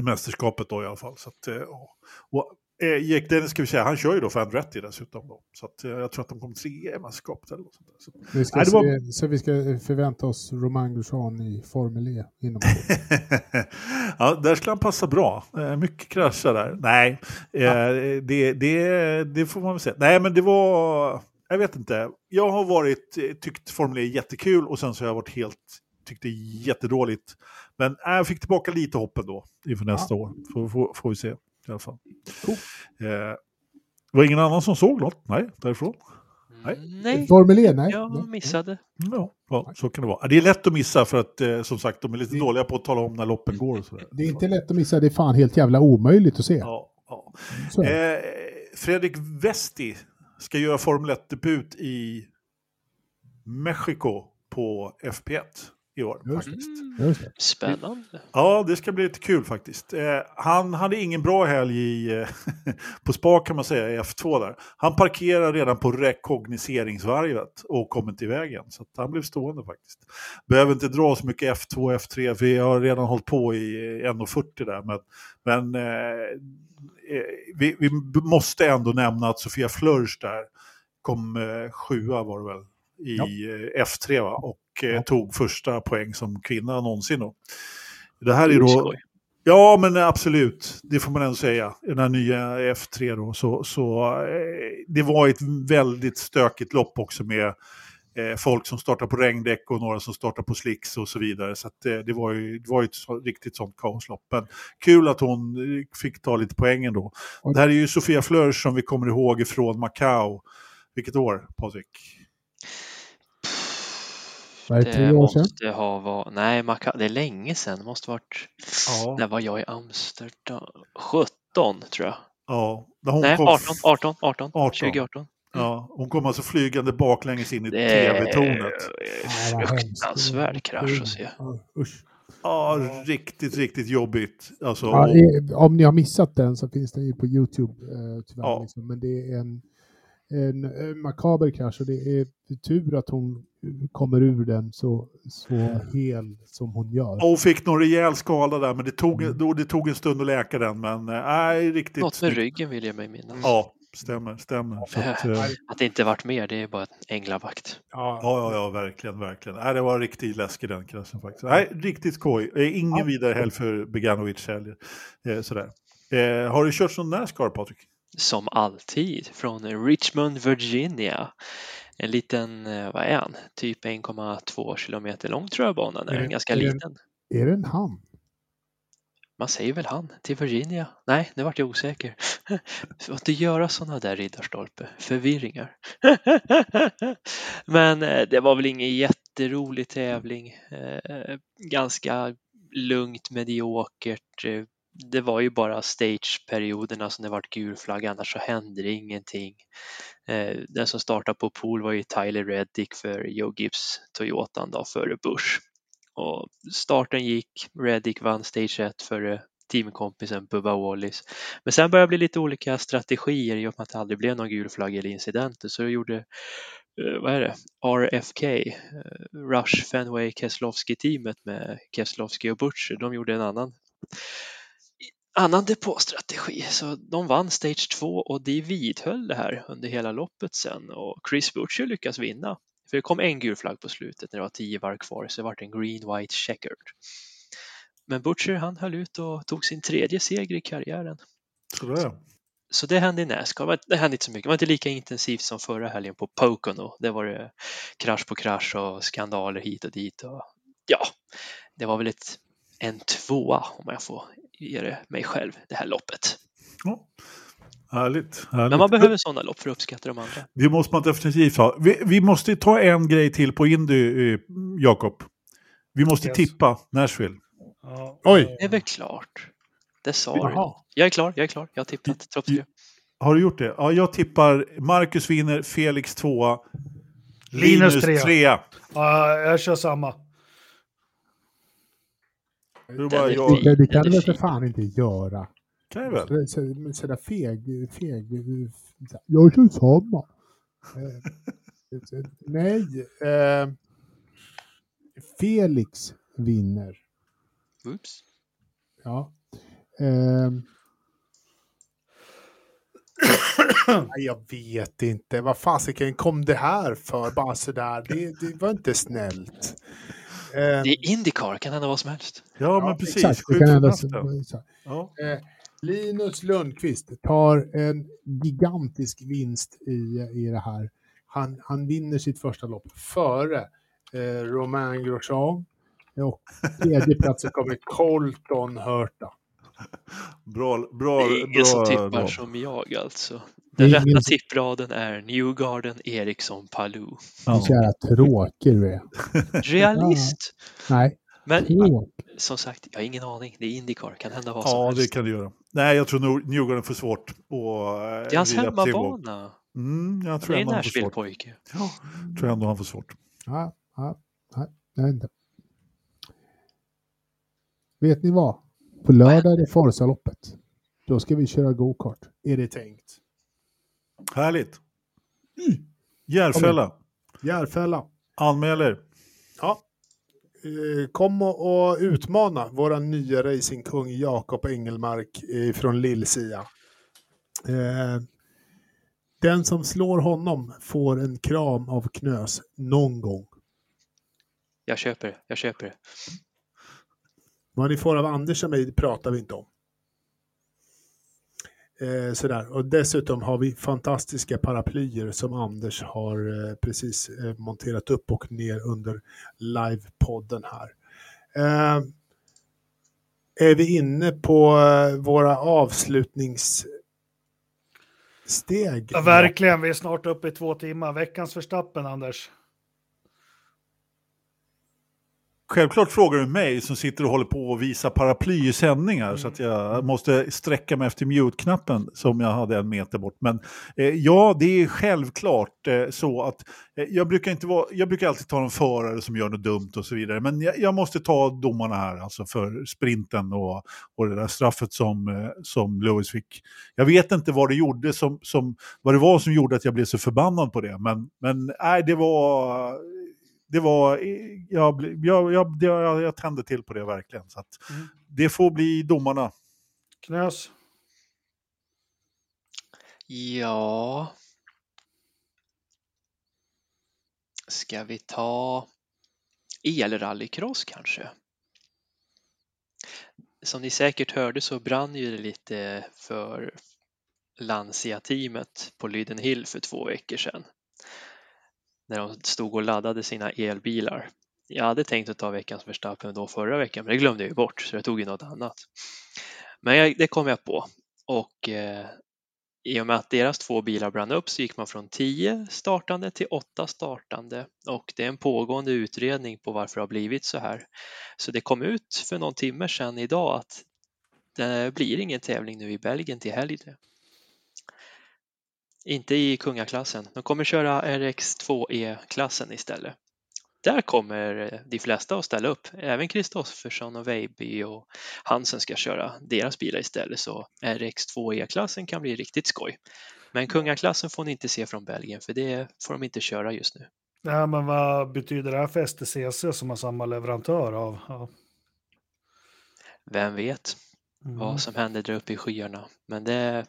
mästerskapet då i alla fall. Så att, eh, ja. och, eh, Jake Dennis ska vi säga, han kör ju då för Andretti dessutom då. Så att, eh, jag tror att de kommer trea i mästerskapet eller något sånt där. Så. Vi ska Nej, det var- se, så vi ska förvänta oss Romain Grosjean i Formel E inom [laughs] ja, där skulle han passa bra. Eh, mycket krascha där. Nej, eh, det, det, det får man väl säga. Nej, men det var... Jag vet inte. Jag har varit, eh, tyckt Formel E jättekul och sen så har jag varit helt, tyckt det är jättedåligt. Men äh, jag fick tillbaka lite hopp ändå inför nästa år. Får, får, får vi se i alla fall. Cool. Eh, det var ingen annan som såg något? Nej, därifrån. Nej. Nej, Formel E? Nej. jag missade. Ja, ja, så kan det vara. Det är lätt att missa för att eh, som sagt de är lite Det- dåliga på att tala om när loppen går och sådär. Det är inte lätt att missa, det är fan helt jävla omöjligt att se. Ja, ja. Eh, Fredrik Vesti ska göra Formel 1-debut i Mexiko på FP1 i år. Just faktiskt. Mm, spännande. Ja, det ska bli lite kul faktiskt. Eh, han hade ingen bra helg i, eh, [laughs] på spa kan man säga, i F2 där. Han parkerar redan på rekognoseringsvarvet och kom inte i vägen. Så att han blev stående faktiskt. Behöver inte dra så mycket F2 och F3, för jag har redan hållit på i 1.40 där. Men, men eh, eh, vi, vi måste ändå nämna att Sofia Flörsch där kom eh, sjua var det väl i Ja. eh, F3 va? och eh, Ja. tog första poäng som kvinna någonsin. Då. Det här är Det då... Ja, men absolut. Det får man ändå säga. Den här nya F3 då. Så, så eh, det var ett väldigt stökigt lopp också med eh, folk som startar på regndäck och några som startar på slicks och så vidare. Så eh, det var ju det var ju ett så, riktigt sånt kaoslopp. Men kul att hon fick ta lite poängen då. Och- Det här är ju Sofia Flörsch som vi kommer ihåg ifrån Macau. Vilket år, Patrik? Vad är det, tre år sedan? måste ha varit, nej, man kan, det är länge sedan. Det måste varit, Ja. när var jag i Amsterdam? 17 tror jag. ja. Hon nej, kom- 18, 18, 18, 18. 2018. Ja, hon kom alltså flygande baklänges in i tv-tornet. Fruktansvärd krasch att se. Ja, usch. Ja, riktigt, riktigt jobbigt. Alltså, Ja, om ni har missat den så finns den ju på Youtube eh, tyvärr. Ja. Liksom. Men det är en, en, makaber krasch och det är tur att hon kommer ur den så, så hel som hon gör. Och hon fick någon rejäl skala där, men det tog, Mm. då, det tog en stund att läka den. Men eh, nej, riktigt Något med ryggen vill jag mig minnas. Ja, stämmer, stämmer. Att, eh, [laughs] Att det inte varit mer, det är bara en änglavakt. Ja, ja, ja, verkligen, verkligen. Nej, det var riktigt läskig den kraschen faktiskt. Nej, riktigt skoj. Eh, Ingen Ja. vidare helg för Beganovic heller. Eh, sådär. Eh, har du kört någon Nascar, Patrik? Som alltid från Richmond, Virginia. En liten, eh, vad är han, typ 1,2 kilometer lång tror jag banan är, en ganska är liten. Är det en han? Man säger väl han till Virginia? Nej, nu vart jag osäker. [laughs] Får inte göra sådana där Riddarstolpe, förvirringar. [laughs] Men eh, det var väl ingen jätterolig tävling. Eh, Ganska lugnt, mediokert. Det var ju bara stageperioderna som det vart gul flagg, annars så hände det ingenting. Eh, den som startade på pool var ju Tyler Reddick för Joe Gibbs Toyotan då, före Bush. Och starten gick, Reddick vann stage 1 före teamkompisen Bubba Wallis. Men sen började det bli lite olika strategier i och med att det aldrig blev någon gul flagg eller incidenter så det gjorde eh, vad är det? RFK, eh, Rush Fenway Keselowski-teamet med Keselowski och Butcher, de gjorde en annan annan depåstrategi. Så de vann Stage 2 och de vidhöll det här under hela loppet sen och Chris Butcher lyckas vinna. För det kom en gul flagg på slutet när det var tio varv kvar så det vart en green white checkered. Men Butcher han höll ut och tog sin tredje seger i karriären. Sådär. Så det hände i Nascar. Det hände inte så mycket. Det var inte lika intensivt som förra helgen på Pocono. Det var det krasch på krasch och skandaler hit och dit. Och ja, det var väl ett, en tvåa om jag får ge det mig själv, det här loppet. Ja. Härligt. härligt. Men man behöver sådana lopp för att uppskatta de andra. Det måste man definitivt ha. Vi, vi måste ta en grej till på Indy, eh, Jakob. Vi måste Yes. tippa Nashville. Ja. Oj. Det är väl klart. Det sa du. Jag är klar, jag är klar. Jag har tippat trots det. Har du gjort det? Ja, jag tippar Marcus vinner, Felix tvåa, Linus Linus trea. trea. Ja, jag kör samma. Det är bara jag. Det, det kan du för fan inte göra? Kan jag väl? Så- så- Sådär feg, feg. så- Jag kör samma. Eh, [laughs] Nej. Eh, Felix vinner. Oops. Ja. Ehm. [coughs] Nej, jag vet inte. Vad fasiken kom det här för? Bara sådär. Det, det var inte snällt. Ehm, Det är Indycar, kan hända vad som helst. Ja, men precis. Exakt, det kan hända Ja. Eh, Linus Lundqvist tar en gigantisk vinst i, i det här. Han, han vinner sitt första lopp före eh, Romain Grosjean. Och tredje platsen kommer Colton Hurta. Bra, bra, Det är ingen bra som tippar val. som jag alltså. Den Det är rätta ingen- tippraden är Newgarden, Eriksson, Palou. Så jävla tråkig du är. Realist! Nej, Men som sagt, jag har ingen aning. Det är Indycar, kan hända vad som Ja, helst. det kan du göra. Nej, jag tror nog Newgarden får svårt. Och, eh, Det är hans hemmabana. Mm, jag tror är han får svårt. Nashville-pojke. Ja, tror ändå han får svårt. Ja, ja, ja, jag vet inte. Vet ni vad? På lördag är det Forsaloppet. Då ska vi köra go-kart. Är det tänkt? Härligt. Järfälla. Järfälla. Anmäler. Ja. Eh, Kom och, utmana våra nya racingkung Jakob Engelmark eh, från Lill-Sia. Eh, den som slår honom får en kram av Knös någon gång. Jag köper det, jag köper det. Vad ni får av Anders och mig pratar vi inte om. Eh, sådär. Och dessutom har vi fantastiska paraplyer som Anders har eh, precis eh, monterat upp och ner under livepodden här. Eh, är vi inne på eh, våra avslutningssteg? Ja, verkligen, vi är snart uppe i två timmar. Veckans förstappen, Anders. Självklart frågar du mig som sitter och håller på och visar paraply i sändningar så att jag måste sträcka mig efter mute-knappen som jag hade en meter bort. Men eh, ja, det är självklart eh, så att eh, jag, brukar inte vara, jag brukar alltid ta en förare som gör något dumt och så vidare. Men jag, jag måste ta domarna här alltså för sprinten och, och det där straffet som, eh, som Lewis fick. Jag vet inte vad det gjorde som, som, vad det var som gjorde att jag blev så förbannad på det. Men, men nej, det var det var, jag, jag, jag, jag, jag tände till på det verkligen. Så att Mm. Det får bli domarna. Knös. Ja. Ska vi ta elrallycross kanske? Som ni säkert hörde så brann ju det lite för Lancia-teamet på Lyden Hill för två veckor sedan. När de stod och laddade sina elbilar. Jag hade tänkt att ta veckans Verstappen då förra veckan, men det glömde jag ju bort så jag tog ju något annat. Men jag, det kom jag på och eh, i och med att deras två bilar brann upp så gick man från 10 startande till 8 startande och det är en pågående utredning på varför det har blivit så här. Så det kom ut för någon timme sedan idag att det blir ingen tävling nu i Belgien till helgen. Inte i kungaklassen. De kommer köra RX2E-klassen istället. Där kommer eh, de flesta att ställa upp. Även Kristoffersson och Veiby och Hansen ska köra deras bilar istället så RX2E-klassen kan bli riktigt skoj. Men kungaklassen får ni inte se från Belgien för det får de inte köra just nu. Ja, men vad betyder det här för STCC som har samma leverantör av? Ja. Vem vet Mm. vad som händer där uppe i skyarna. Men det,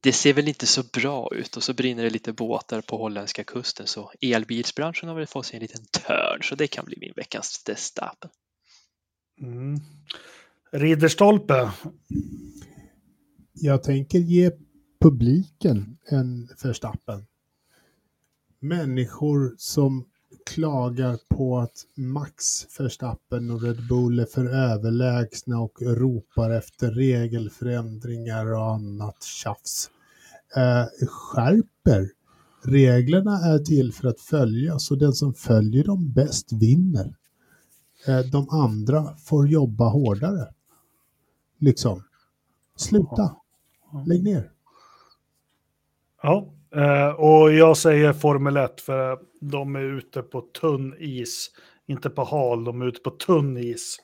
det ser väl inte så bra ut och så brinner det lite båtar på holländska kusten så elbilsbranschen har väl fått sig en liten törn så det kan bli min veckans Verstappen. Mm. Ridderstolpe. Jag tänker ge publiken en förstappen. Människor som klagar på att Max Verstappen och Red Bull är för överlägsna och ropar efter regelförändringar och annat tjafs. Eh, skärper. Reglerna är till för att följas och den som följer dem bäst vinner. Eh, de andra får jobba hårdare. Liksom. Sluta. Lägg ner. Ja, eh, och jag säger Formel 1 för de är ute på tunn is. Inte på hal, de är ute på tunn is.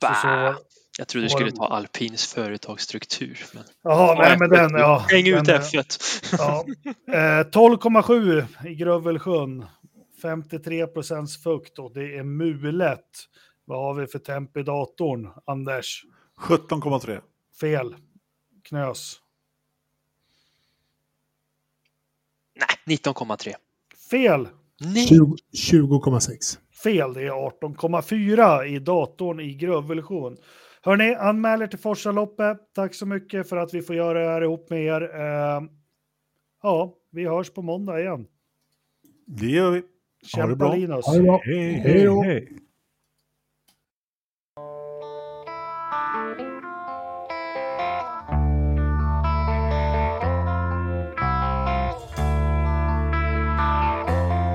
Så, så! Jag trodde du skulle ta alpins företagsstruktur. Men... jaha, nej men den, [laughs] ja. Häng ut eh, F1. Ja. Eh, 12,7 i Grövelsjön. 53 procents fukt och det är mulet. Vad har vi för temp i datorn, Anders? 17,3. Fel. Knös. Nej, 19,3. Fel. Nej! 20 20,6. Fel, det är 18,4 i datorn i Grövelsjön. Hörni, anmäl er till Forsaloppet. Tack så mycket för att vi får göra det här ihop med er. Eh, ja, vi hörs på måndag igen. Det gör vi. Ha det Kämpa bra. Linus. Ha det bra. Hej, Hej hej.